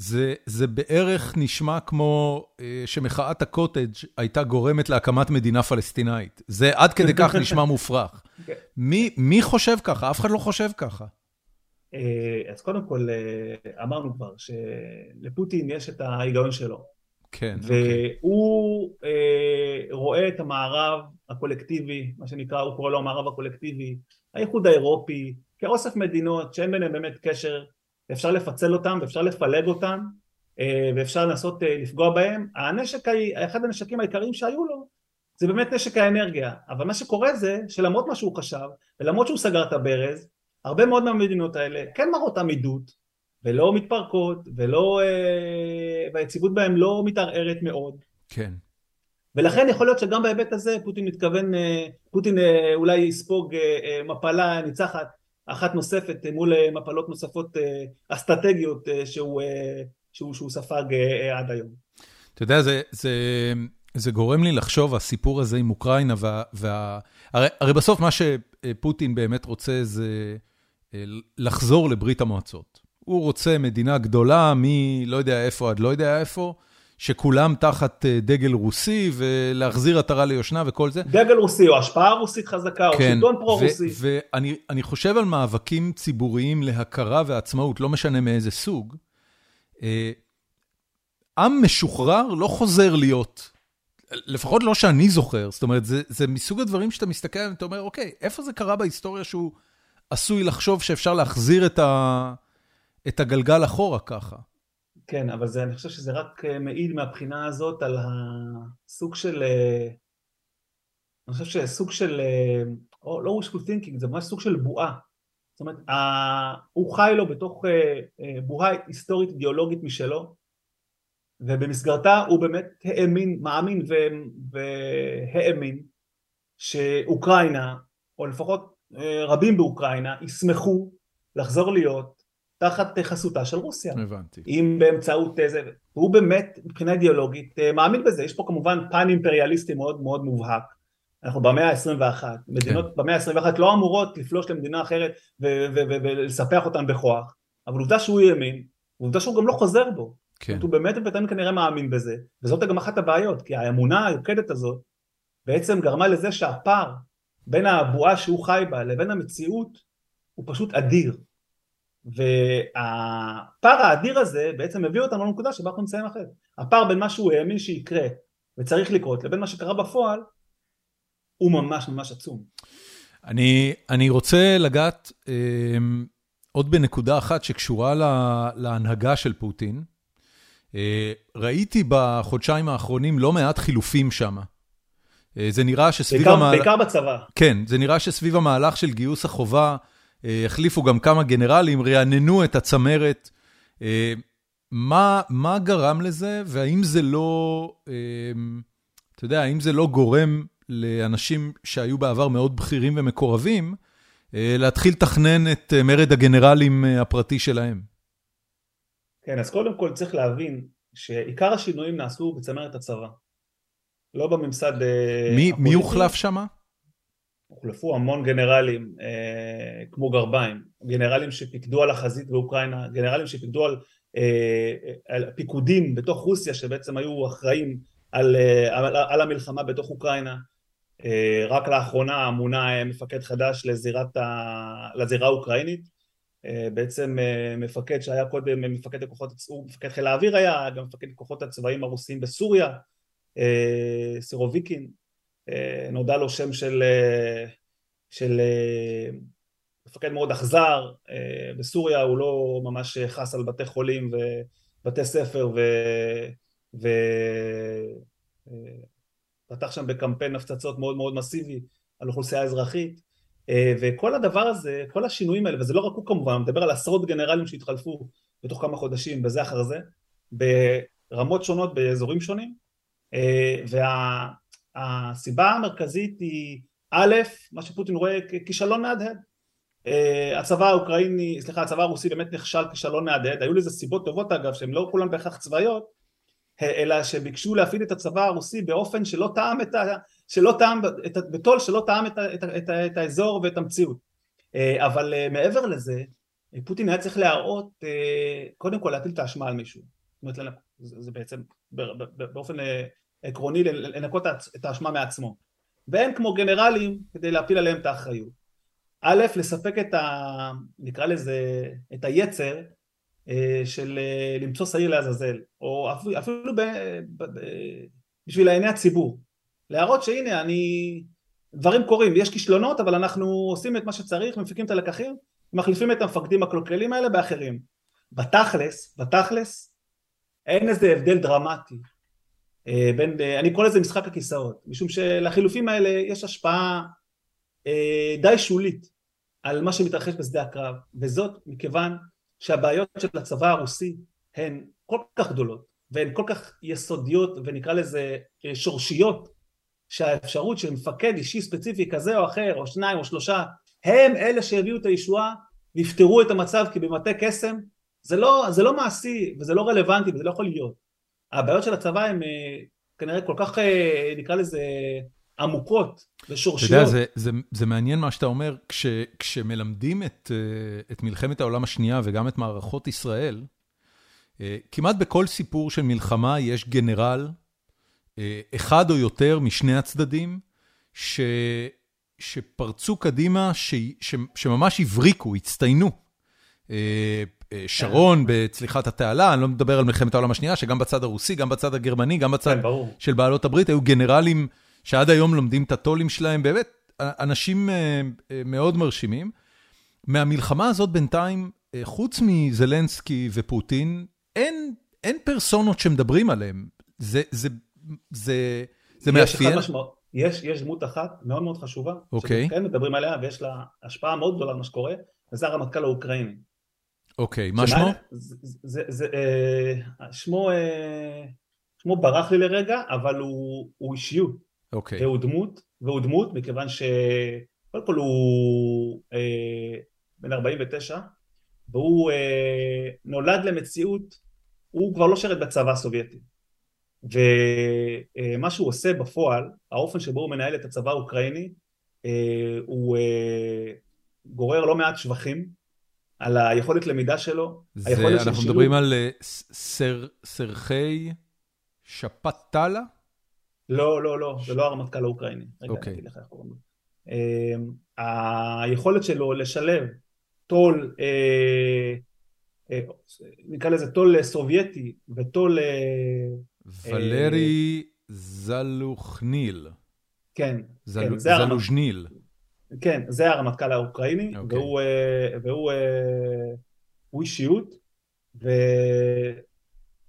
זה זה בערך נשמע כמו אה, שמחאת הקוטג' הייתה גורמת להקמת מדינה פלסטינאית. זה עד כדי כך נשמע מופרך. כן. מי מי חושב ככה? אף אחד לא חושב ככה. אה, אז קודם כל, אה, אמרנו כבר שלפוטין יש את ההיגיון שלו. כן. והוא אוקיי. רואה את המערב הקולקטיבי, מה שנקרא, הוא קורא לו המערב הקולקטיבי, האיחוד האירופי, כאוסף מדינות שאין ביניהם באמת קשר, אפשר לפצל אותם ואפשר לפלג אותם אה, ואפשר לנסות אה, לפגוע בהם. הנשק, אחד הנשקים העיקריים שהיו לו זה באמת נשק האנרגיה, אבל מה שקורה זה שלמרות מה שהוא חשב ולמרות שהוא סגר את הברז, הרבה מאוד מהמדינות האלה כן מראות עמידות ולא מתפרקות ולא, אה, והיציבות בהם לא מתערערת מאוד. כן. ולכן יכול להיות שגם בהיבט הזה פוטין מתכוון, פוטין אולי יספוג מפלה ניצחת אחת נוספת מול מפלות נוספות אסטרטגיות שהוא שהוא, שהוא ספג אה, עד היום. אתה יודע, זה, זה, זה גורם לי לחשוב, הסיפור הזה עם אוקראינה, וה, וה, הרי, הרי בסוף מה שפוטין באמת רוצה זה אה, לחזור לברית המועצות. הוא רוצה מדינה גדולה מלא יודע איפה עד לא יודע איפה, שכולם תחת אה, דגל רוסי, ולהחזיר עטרה ליושנה וכל זה. דגל רוסי, או השפעה רוסית חזקה, או כן, שלטון פרו-רוסי. ואני חושב על מאבקים ציבוריים להכרה ועצמאות, לא משנה מאיזה סוג. אה, עם משוחרר לא חוזר להיות, לפחות לא שאני זוכר, זאת אומרת, זה, זה מסוג הדברים שאתה מסתכל עליהם ואתה אומר, אוקיי, איפה זה קרה בהיסטוריה שהוא עשוי לחשוב שאפשר להחזיר את, ה, את הגלגל אחורה ככה? כן, אבל זה, אני חושב שזה רק אה, מעיד מהבחינה הזאת על הסוג של, אה, אני חושב שסוג של, או לא wishful thinking, זה ממש סוג של בועה. זאת אומרת, הוא חי לו בתוך אה, אה, בועה היסטורית אידיאולוגית משלו, ובמסגרתה הוא באמת האמין, מאמין והאמין שאוקראינה, או לפחות אה, רבים באוקראינה, ישמחו לחזור להיות תחת חסותה של רוסיה. הבנתי. אם באמצעות זה, הוא באמת מבחינה אידיאולוגית מאמין בזה, יש פה כמובן פן אימפריאליסטי מאוד מאוד מובהק. אנחנו במאה ה-21, מדינות כן. במאה ה-21 לא אמורות לפלוש למדינה אחרת ולספח אותן בכוח, אבל עובדה שהוא ימין, ועובדה שהוא גם לא חוזר בו. כן. הוא באמת ובאמת כנראה מאמין בזה, וזאת גם אחת הבעיות, כי האמונה היוקדת הזאת בעצם גרמה לזה שהפער בין הבועה שהוא חי בה לבין המציאות הוא פשוט אדיר. והפער האדיר הזה בעצם מביא אותנו לנקודה שבה אנחנו נמצאים אחרת. הפער בין מה שהוא האמין שיקרה וצריך לקרות לבין מה שקרה בפועל הוא ממש ממש עצום. אני, אני רוצה לגעת אה, עוד בנקודה אחת שקשורה לה, להנהגה של פוטין. אה, ראיתי בחודשיים האחרונים לא מעט חילופים שם. אה, זה נראה שסביב המהלך... בעיקר בצבא. כן, זה נראה שסביב המהלך של גיוס החובה, החליפו גם כמה גנרלים, רעננו את הצמרת. אה, מה, מה גרם לזה, והאם זה לא, אה, אתה יודע, האם זה לא גורם לאנשים שהיו בעבר מאוד בכירים ומקורבים, אה, להתחיל לתכנן את אה, מרד הגנרלים אה, הפרטי שלהם. כן, אז קודם כל צריך להבין שעיקר השינויים נעשו בצמרת הצבא, לא בממסד מי, מי הוחלף שם? הוחלפו המון גנרלים אה, כמו גרביים, גנרלים שפיקדו על החזית באוקראינה, גנרלים שפיקדו על, אה, על פיקודים בתוך רוסיה שבעצם היו אחראים על, אה, על, המלחמה בתוך אוקראינה, אה, רק לאחרונה מונה מפקד חדש לזירת ה... לזירה האוקראינית. אה, בעצם אה, מפקד שהיה קודם מפקד הכוחות, הוא מפקד חיל האוויר היה, גם מפקד הכוחות הצבאיים הרוסיים בסוריה, סירוביקין, נודע לו שם של, של מפקד מאוד אכזר, בסוריה הוא לא ממש חס על בתי חולים ובתי ספר ו... ו... פתח שם בקמפיין הפצצות מאוד מאוד מסיבי על אוכלוסייה אזרחית אה, וכל הדבר הזה, כל השינויים האלה, וזה לא רק הוא כמובן, אני מדבר על עשרות גנרלים שהתחלפו בתוך כמה חודשים בזה אחר זה, ברמות שונות באזורים שונים, אה, והסיבה המרכזית היא א', מה שפוטין רואה ככישלון מהדהד. אה, הצבא האוקראיני, סליחה, הצבא הרוסי באמת נכשל כישלון מהדהד, היו לזה סיבות טובות אגב, שהן לא כולן בהכרח צבאיות, אלא שביקשו להפעיל את הצבא הרוסי באופן שלא טעם את ה... שלא טעם, את, בתול שלא טעם את, את, את, את האזור ואת המציאות. אה, אבל אה, מעבר לזה, פוטין היה צריך להראות, אה, קודם כל להטיל את האשמה על מישהו. זאת אומרת, זה בעצם באופן עקרוני לנקות את האשמה מעצמו. ואין כמו גנרלים כדי להפיל עליהם את האחריות. א', לספק את ה... נקרא לזה, את היצר אה, של אה, למצוא שעיר לעזאזל, או אפילו, אפילו ב, ב, ב, בשביל עיני הציבור, להראות שהנה אני, דברים קורים, יש כישלונות אבל אנחנו עושים את מה שצריך, מפיקים את הלקחים, מחליפים את המפקדים הקלוקלים האלה באחרים. בתכלס, בתכלס, אין איזה הבדל דרמטי בין, אה, אני קורא לזה משחק הכיסאות, משום שלחילופים האלה יש השפעה אה, די שולית על מה שמתרחש בשדה הקרב, וזאת מכיוון שהבעיות של הצבא הרוסי הן כל כך גדולות והן כל כך יסודיות ונקרא לזה שורשיות שהאפשרות של מפקד אישי ספציפי כזה או אחר או שניים או שלושה הם אלה שהביאו את הישועה ויפתרו את המצב כי במטה קסם זה לא, זה לא מעשי וזה לא רלוונטי וזה לא יכול להיות הבעיות של הצבא הן כנראה כל כך נקרא לזה עמוקות ושורשיות. אתה יודע, זה, זה, זה מעניין מה שאתה אומר, כש, כשמלמדים את, את מלחמת העולם השנייה וגם את מערכות ישראל, כמעט בכל סיפור של מלחמה יש גנרל, אחד או יותר משני הצדדים, ש, שפרצו קדימה, ש, ש, שממש הבריקו, הצטיינו. שרון בצליחת התעלה, אני לא מדבר על מלחמת העולם השנייה, שגם בצד הרוסי, גם בצד הגרמני, גם בצד כן, של בעלות הברית, היו גנרלים שעד היום לומדים את הטולים שלהם, באמת, אנשים מאוד מרשימים. מהמלחמה הזאת בינתיים, חוץ מזלנסקי ופוטין, אין, אין פרסונות שמדברים עליהם. זה, זה, זה, זה מאפיין. יש, יש דמות אחת מאוד מאוד חשובה, אוקיי. שכן מדברים עליה ויש לה השפעה מאוד גדולה על מה שקורה, וזה הרמטכ"ל האוקראיני. אוקיי, מה שמו? זה, זה, זה, אה, שמו, אה, שמו ברח לי לרגע, אבל הוא, הוא אישיות. אוקיי. והוא דמות, והוא דמות מכיוון שקודם כל הוא אה, בן 49, והוא אה, נולד למציאות, הוא כבר לא שרת בצבא הסובייטי. ומה שהוא עושה בפועל, האופן שבו הוא מנהל את הצבא האוקראיני, אה, הוא אה, גורר לא מעט שבחים על היכולת למידה שלו. זה, אנחנו שילוב... מדברים על אה, סר, סרחי שפטלה? לא, לא, לא, זה לא הרמטכ"ל האוקראיני. רגע, אוקיי. אני אגיד לך איך קוראים לו. היכולת שלו לשלב טול, נקרא לזה טול סובייטי וטול ולרי זלוכניל. כן. כן, זה זלוז'ניל. כן, זה הרמטכ"ל האוקראיני, okay. אוקיי. והוא, אה, והוא, אה, הוא אישיות, ו...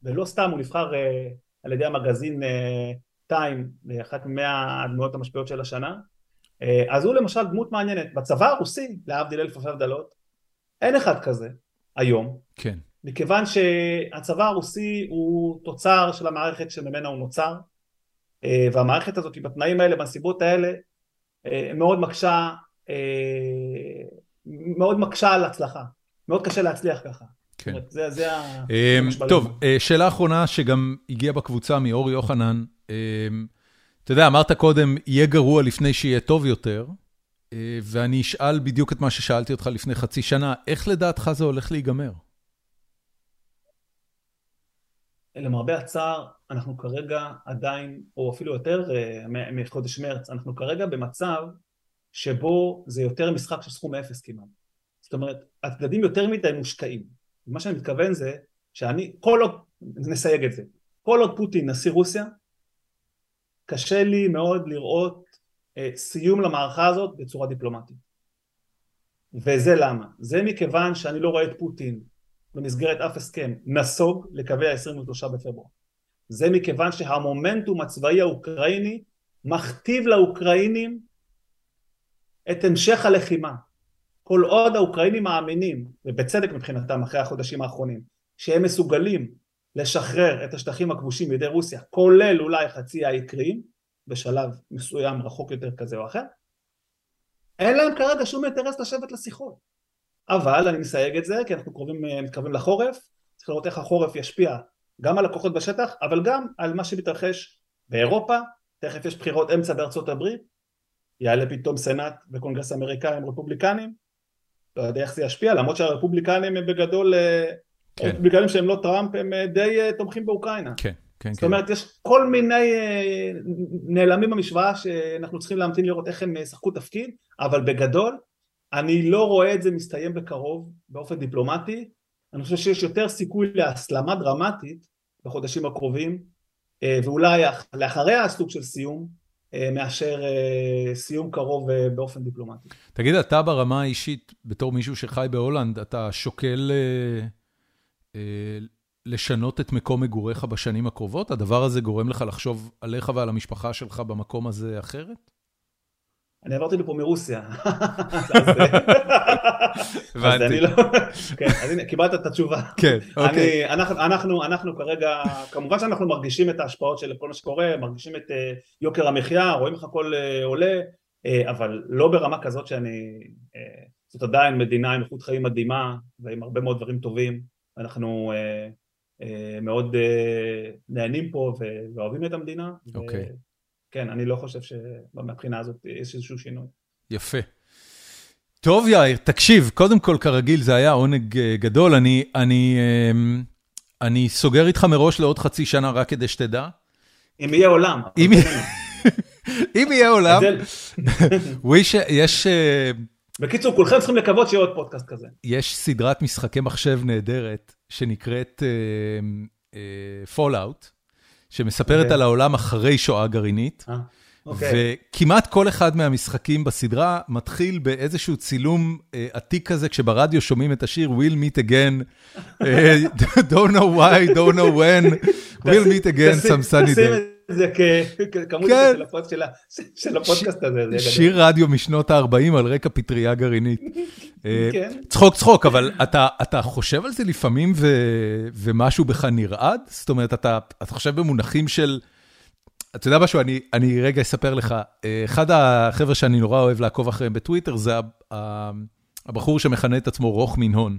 ולא סתם הוא נבחר אה, על ידי המגזין טיים, אחת ממאה הדמויות המשפיעות של השנה, אז הוא למשל דמות מעניינת. בצבא הרוסי, להבדיל אלף אלפי הבדלות, אין אחד כזה היום. כן. מכיוון שהצבא הרוסי הוא תוצר של המערכת שממנה הוא נוצר והמערכת הזאת בתנאים האלה בנסיבות האלה מאוד מקשה אה, מאוד מקשה על הצלחה מאוד קשה להצליח ככה. כן. זה, זה טוב, שאלה אחרונה שגם הגיעה בקבוצה מאור יוחנן. אתה יודע, אמרת קודם, יהיה גרוע לפני שיהיה טוב יותר, ואני אשאל בדיוק את מה ששאלתי אותך לפני חצי שנה, איך לדעתך זה הולך להיגמר? למרבה הצער אנחנו כרגע עדיין, או אפילו יותר אה, מחודש מרץ, אנחנו כרגע במצב שבו זה יותר משחק של סכום אפס כמעט. זאת אומרת, הצדדים יותר מדי מושקעים. מה שאני מתכוון זה שאני, כל עוד, נסייג את זה, כל עוד פוטין נשיא רוסיה, קשה לי מאוד לראות אה, סיום למערכה הזאת בצורה דיפלומטית. וזה למה? זה מכיוון שאני לא רואה את פוטין במסגרת אף הסכם נסוג לקווי ה-23 בפברואר. זה מכיוון שהמומנטום הצבאי האוקראיני מכתיב לאוקראינים את המשך הלחימה. כל עוד האוקראינים מאמינים, ובצדק מבחינתם אחרי החודשים האחרונים, שהם מסוגלים לשחרר את השטחים הכבושים בידי רוסיה, כולל אולי חצי האי קרים, בשלב מסוים רחוק יותר כזה או אחר, אין להם כרגע שום אינטרס לשבת לשיחות. אבל אני מסייג את זה כי אנחנו קרובים, אה, מתקרבים לחורף, צריך לראות איך החורף ישפיע גם על הכוחות בשטח אבל גם על מה שמתרחש באירופה, תכף יש בחירות אמצע בארצות הברית, יעלה פתאום סנאט וקונגרס אמריקאי עם רפובליקנים, לא יודע איך זה ישפיע למרות שהרפובליקנים הם בגדול, אה, כן. רפובליקנים שהם לא טראמפ הם אה, די תומכים באוקראינה. כן. כן, זאת כן. אומרת, יש כל מיני נעלמים במשוואה שאנחנו צריכים להמתין לראות איך הם ישחקו תפקיד, אבל בגדול אני לא רואה את זה מסתיים בקרוב באופן דיפלומטי, אני חושב שיש יותר סיכוי להסלמה דרמטית בחודשים הקרובים אה, ואולי לאחריה הסוג של סיום מאשר סיום קרוב באופן דיפלומטי. תגיד, אתה ברמה האישית, בתור מישהו שחי בהולנד, אתה שוקל לשנות את מקום מגוריך בשנים הקרובות? הדבר הזה גורם לך לחשוב עליך ועל המשפחה שלך במקום הזה אחרת? אני עברתי לפה מרוסיה. הבנתי. אז אני לא... כן, אז הנה, קיבלת את התשובה. כן, אוקיי. אנחנו כרגע, כמובן שאנחנו מרגישים את ההשפעות של כל מה שקורה, מרגישים את אה, יוקר המחיה, רואים איך הכל אה, עולה, אה, אבל לא ברמה כזאת שאני... זאת עדיין מדינה עם איכות חיים מדהימה, ועם הרבה מאוד דברים טובים. אנחנו מאוד נהנים פה ואוהבים את המדינה. אוקיי. כן, אני לא חושב שמבחינה הזאת יש איזשהו שינוי. יפה. טוב יאיר, תקשיב, קודם כל כרגיל זה היה עונג אה, גדול, אני, אני, אמ, אני סוגר איתך מראש לעוד חצי שנה רק כדי שתדע. אם יהיה עולם. אם, אם יהיה עולם, ויש, יש... אה, בקיצור, כולכם צריכים לקוות שיהיה עוד פודקאסט כזה. יש סדרת משחקי מחשב נהדרת שנקראת Fallout. Uh, שמספרת okay. אוקיי. על העולם אחרי שואה גרעינית. Okay. אה, אוקיי. וכמעט כל אחד מהמשחקים בסדרה מתחיל באיזשהו צילום uh, עתיק כזה, כשברדיו שומעים את השיר We'll meet again, uh, don't know why, don't know when, We'll meet again some sunny day. זה כמובן של הפודקאסט הזה. שיר רדיו משנות ה-40 על רקע פטריה גרעינית. אה, כן. צחוק צחוק, אבל אתה חושב על זה לפעמים ומשהו בך נרעד? זאת אומרת, אתה חושב במונחים של... אתה יודע משהו, אני רגע אספר לך. אה, אחד החבר'ה שאני נורא אוהב לעקוב אחריהם בטוויטר, זה הבחור שמכנה את עצמו רוך מנהון.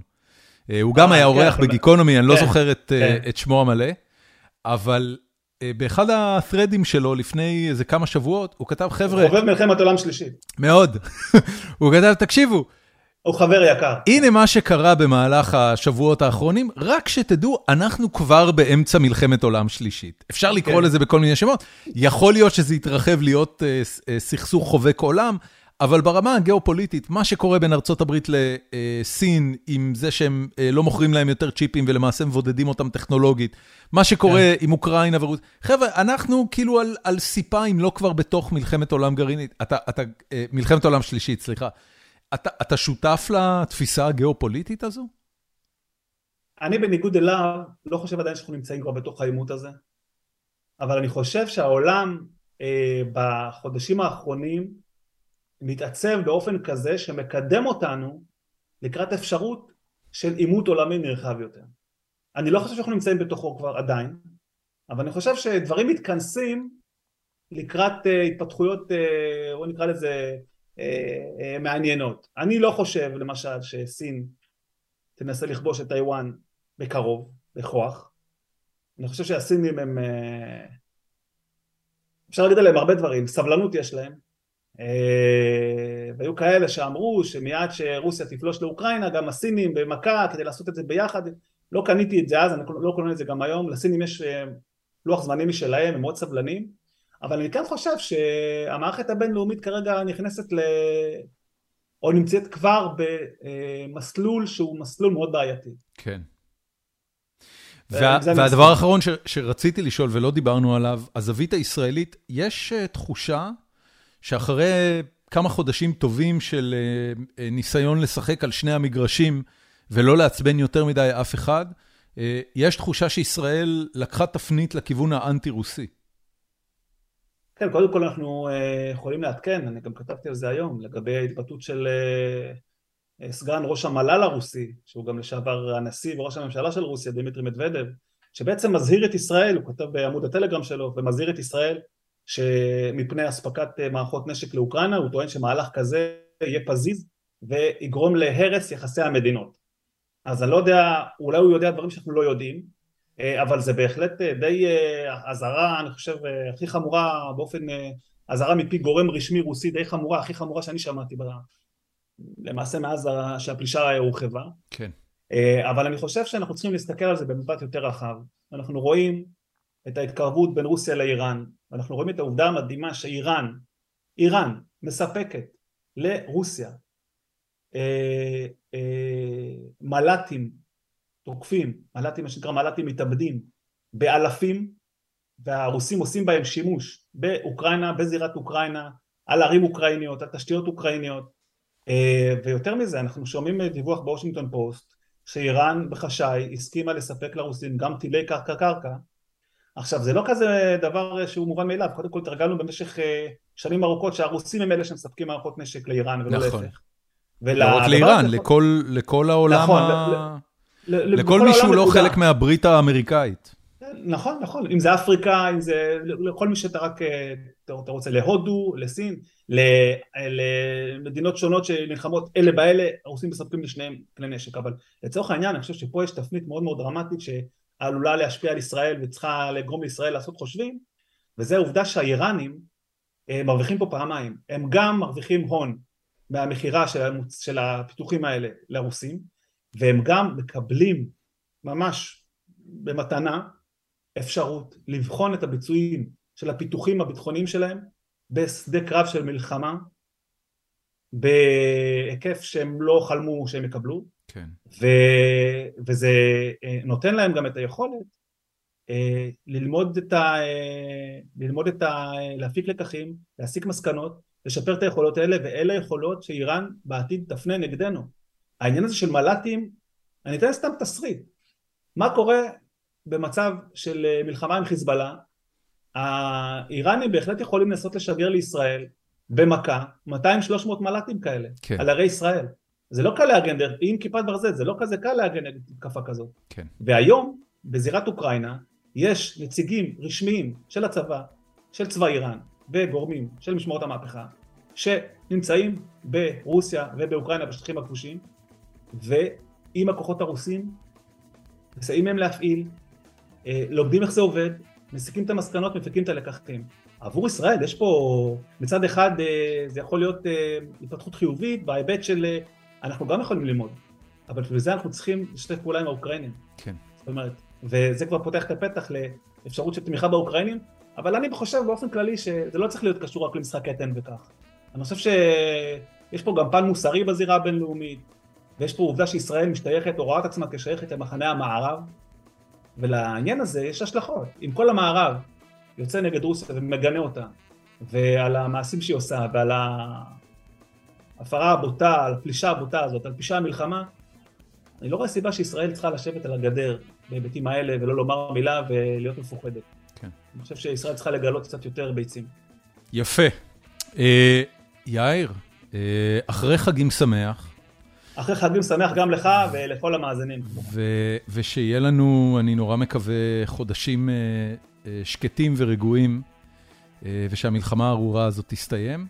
אה, הוא גם היה כן, אורח בגיקונומי, אני לא כן, זוכר את שמו המלא, אבל באחד ה-threadים שלו לפני איזה כמה שבועות, הוא כתב, חבר'ה... הוא חובב מלחמת עולם שלישית. מאוד. הוא כתב, תקשיבו. הוא חבר יקר. הנה מה שקרה במהלך השבועות האחרונים, רק שתדעו, אנחנו כבר באמצע מלחמת עולם שלישית. אפשר לקרוא כן. לזה בכל מיני שמות. יכול להיות שזה יתרחב להיות uh, uh, סכסוך חובק עולם, אבל ברמה הגיאופוליטית, מה שקורה בין ארצות הברית לסין, עם זה שהם לא מוכרים להם יותר צ'יפים ולמעשה מבודדים אותם טכנולוגית, מה שקורה כן. עם אוקראינה ורוסיה, חבר'ה, אנחנו כאילו על, על סיפה, אם לא כבר בתוך מלחמת עולם גרעינית, אתה, אתה, מלחמת עולם שלישית, סליחה. אתה, אתה שותף לתפיסה הגיאופוליטית הזו? אני בניגוד אליו, לא חושב עדיין שאנחנו נמצאים כבר בתוך העימות הזה, אבל אני חושב שהעולם אה, בחודשים האחרונים, מתעצב באופן כזה שמקדם אותנו לקראת אפשרות של עימות עולמי נרחב יותר. אני לא חושב שאנחנו נמצאים בתוכו כבר עדיין, אבל אני חושב שדברים מתכנסים לקראת uh, התפתחויות, uh, בוא נקרא לזה, uh, מעניינות. אני לא חושב למשל שסין תנסה לכבוש את טיוואן בקרוב, בכוח. אני חושב שהסינים הם... אפשר להגיד עליהם הרבה דברים, סבלנות יש להם, אה, והיו כאלה שאמרו שמיד שרוסיה תפלוש לאוקראינה גם הסינים במכה כדי לעשות את זה ביחד לא קניתי את זה אז, אני לא קונה את זה גם היום, לסינים יש אה, לוח זמנים משלהם, הם מאוד סבלנים אבל אני כן חושב שהמערכת הבינלאומית כרגע נכנסת ל... או נמצאת כבר במסלול שהוא מסלול מאוד בעייתי. כן. וה, והדבר האחרון ש, שרציתי לשאול ולא דיברנו עליו, הזווית הישראלית, יש אה, תחושה שאחרי כמה חודשים טובים של אה, אה, ניסיון לשחק על שני המגרשים ולא לעצבן יותר מדי אף אחד, אה, יש תחושה שישראל לקחה תפנית לכיוון האנטי-רוסי. כן, קודם כל אנחנו יכולים לעדכן, אני גם כתבתי על זה היום, לגבי ההתבטאות של סגן ראש המל"ל הרוסי, שהוא גם לשעבר הנשיא וראש הממשלה של רוסיה, דמיטרי מדוודב, שבעצם מזהיר את ישראל, הוא כתב בעמוד הטלגרם שלו, ומזהיר את ישראל שמפני אספקת אה, מערכות נשק לאוקראינה, הוא טוען שמהלך כזה יהיה פזיז ויגרום להרס יחסי המדינות. אז אני לא יודע, אולי הוא יודע דברים שאנחנו לא יודעים, אה, אבל זה בהחלט אה, די אזהרה, אני חושב, הכי חמורה באופן, אזהרה מפי גורם רשמי רוסי די חמורה, הכי חמורה שאני שמעתי בה, למעשה מאז שהפלישה הורחבה. כן. אבל אני חושב שאנחנו צריכים להסתכל על זה במבט יותר רחב. אנחנו רואים את ההתקרבות בין רוסיה לאיראן, ואנחנו רואים את העובדה המדהימה שאיראן, איראן מספקת לרוסיה אה, אה, מל"טים תוקפים, מל"טים מה שנקרא מל"טים מתאבדים באלפים והרוסים עושים בהם שימוש באוקראינה, בזירת אוקראינה, על ערים אוקראיניות, על תשתיות אוקראיניות, אה, ויותר מזה אנחנו שומעים דיווח בוושינגטון פוסט שאיראן בחשאי הסכימה לספק לרוסים גם טילי קרקע קרקע עכשיו זה לא כזה דבר שהוא מובן מאליו, קודם כל התרגלנו במשך אה, שנים ארוכות שהרוסים הם אלה שמספקים מערכות נשק לאיראן ולא נכון. להפך. לא רק לאיראן, לכל, לכל העולם, נכון, ה... לכל מי שהוא לא חלק מהברית האמריקאית. נכון, נכון, אם זה אפריקה, אם זה לכל מי שאתה רק, אה, אתה רוצה להודו, לסין, למדינות שונות שנלחמות אלה באלה, הרוסים מספקים לשניהם כלי נשק, אבל לצורך העניין אני חושב שפה יש תפנית מאוד מאוד דרמטית שעלולה להשפיע על ישראל וצריכה לגרום לישראל לעשות חושבים, וזה העובדה שהאיראנים אה, מרוויחים פה פעמיים, הם גם מרוויחים הון מהמכירה של, של הפיתוחים האלה לרוסים, והם גם מקבלים ממש במתנה אפשרות לבחון את הביצועים של הפיתוחים הביטחוניים שלהם בשדה קרב של מלחמה בהיקף שהם לא חלמו שהם יקבלו כן. ו, וזה אה, נותן להם גם את היכולת אה, ללמוד את ה... אה, ללמוד את ה... להפיק לקחים, להסיק מסקנות, לשפר את היכולות האלה ואלה יכולות שאיראן בעתיד תפנה נגדנו. העניין הזה של מל"טים, אני אתן סתם תסריט. מה קורה במצב של מלחמה עם חיזבאללה, האיראנים בהחלט יכולים לנסות לשגר לישראל במכה 200-300 מל"טים כאלה, כן. על ערי ישראל. זה לא קל להגן, עם כיפת ברזל, זה לא כזה קל להגן נגד תקפה כזאת. כן. והיום, בזירת אוקראינה, יש נציגים רשמיים של הצבא, של צבא איראן, וגורמים של משמרות המהפכה, שנמצאים ברוסיה ובאוקראינה בשטחים הכבושים, ועם הכוחות הרוסים, מסייעים להם להפעיל, אה, לומדים איך זה עובד, מסיקים את המסקנות, מפיקים את הלקחים. עבור ישראל יש פה, מצד אחד אה, זה יכול להיות אה, התפתחות חיובית בהיבט של אנחנו גם יכולים ללמוד, אבל בשביל זה אנחנו צריכים לשתף פעולה עם האוקראינים. כן. זאת אומרת, וזה כבר פותח את הפתח לאפשרות של תמיכה באוקראינים, אבל אני חושב באופן כללי שזה לא צריך להיות קשור רק למשחק קטן וכך. אני חושב שיש פה גם פן מוסרי בזירה הבינלאומית, ויש פה עובדה שישראל משתייכת או רואה את עצמה כשייכת למחנה המערב, ולעניין הזה יש השלכות. אם כל המערב יוצא נגד רוסיה ומגנה אותה, ועל המעשים שהיא עושה, ועל ההפרה הבוטה, על הפלישה הבוטה הזאת, על פשעי המלחמה, אני לא רואה סיבה שישראל צריכה לשבת על הגדר בהיבטים האלה ולא לומר מילה ולהיות מפוחדת. כן. אני חושב שישראל צריכה לגלות קצת יותר ביצים. יפה. אה, יאיר, אה, אחרי חגים שמח, אחרי חגים שמח גם לך ולכל המאזינים. ושיהיה לנו, אני נורא מקווה, חודשים אה, אה, שקטים ורגועים, אה, ושהמלחמה הארורה הזאת תסתיים.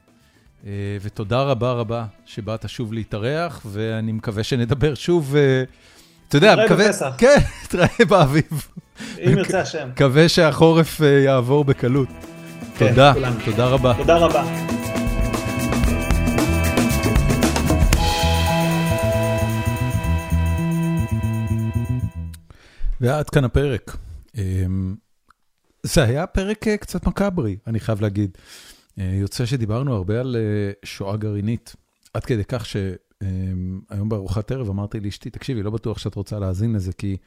ותודה רבה רבה שבאת שוב להתארח, ואני מקווה שנדבר שוב, אתה יודע, מקווה... נתראה בפסח. כן, נתראה באביב. אם ירצה השם. מקווה שהחורף יעבור בקלות. כן, תודה, תודה רבה. תודה רבה. ועד כאן הפרק. אמ, זה היה פרק אה, קצת מקאברי, אני חייב להגיד. אה, יוצא שדיברנו הרבה על אה, שואה גרעינית, עד כדי כך שהיום בארוחת ערב אמרתי לאשתי, תקשיבי, לא בטוח שאת רוצה להאזין לזה, כי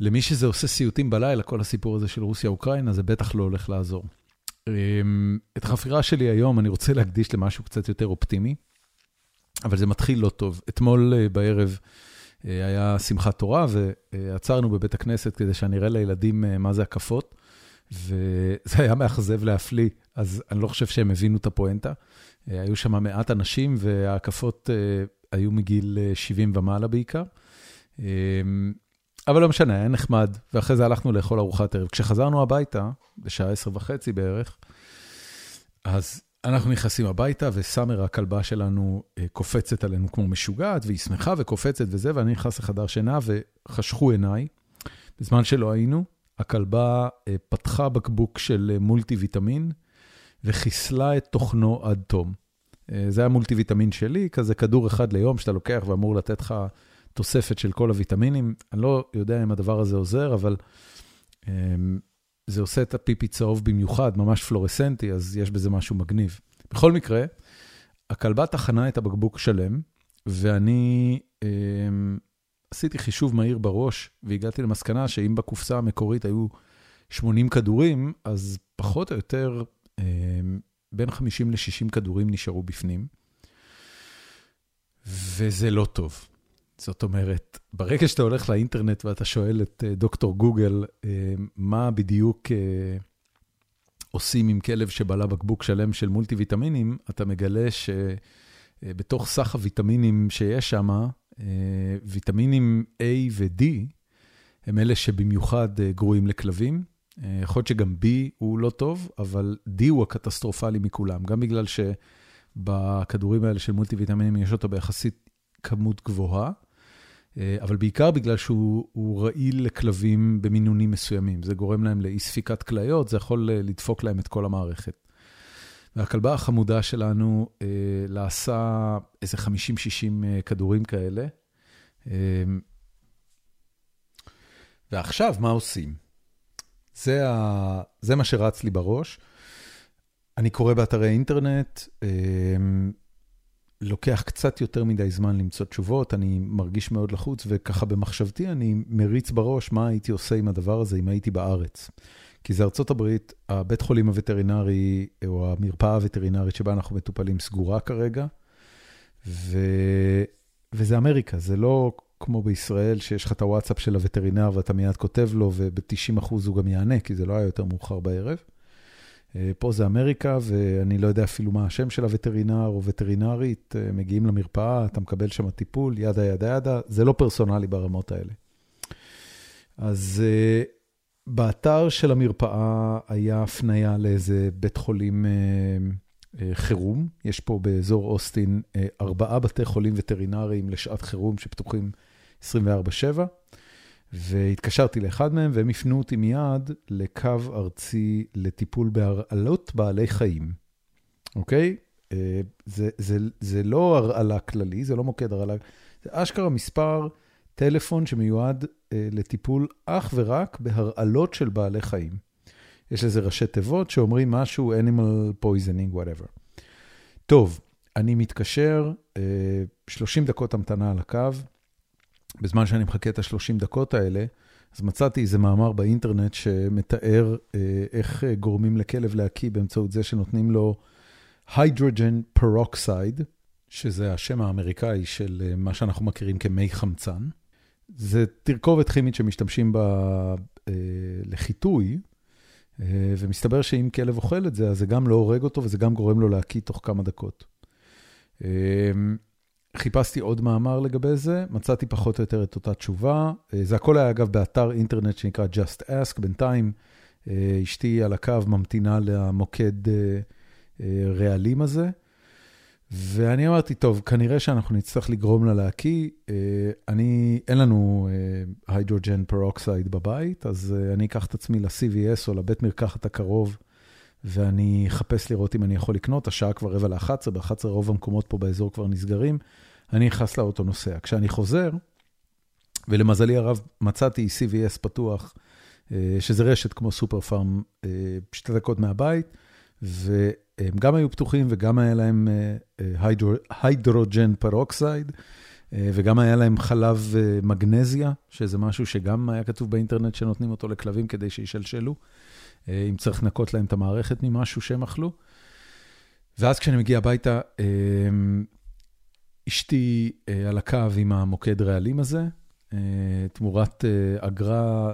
למי שזה עושה סיוטים בלילה, כל הסיפור הזה של רוסיה-אוקראינה, זה בטח לא הולך לעזור. את החפירה שלי היום אני רוצה להקדיש למשהו קצת יותר אופטימי, אבל זה מתחיל לא טוב. אתמול בערב, אה, היה שמחת תורה, ועצרנו בבית הכנסת כדי שאני אראה לילדים אה, מה זה הקפות, וזה היה מאכזב להפליא, אז אני לא חושב שהם הבינו את הפואנטה. אה, היו שם מעט אנשים, וההקפות היו מגיל 70 ומעלה בעיקר. אבל לא משנה, היה נחמד, ואחרי זה הלכנו לאכול ארוחת ערב. כשחזרנו הביתה, בשעה עשר וחצי בערך, אז אנחנו נכנסים הביתה, וסאמר, הכלבה שלנו, אה, קופצת עלינו כמו משוגעת, והיא שמחה וקופצת וזה, ואני נכנס לחדר שינה וחשכו עיניי. בזמן שלא היינו, הכלבה אה, פתחה בקבוק של אה, מולטי ויטמין, וחיסלה את תוכנו עד תום. זה היה מולטי ויטמין שלי, כזה כדור אחד ליום שאתה לוקח ואמור לתת לך תוספת של כל הוויטמינים. אני לא יודע אם הדבר הזה עוזר, אבל זה עושה את הפיפי צהוב במיוחד, ממש פלורסנטי, אז יש בזה משהו מגניב. בכל מקרה, הכלבה טחנה את הבקבוק שלם, ואני אה, עשיתי חישוב מהיר בראש, והגעתי למסקנה שאם בקופסה המקורית היו 80 כדורים, אז פחות או יותר בין 50 ל-60 כדורים נשארו בפנים, וזה לא טוב. זאת אומרת, ברגע שאתה הולך לאינטרנט ואתה שואל את דוקטור גוגל, מה בדיוק עושים עם כלב שבלע בקבוק שלם של מולטי ויטמינים, אתה מגלה שבתוך סך הוויטמינים שיש שם, ויטמינים A ו-D הם אלה שבמיוחד גרועים לכלבים. יכול להיות שגם B הוא לא טוב, אבל D הוא הקטסטרופלי מכולם, גם בגלל שבכדורים האלה של מולטי ויטמינים יש אותו ביחסית כמות גבוהה. אה, אבל בעיקר בגלל שהוא רעיל לכלבים במינונים מסוימים. זה גורם להם לאי ספיקת כליות, זה יכול אה, לדפוק להם את כל המערכת. והכלבה החמודה שלנו אה, לעשה איזה 50-60 כדורים כאלה. ועכשיו, מה עושים? זה, ה... זה מה שרץ לי בראש. אני קורא באתרי אינטרנט, לוקח קצת יותר מדי זמן למצוא תשובות, אני מרגיש מאוד לחוץ, וככה במחשבתי אני מריץ בראש מה הייתי עושה עם הדבר הזה אם הייתי בארץ. כי זה ארצות הברית, הבית חולים הווטרינרי, או המרפאה הווטרינרית שבה אנחנו מטופלים סגורה כרגע, ו... וזה אמריקה, זה לא כמו בישראל, שיש לך את הוואטסאפ של הווטרינר ואתה מיד כותב לו, וב-90% הוא גם יענה, כי זה לא היה יותר מאוחר בערב. אה, פה זה אמריקה, ואני לא יודע אפילו מה השם של הווטרינר או וטרינרית, אה, מגיעים למרפאה, אתה מקבל שם טיפול, ידה ידה ידה, זה לא פרסונלי ברמות האלה. אז אה, באתר של המרפאה היה הפנייה לאיזה בית חולים חירום. יש פה באזור אוסטין ארבעה בתי חולים וטרינריים לשעת חירום שפתוחים 24/7. והתקשרתי לאחד מהם, והם הפנו אותי מיד לקו ארצי לטיפול בהרעלות בעלי חיים, אוקיי? אה, זה, זה, זה לא הרעלה כללי, זה לא מוקד הרעלה, זה אשכרה מספר טלפון שמיועד אה, לטיפול אך ורק בהרעלות של בעלי חיים. יש לזה ראשי תיבות שאומרים משהו, animal poisoning, whatever. טוב, אני מתקשר, 30 אה, דקות המתנה על הקו, בזמן שאני מחכה את ה-30 דקות האלה, אז מצאתי איזה מאמר באינטרנט שמתאר אה, איך אה, גורמים לכלב להקיא באמצעות זה שנותנים לו hydrogen peroxide, שזה השם האמריקאי של אה, מה שאנחנו מכירים כמי חמצן. זה תרכובת כימית שמשתמשים בה לחיטוי, ומסתבר שאם כלב אוכל את זה, אז זה גם לא הורג אותו וזה גם גורם לו להקיא תוך כמה דקות. חיפשתי עוד מאמר לגבי זה, מצאתי פחות או יותר את אותה תשובה. אה, זה הכל היה אגב באתר אינטרנט שנקרא Just Ask, בינתיים אה, אשתי על הקו ממתינה למוקד אה, רעלים הזה. ואני אמרתי, טוב, כנראה שאנחנו נצטרך לגרום לה להקיא. אני, אין לנו hydrogen peroxide בבית, אז אני אקח את עצמי ל-CVS או לבית מרקחת הקרוב, ואני אחפש לראות אם אני יכול לקנות. השעה כבר רבע ל-11, ב-11 רוב המקומות פה באזור כבר נסגרים. אני נכנס לאוטו נוסע. כשאני חוזר, ולמזלי הרב מצאתי CVS פתוח, אה, שזה רשת כמו סופר פארם, אה, שתי דקות מהבית, והם גם היו פתוחים וגם היה להם hydrogen peroxide, אה, וגם היה להם חלב מגנזיה, שזה משהו שגם היה כתוב באינטרנט שנותנים אותו לכלבים כדי שישלשלו, אם צריך לנקות להם את המערכת ממשהו שהם אכלו. ואז כשאני מגיע הביתה, אשתי אה, על הקו עם המוקד רעלים הזה, אה, תמורת אה, אגרה,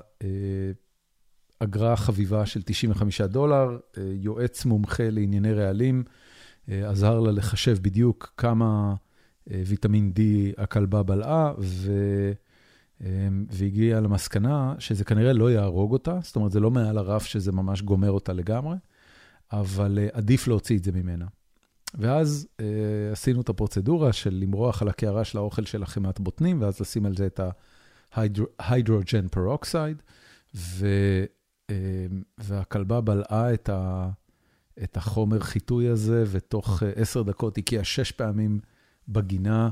אגרה חביבה של 95 דולר, יועץ מומחה לענייני רעלים, עזר לה לחשב בדיוק כמה ויטמין D הכלבה בלעה, ו... והגיעה למסקנה שזה כנראה לא יהרוג אותה, זאת אומרת, זה לא מעל הרף שזה ממש גומר אותה לגמרי, אבל עדיף להוציא את זה ממנה. ואז uh, עשינו את הפרוצדורה של למרוח על הקערה של האוכל של החמאת בוטנים, ואז לשים על זה את ה hydrogen peroxide, ו, uh, והכלבה בלעה את, ה, את החומר חיטוי הזה, ותוך uh, עשר דקות הקיאה שש פעמים בגינה,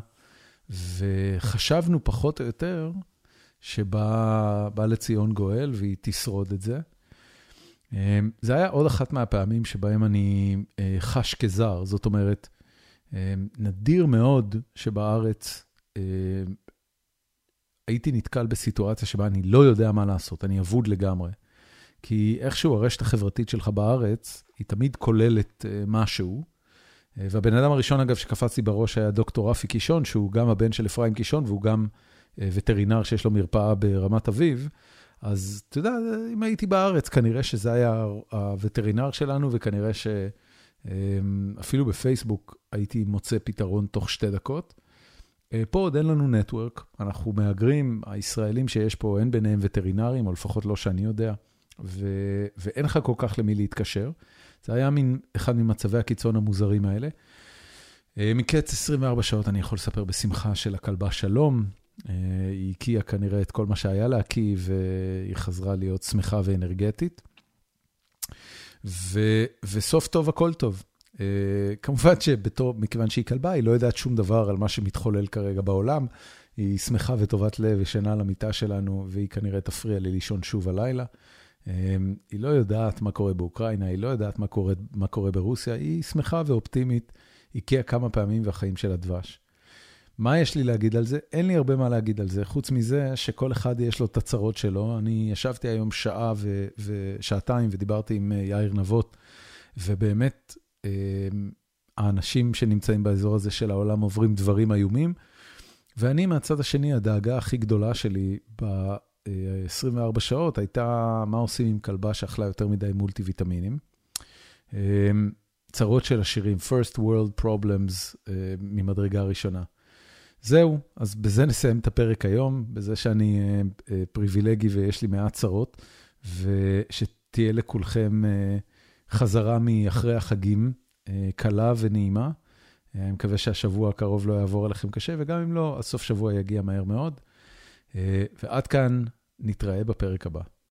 וחשבנו פחות או יותר שבא לציון גואל והיא תשרוד את זה. אמ, זה היה עוד אחת מהפעמים שבהם אני אה, חש כזר, זאת אומרת, אמ, נדיר מאוד שבארץ הייתי נתקל בסיטואציה שבה אני לא יודע מה לעשות, אני אבוד לגמרי. כי איכשהו הרשת החברתית שלך בארץ, היא תמיד כוללת משהו. והבן אדם הראשון, אגב, שקפץ לי בראש היה דוקטור רפי קישון, שהוא גם הבן של אפרים קישון, והוא גם וטרינר שיש לו מרפאה ברמת אביב. אז אתה יודע, אם הייתי בארץ, כנראה שזה היה הווטרינר שלנו, וכנראה שאפילו בפייסבוק הייתי מוצא פתרון תוך שתי דקות. אה, פה עוד אין לנו נטוורק, אנחנו מהגרים, הישראלים שיש פה, אין ביניהם וטרינרים, או לפחות לא שאני יודע, ו... ואין לך כל כך למי להתקשר. זה היה מין אחד ממצבי הקיצון המוזרים האלה. אה, מקץ 24 שעות אני יכול לספר בשמחה של הכלבה שלום, היא הקיאה כנראה את כל מה שהיה להקיא, והיא חזרה להיות שמחה ואנרגטית. ו, וסוף טוב, הכל טוב. Uh, כמובן שבתור, מכיוון שהיא כלבה, היא לא יודעת שום דבר על מה שמתחולל כרגע בעולם. היא שמחה וטובת לב, ישנה על המיטה שלנו, והיא כנראה תפריע לי לישון שוב הלילה. Uh, היא לא יודעת מה קורה באוקראינה, היא לא יודעת מה קורה, מה קורה ברוסיה, היא שמחה ואופטימית, הקיאה כמה פעמים והחיים שלה דבש. מה יש לי להגיד על זה? אין לי הרבה מה להגיד על זה, חוץ מזה שכל אחד יש לו את הצרות שלו. אני ישבתי היום שעה ושעתיים ודיברתי עם אה, יאיר נבות, ובאמת, אה, האנשים שנמצאים באזור הזה של העולם עוברים דברים איומים, ואני מהצד השני, הדאגה הכי גדולה שלי ב-24 אה, שעות הייתה מה עושים עם כלבה שאכלה יותר מדי מולטי ויטמינים. צרות של השירים, First World Problems ממדרגה ראשונה. זהו, אז בזה נסיים את הפרק היום, בזה שאני אה, אה, פריבילגי ויש לי מעט צרות, ושתהיה לכולכם אה, חזרה מאחרי החגים, קלה ונעימה. אני מקווה שהשבוע הקרוב לא יעבור עליכם קשה, וגם אם לא, הסוף שבוע יגיע מהר מאוד. ועד כאן, נתראה בפרק הבא.